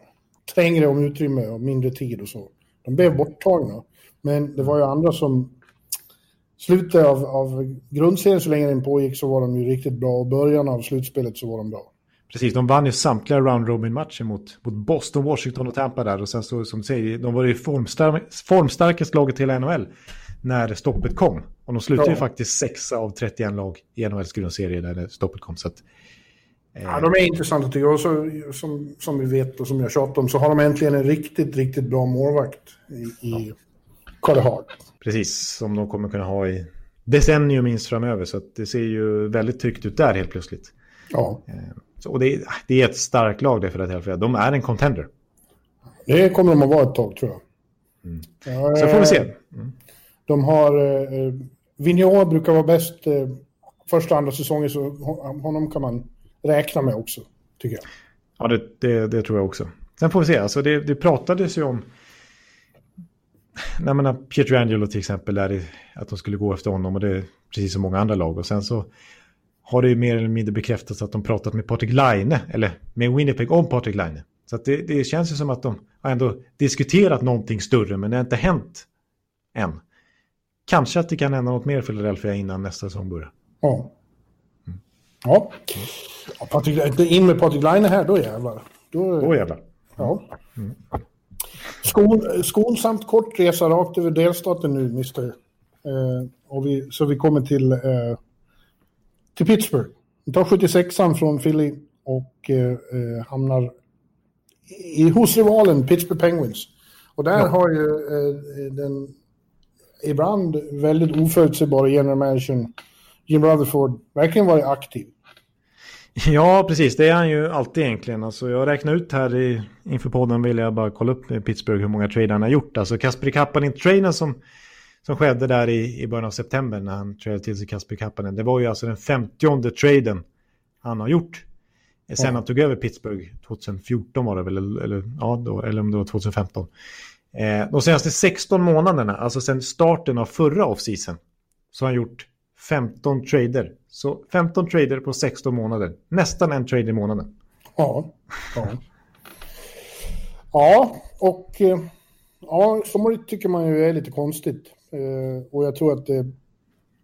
trängre om utrymme och mindre tid och så. De blev borttagna. Men det var ju andra som... Slutet av, av grundserien så länge den pågick så var de ju riktigt bra och början av slutspelet så var de bra. Precis, de vann ju samtliga round robin-matcher mot, mot Boston, Washington och Tampa där. Och sen så, som du säger, de var ju formstar formstarkaste laget i hela NHL när stoppet kom. Och de slutade ja. ju faktiskt sexa av 31 lag i NHLs grundserie när stoppet kom. Så att, eh... Ja, de är intressanta tycker jag. Och så, som, som vi vet och som jag tjatar om så har de äntligen en riktigt, riktigt bra målvakt i, i ja. Carter Hart. Precis, som de kommer kunna ha i decennium minst framöver. Så det ser ju väldigt tryggt ut där helt plötsligt. Ja. Eh, så, och det är, det är ett starkt lag det för att De är en contender. Det kommer de att vara ett tag tror jag. Mm. Ja, så får vi se. Mm. De har... Eh, Vigneault brukar vara bäst eh, första andra säsongen så honom kan man räkna med också, tycker jag. Ja, det, det, det tror jag också. Sen får vi se. Alltså det, det pratades ju om... Jag menar, Pietrangelo till exempel, där att de skulle gå efter honom och det är precis som många andra lag. Och sen så har det ju mer eller mindre bekräftats att de pratat med Patrik Laine, eller med Winnipeg om Patrik Laine. Så det, det, känns ju som att de har ändå diskuterat någonting större, men det har inte hänt än. Kanske att det kan hända något mer i Philadelphia innan nästa säsong börjar. Ja. Mm. Ja. ja Patrik, in med Patrik Laine här, då jävlar. Då, då jävlar. Ja. Mm. Skon, skonsamt kort resa rakt över delstaten nu, Mr. Eh, och vi, så vi kommer till, eh, till Pittsburgh. Vi tar 76an från Philly och eh, eh, hamnar i, hos rivalen Pittsburgh Penguins. Och där ja. har ju eh, den ibland väldigt oförutsägbara general managern Jim Rutherford verkligen varit aktiv. Ja, precis. Det är han ju alltid egentligen. Alltså, jag räknar ut här i, inför podden vill jag bara kolla upp med Pittsburgh hur många trade han har gjort. Alltså Kasperi Kapanen-traden som, som skedde där i, i början av september när han tradade till sig Kasperi Kapanen. Det var ju alltså den femtionde traden han har gjort. Sen han tog över Pittsburgh 2014 var det väl, eller, ja, då, eller om det var 2015. Eh, de senaste 16 månaderna, alltså sen starten av förra offseason, så har han gjort 15 trader. Så 15 trader på 16 månader. Nästan en trade i månaden. Ja. Ja, ja och eh, ja, så tycker man ju är lite konstigt. Eh, och jag tror att det,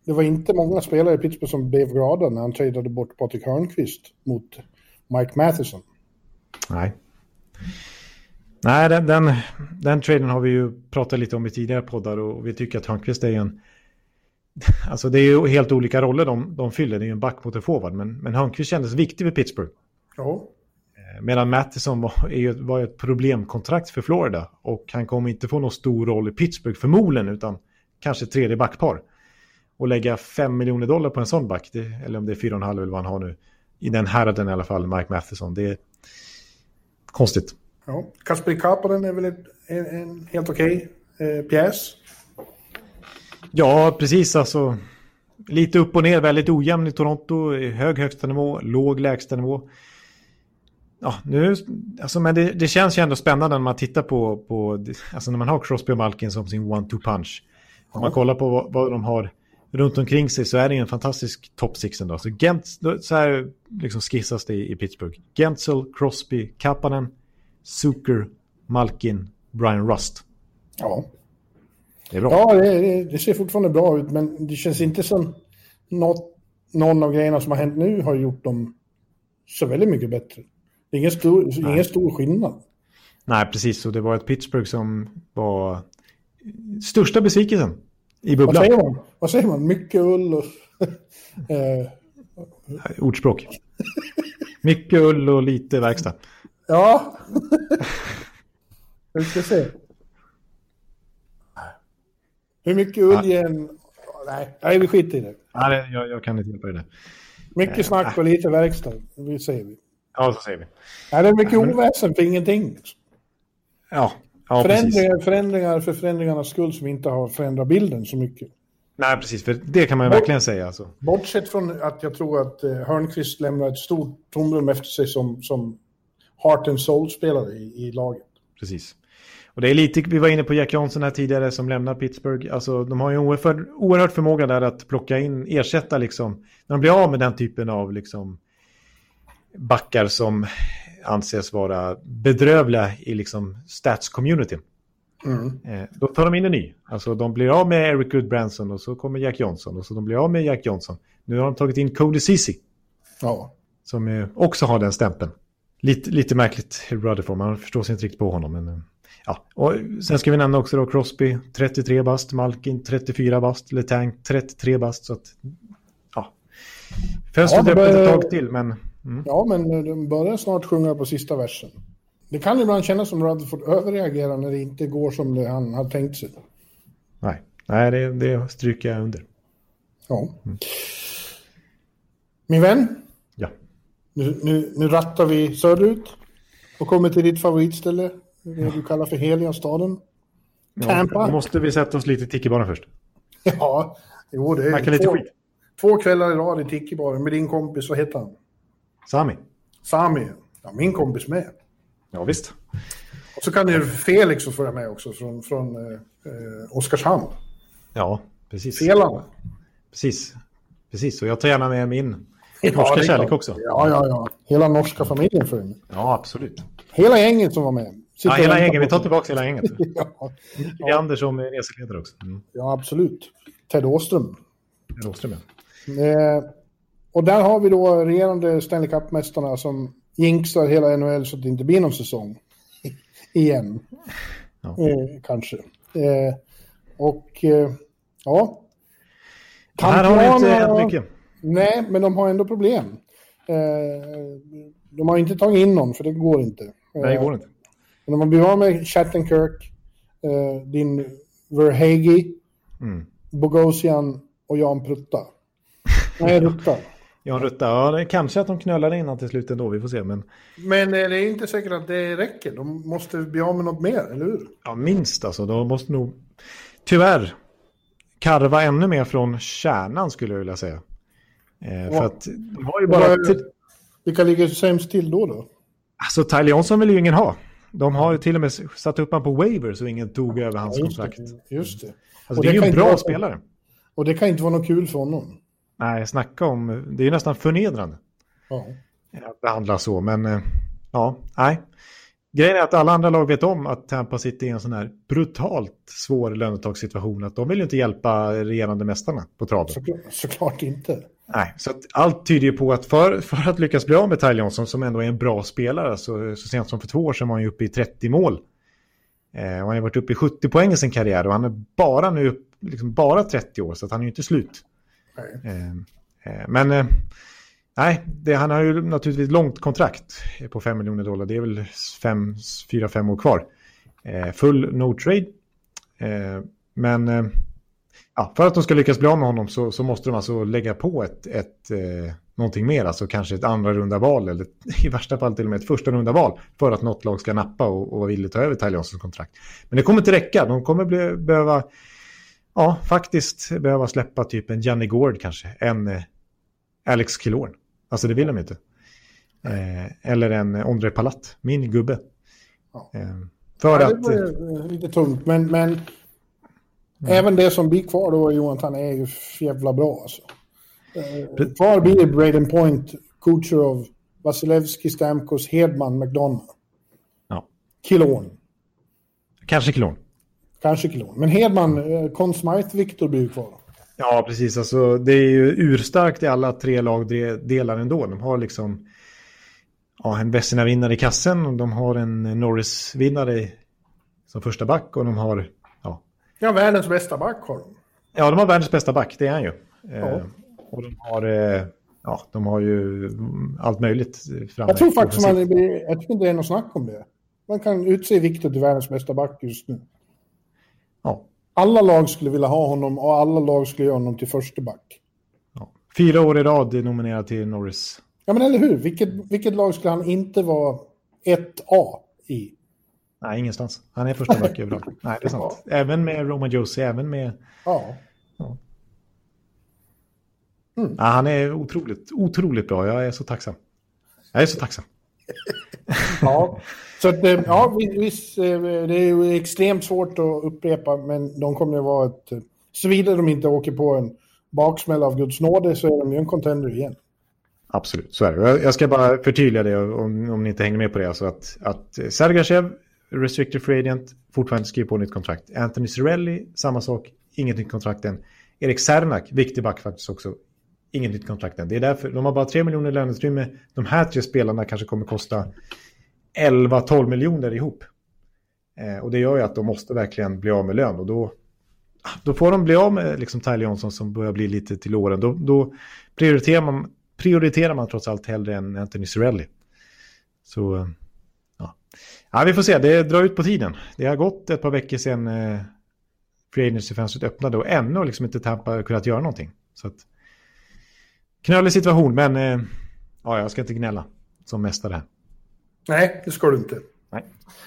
det var inte många spelare i Pittsburgh som blev glada när han tradade bort Patrik Hörnqvist mot Mike Matheson. Nej. Nej, den, den, den traden har vi ju pratat lite om i tidigare poddar och vi tycker att Hörnqvist är en... Alltså det är ju helt olika roller de, de fyller. Det är ju en back mot en forward. Men, men Hörnqvist kändes viktig för Pittsburgh. Ja. Eh, medan Matheson var, är, var ett problemkontrakt för Florida. Och han kommer inte få någon stor roll i Pittsburgh förmodligen. Utan kanske tredje backpar. Och lägga 5 miljoner dollar på en sån back. Det, eller om det är 4,5 eller vad han har nu. I den häraden i alla fall, Mike Matheson. Det är konstigt. Ja. Kasperi Kapanen är väl en, en helt okej okay, eh, pjäs? Ja, precis. Alltså, lite upp och ner, väldigt ojämn i Toronto. Hög högsta nivå, låg lägsta nivå. Ja, nu, alltså, men det, det, känns ju ändå spännande när man tittar på, på alltså när man har Crosby och Malkin som sin one-two punch. Om man kollar på vad, vad, de har runt omkring sig så är det en fantastisk top six ändå. Så, Gent, så här liksom skissas det i, i Pittsburgh. Gentzel, Crosby, Kapanen, Zucker, Malkin, Brian Rust. Ja. Det är bra. Ja, det, det, ser fortfarande bra ut, men det känns inte som något, någon av grejerna som har hänt nu har gjort dem så väldigt mycket bättre. Det är ingen stor, ingen stor skillnad. Nej, precis. Och det var ett Pittsburgh som var största besvikelsen i bubblan. Vad säger man? Vad säger man? Mycket ull och... eh. Ordspråk. Mycket ull och lite verkstad. Ja. Vi ska se. Hur mycket ull ger en... Nej, nej, vi skiter i det. Nej, jag, jag kan inte hjälpa dig där. Mycket snack och lite verkstad. Det säger vi. Ja, så säger vi. Nej, det är mycket oväsen för ingenting. Ja, ja precis. Förändringar, förändringar för förändringarnas skull som inte har förändrat bilden så mycket. Nej, precis. För det kan man ju verkligen säga. Alltså. Bortsett från att jag tror att eh, Hörnqvist lämnar ett stort tomrum efter sig som, som heart and soul-spelare i, i laget. Precis. Och det är lite, vi var inne på Jack Johnson här tidigare som lämnar Pittsburgh. Alltså de har ju en oerhört, oerhört förmåga där att plocka in, ersätta liksom, när de blir av med den typen av liksom backar som anses vara bedrövliga i liksom stats-communityn. Mm. Eh, då tar de in en ny. Alltså de blir av med Eric Goodbranson och så kommer Jack Johnson och så de blir av med Jack Johnson. Nu har de tagit in Cody Ceesay Ja. som också har den stämpeln. Lite, lite märkligt Rutherford, man förstår sig inte riktigt på honom. Men, eh, ja. och sen ska vi nämna också då Crosby 33 bast, Malkin 34 bast, Letang 33 bast. Så att, ja. Fönstret Ja, öppet ett tag till, men mm, ja, men de börjar snart sjunga på sista versen. Det kan ibland kännas som Rutherford överreagerar när det inte går som det han har tänkt sig. nej, nej det, det stryker jag under. Ja. Min vän, Ja. nu, nu, nu rattar vi söderut och kommer till ditt favoritställe, det du kallar för heliga staden. Ja, Tampa. då måste vi sätta oss lite i tiki-banan först. Ja, jo, det är lite två, skit. två kvällar i rad i Tiki-baren med din kompis, vad heter han? Sami. Sami. Ja, min kompis med. Ja, visst. Och så kan ju Felix få följa med också från, från eh, eh, Oskarshamn. Ja, precis. Felan. Precis. Precis, och jag tar gärna med min Ja, norska kärlek också. Ja, ja, ja. Hela norska familjen följer med. Ja, absolut. Hela gänget som var med. Ja, hela gänget. Vi tar tillbaka hela gänget. Ja, är Anders som reseledare också. Mm. ja, absolut. Ted Åström. Rådström, ja. Eh, och där har vi då regerande Stanley Cup-mästarna som jinxar hela NHL så att det inte blir någon säsong. Igen. Ja. Eh, kanske. Eh, och eh, ja. Här har det inte hänt mycket. Nej, men de har ändå problem. Eh, de har inte tagit in någon, för det går inte. Nej, det går inte. Men de har blivit av med Chattenkirk, eh, din Verhage, Mm. Bogosian och Jan Prutta. Nej, Rutta. Jan Rutta, ja, kanske att de knölar in han till slut ändå, vi får se. Men Men eh, det är inte säkert att det räcker. De måste bli av med något mer, eller hur? ja, minst alltså, de måste nog tyvärr karva ännu mer från kärnan skulle jag vilja säga. Eh, Ja. För att de har ju bara... Vilka ligger sämst till då? då? Alltså Tyler Johnson vill ju ingen ha. De har till och med satt upp honom på waiver så ingen tog över hans Just kontrakt. det. Just det. Alltså, Och det är det ju en bra vara- spelare. Och det kan inte vara något kul för honom. Nej, snacka om... Det är ju nästan förnedrande Ja. att behandla så, men eh, ja, nej. Grejen är att alla andra lag vet om att Tampa sitter i en sån här brutalt svår lönetagssituation. Att de vill ju inte hjälpa regerande mästarna på traven. Såklart, såklart inte. Nej, så att allt tyder ju på att för, för att lyckas bli av med Tyler Johnson, som ändå är en bra spelare, så, så sent som för två år sedan var han ju uppe i 30 mål. Eh, och han har varit uppe i 70 poäng i sin karriär och han är bara nu liksom bara 30 år, så han är ju inte slut. Eh, eh, men eh, nej, det, han har ju naturligtvis långt kontrakt på 5 miljoner dollar. Det är väl 4-5 år kvar. Eh, full no trade. Eh, men eh, ja, för att de ska lyckas bli av med honom så, så måste de alltså lägga på ett, ett, eh, någonting mer, alltså kanske ett andra runda val eller i värsta fall till och med ett första runda val för att något lag ska nappa och, och vara villigt att ta över Tyler kontrakt. Men det kommer inte räcka, de kommer bli, behöva, ja faktiskt behöva släppa typ en Janne Gård kanske, en eh, Alex Killorn. Alltså det vill de inte. Eh, eller en eh, Ondrej Palat, min gubbe. Ja. Eh, för Ja, att... det var eh, lite tungt, men, men även det som blir kvar då, Jonathan, är ju jävla bra alltså. Eh, kvar blir Braden Point, Kucherov, Vasilevski, Stamkos, Hedman, McDonough. Ja. Kilon. Kanske Killorn. Kanske Kilon. Men Hedman, eh, Conn Smythe, Victor blir kvar. Ja, precis. Alltså, det är ju urstarkt i alla tre lagdelar ändå. De har liksom ja, en Vesina-vinnare i kassen och de har en Norris-vinnare som första back och de har ja, Ja, världens bästa back har de. ja, de har världens bästa back, det är han ju. Ja. Eh, och de har eh, ja, de har ju allt möjligt framme. Jag tror faktiskt man, jag tycker inte det är något snack om det. Man kan utse Viktor till världens bästa back just nu. Ja. Alla lag skulle vilja ha honom och alla lag skulle göra honom till första back. Ja. Fyra år i rad nominerad till Norris. Ja, men eller hur? Vilket, vilket lag skulle han inte vara ett A i? Nej, ingenstans. Han är första back överallt. Nej, det är sant. Ja. Även med Roman Josie, även med... Ja. ja. Mm. ja. Han är otroligt, otroligt bra. Jag är så tacksam. Jag är så tacksam. ja, så att, eh, ja, visst, eh, det är ju extremt svårt att upprepa, men de kommer att vara ett... Eh, såvida de inte åker på en baksmäll av Guds nåde så är de ju en contender igen. Absolut, så är det. Jag ska bara förtydliga det om, om ni inte hänger med på det. Alltså att, att Sergachev, restricted free agent, fortfarande skriver på nytt kontrakt. Anthony Cirelli, samma sak, inget nytt kontrakt än. Erik Sernak, viktig back faktiskt också, inget nytt kontrakt än. Det är därför, de har bara 3 miljoner i löneutrymme. De här tre spelarna kanske kommer kosta 11-12 miljoner ihop. Eh, och det gör ju att de måste verkligen bli av med lön. Och då, ah, då får de bli av med liksom Tyler Johnson som börjar bli lite till åren. Då, då prioriterar, man, prioriterar man trots allt hellre än Anthony Cirelli. Så eh, ja. ja, vi får se. Det drar ut på tiden. Det har gått ett par veckor sedan eh, Free Agency-fönstret öppnade och ännu har liksom inte Tampa kunnat göra någonting. Så att, knölig situation, men eh, ja, jag ska inte gnälla som mästare här. Nej, det ska du inte. Nej.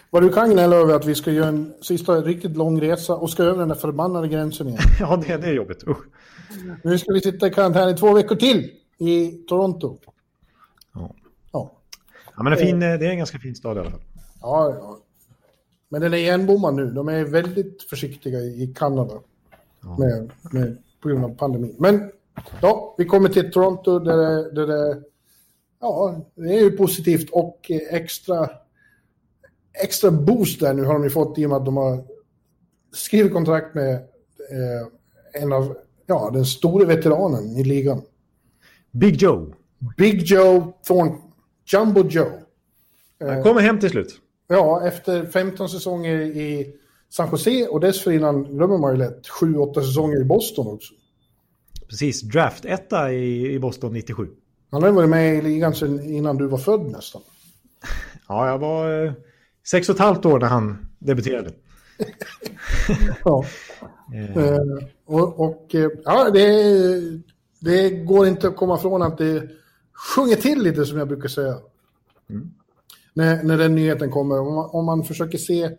Vad du kan gnälla över att vi ska göra en sista riktigt lång resa och ska över den där förbannade gränsen igen. ja, det, det är jobbigt. Usch. Nu ska vi sitta i karantän i två veckor till i Toronto. Ja. Ja, ja men det är, fin, det är en ganska fin stad i alla fall. Ja, ja. Men den är igenbommad nu. De är väldigt försiktiga i Kanada. Ja. Med, med, på grund av pandemin. Men ja, vi kommer till Toronto där det, där det ja, det är ju positivt och extra, extra boost där nu har de ju fått i och med att de har skrivit kontrakt med eh, en av, ja, den stora veteranen i ligan. Big Joe. Big Joe Thorn, Jumbo Joe. Han kommer hem till slut. Ja, efter 15 säsonger i San Jose och dessförinnan glömmer man ju lätt 7-8 säsonger i Boston också. Precis, draft-etta i, i Boston 97. Han har varit med i ligan sedan innan du var född nästan. Ja, jag var eh, sex och ett halvt år när han debuterade. ja. Eh, och, och eh, ja, det, det går inte att komma ifrån att det sjunger till lite som jag brukar säga. Mm. När, när den nyheten kommer. Om man, om man försöker se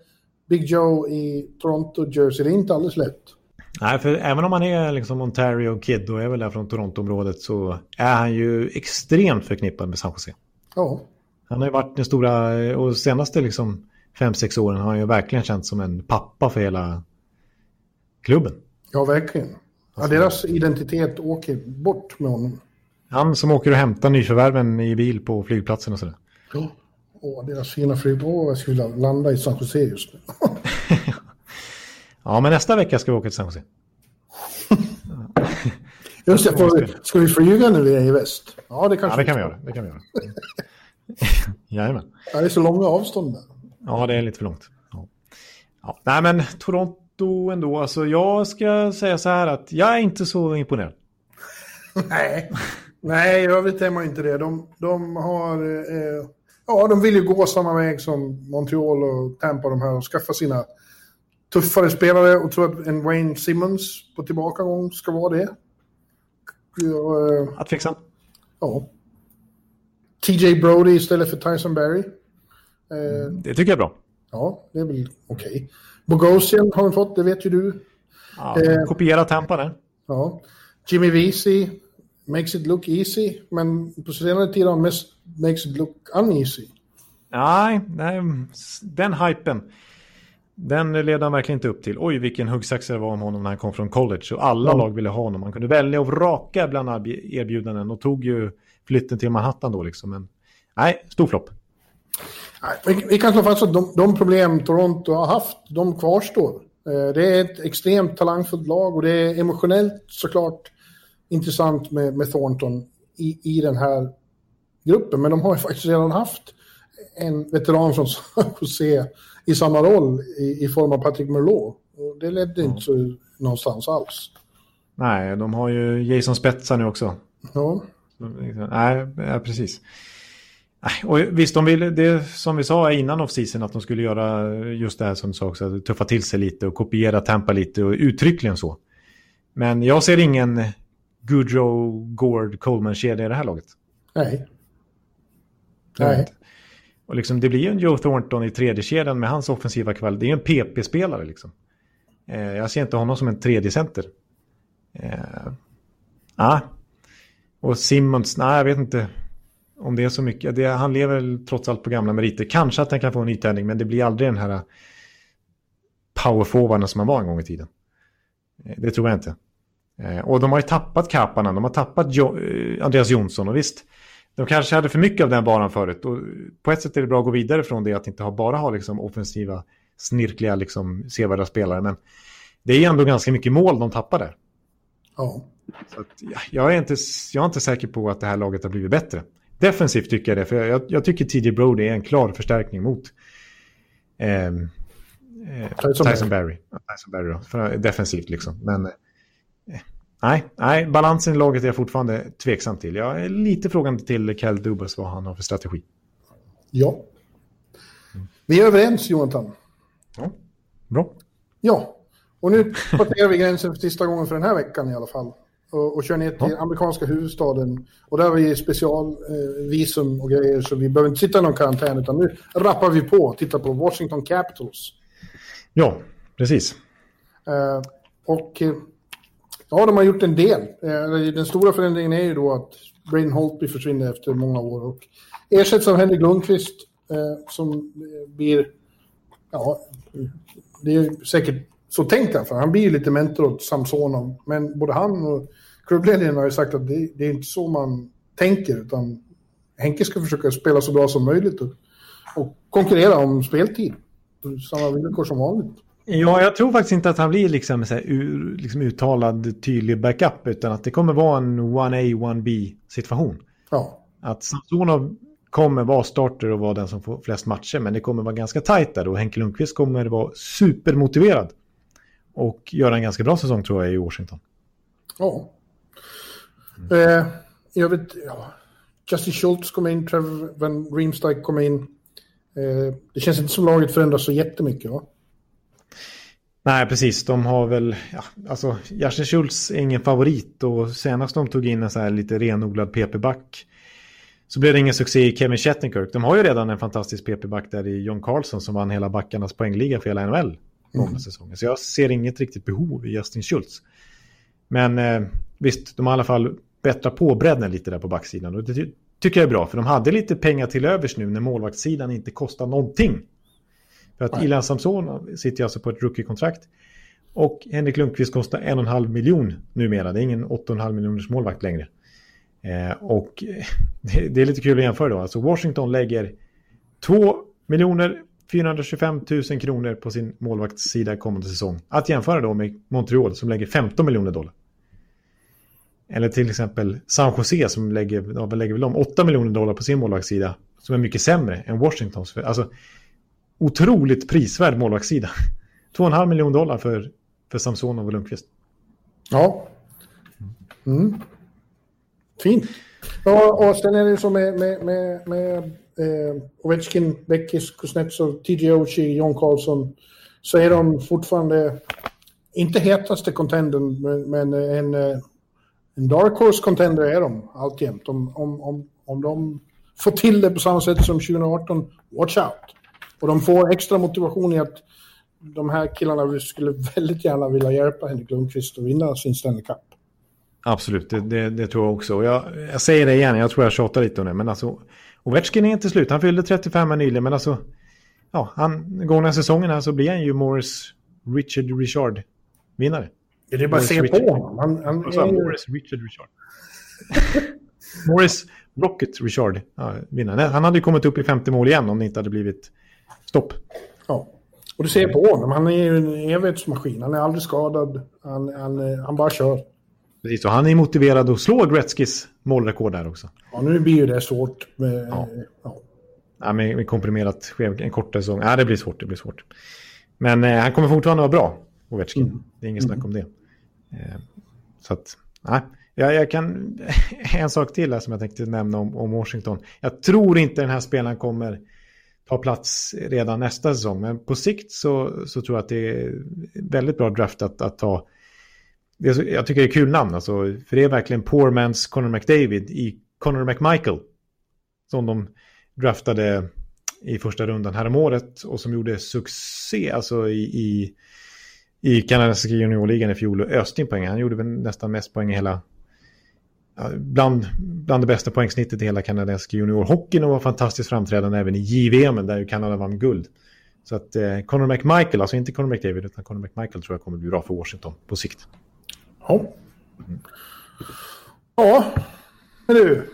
Big Joe i Toronto, Jersey, det är inte alldeles lätt. Nej, för även om han är liksom Ontario Kid och är väl där från Toronto-området så är han ju extremt förknippad med San Jose. Ja. Han har ju varit den stora, och senaste liksom fem, sex åren har han ju verkligen känt som en pappa för hela klubben. Ja, verkligen. Ja, deras identitet åker bort med honom. Han som åker och hämtar nyförvärven i bil på flygplatsen och sådär. Ja, och deras fina flyg. Åh, jag skulle landa i San Jose just nu. Ja, men nästa vecka ska vi åka till San Jose. Just det, får vi, ska vi flyga när vi är i väst? Ja, det kanske ja, det kan vi göra. Det kan vi göra. Jajamän. Ja, det är så långa avstånd där. Ja, det är lite för långt. Ja. Ja. Nej, men Toronto ändå. Alltså, jag ska säga så här att jag är inte så imponerad. Nej, Nej i övrigt är man inte det. De, de har... Eh, ja, de vill ju gå samma väg som Montreal och Tampa de här och skaffa sina tuffare spelare och tror att en Wayne Simmons på tillbakagång ska vara det. Att fixa. Ja. TJ Brody istället för Tyson Berry. Mm, det tycker jag är bra. Ja, det är väl okej. Okay. Bogosian har vi fått, det vet ju du. Ja, eh, kopiera Tampa där. Ja. Jimmy Vesey makes it look easy, men på senare tid har han mest makes it look uneasy. Nej, nej den hypen. Den leder han verkligen inte upp till. Oj, vilken huggsaxa det var om honom när han kom från college. Och alla mm. lag ville ha honom. Man kunde välja och vraka bland erbjudanden och tog ju flytten till Manhattan då liksom. Men nej, stor flopp. Vi kan slå fast att de, de, problem Toronto har haft, de kvarstår. Eh, det är ett extremt talangfullt lag och det är emotionellt såklart intressant med, med Thornton i, i den här gruppen. Men de har ju faktiskt redan haft en veteran från San Jose i samma roll i, i form av Patrick Merlot. Och det ledde mm. inte så någonstans alls. Nej, de har ju Jason Spetsa nu också. Ja. Nej, ja, precis. Och visst, de vill, det som vi sa innan off-season att de skulle göra just det här som du sa också, tuffa till sig lite och kopiera Tampa lite och uttryckligen så. Men jag ser ingen Goodrow, Gord, Coleman-kedja i det här laget. Nej. Nej. Och liksom, det blir ju en Joe Thornton i tredje kedjan med hans offensiva kvalitet. Det är ju en PP-spelare liksom. Eh, jag ser inte honom som en tredje center. Eh, ah. Och Simmons, nej jag vet inte om det är så mycket. Det, han lever trots allt på gamla meriter. Kanske att han kan få en nytändning, men det blir aldrig den här powerforwarden som han var en gång i tiden. Eh, det tror jag inte. Eh, och de har ju tappat Kapanen, de har tappat jo eh, Andreas Jonsson och visst, de kanske hade för mycket av den banan förut. Och på ett sätt är det bra att gå vidare från det att inte ha, bara ha liksom offensiva, snirkliga, liksom, sevärda spelare. Men det är ändå ganska mycket mål de tappar där. Ja. Så att, jag, är inte, jag är inte säker på att det här laget har blivit bättre. Defensivt tycker jag det, för jag, jag tycker TJ Brody är en klar förstärkning mot eh, eh, Tyson, Tyson Barry. Tyson Barry då, för, defensivt liksom. Men eh, nej, nej, balansen i laget är jag fortfarande tveksam till. Jag är lite frågande till Kel Dubas vad han har för strategi. Ja. Vi är överens, Jonathan. Ja, bra. Ja, och nu passerar vi gränsen för sista gången för den här veckan i alla fall och, och kör ner till ja. amerikanska huvudstaden. Och där har vi specialvisum eh, och grejer så vi behöver inte sitta i någon karantän utan nu rappar vi på och tittar på Washington Capitals. Ja, precis. Eh, och eh, ja, de har gjort en del. Eh, den stora förändringen är ju då att Brain Holtby försvinner efter många år och ersätts av Henrik Lundqvist eh, som eh, blir, ja, det är säkert så tänkt han, för han blir ju lite mentor åt Samsonov. Men både han och klubbledningen har ju sagt att det, det, är inte så man tänker, utan Henke ska försöka spela så bra som möjligt och, och konkurrera om speltid. Samma villkor som vanligt. Ja, jag tror faktiskt inte att han blir liksom, så här, liksom uttalad tydlig backup, utan att det kommer vara en 1A, 1B situation. Ja. Att Samsonov kommer vara starter och vara den som får flest matcher, men det kommer vara ganska tajt där och Henke Lundqvist kommer vara supermotiverad och göra en ganska bra säsong tror jag i Washington. Ja. Mm. Eh, jag vet, ja. Justin Schultz kom in, Trevor Van Riemsdyk kom in. Eh, det känns inte som laget förändras så jättemycket va? Nej, precis. De har väl, ja, alltså Justin Schultz är ingen favorit och senast de tog in en så här lite renodlad PP-back så blev det ingen succé i Kevin Shattenkirk. De har ju redan en fantastisk PP-back där i John Carlson som vann hela backarnas poängliga för hela NHL många mm. säsonger. Så jag ser inget riktigt behov i Justin Schultz. Men eh, visst, de har i alla fall bättrat på bredden lite där på backsidan. Och det ty tycker jag är bra, för de hade lite pengar till övers nu när målvaktssidan inte kostar någonting. För att Ilan Samson sitter alltså på ett rookie-kontrakt. Och Henrik Lundqvist kostar en och en halv miljon numera. Det är ingen 8,5 miljoners målvakt längre. Eh, och det, det, är lite kul att jämföra då. Alltså Washington lägger 2 miljoner 425 000 kronor på sin målvaktssida kommande säsong. Att jämföra då med Montreal som lägger 15 miljoner dollar. Eller till exempel San Jose som lägger, ja, lägger väl om 8 miljoner dollar på sin målvaktssida. Som är mycket sämre än Washingtons. Alltså, otroligt prisvärd målvaktssida. 2,5 miljoner dollar för, för Samsonov och Lundqvist. Ja. Mm. Fint. Och, och sen är det så med, med, med, med eh, Ovechkin, Beckis, Kuznetsov, TJ Oshie, John Karlsson så är de fortfarande inte hetaste contendern, men, men en, eh, en dark horse contender är de alltjämt. Om, om, om, om de får till det på samma sätt som 2018, watch out. Och de får extra motivation i att de här killarna skulle väldigt gärna vilja hjälpa Henrik Lundqvist att vinna sin Stanley Cup. Absolut, det, det, det, tror jag också. Jag, jag säger det igen, jag tror jag tjatar lite om det, men alltså Ovechkin är inte slut. Han fyllde 35 nyligen, men alltså... Ja, han, gångna säsongen här så blir han ju Morris Richard Richard vinnare. Ja, det är bara att se på honom. Han, han är... Morris Richard Richard. Morris Rocket Richard ja, vinnare. Han hade ju kommit upp i 50 mål igen om det inte hade blivit stopp. Ja, och du ser på honom. Han är ju en evighetsmaskin. Han är aldrig skadad. Han, han, han bara kör. Precis, och han är motiverad att slå Gretzkys målrekord där också. Ja, nu blir ju det svårt med, ja. Ja. Ja, med, med komprimerat en kortare säsong. Ja, det blir svårt, det blir svårt. Men eh, han kommer fortfarande vara bra, Ovechkin. Mm. Det är inget snack mm. om det. Eh, så att, nej. jag, jag kan, en sak till här som jag tänkte nämna om, om Washington. Jag tror inte den här spelaren kommer ta plats redan nästa säsong. Men på sikt så, så tror jag att det är väldigt bra draft att, att ta. Det är, jag tycker det är kul namn alltså. För det är verkligen poor man's Connor McDavid i Connor McMichael. Som de draftade i första rundan häromåret och som gjorde succé alltså i, i, i kanadensiska juniorligan i fjol och öste in poäng. Han gjorde väl nästan mest poäng i hela bland, bland det bästa poängsnittet i hela kanadensiska juniorhockeyn och var fantastiskt framträdande även i JVM där ju Kanada vann guld. Så att eh, Conor McMichael, alltså inte Conor McDavid utan Conor McMichael tror jag kommer bli bra för Washington på sikt. Ja. Mm. Ja, men du.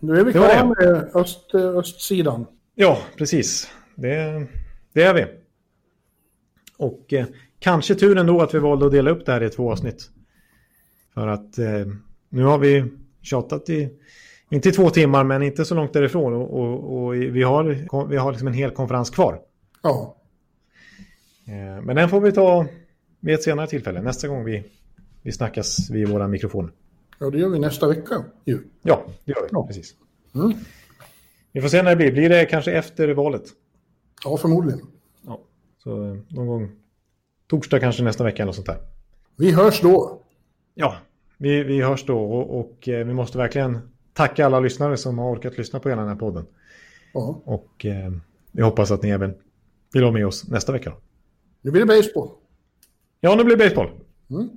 Nu är vi klara med öst, östsidan. Ja, precis. Det, det är vi. Och eh, kanske tur ändå att vi valde att dela upp det här i två avsnitt. För att eh, nu har vi tjatat i, inte i två timmar, men inte så långt därifrån. Och, och, och vi har, vi har liksom en hel konferens kvar. Ja. Eh, men den får vi ta vid ett senare tillfälle, nästa gång vi, vi snackas vid våra mikrofoner. Ja, det gör vi nästa vecka ju. Ja, det gör vi. Ja. Precis. Mm. Vi får se när det blir. Blir det kanske efter valet? Ja, förmodligen. Ja, så eh, någon gång torsdag kanske nästa vecka eller sånt där. Vi hörs då. Ja, vi, vi hörs då och, och eh, vi måste verkligen tacka alla lyssnare som har orkat lyssna på hela den här podden. Ja. Och eh, vi hoppas att ni även vill ha med oss nästa vecka. Nu blir det baseball. Ja, nu blir det baseball. Mm.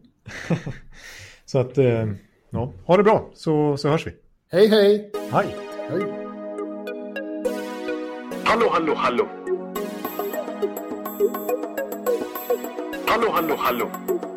så att, eh, ja, ha det bra så, så hörs vi. Hej, hej. Hej. Hej. Hallå, hallå, hallå. Hallå, hallå, hallå.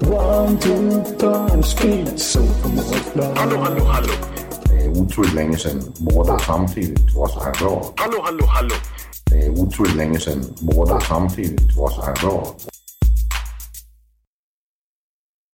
One, two, time, speed, so Hallå, hallå, hallå. Det är otroligt länge sedan båda samtidigt var så här bra. Hallå, hallå, hallå. Det är otroligt länge sedan båda samtidigt var så här bra.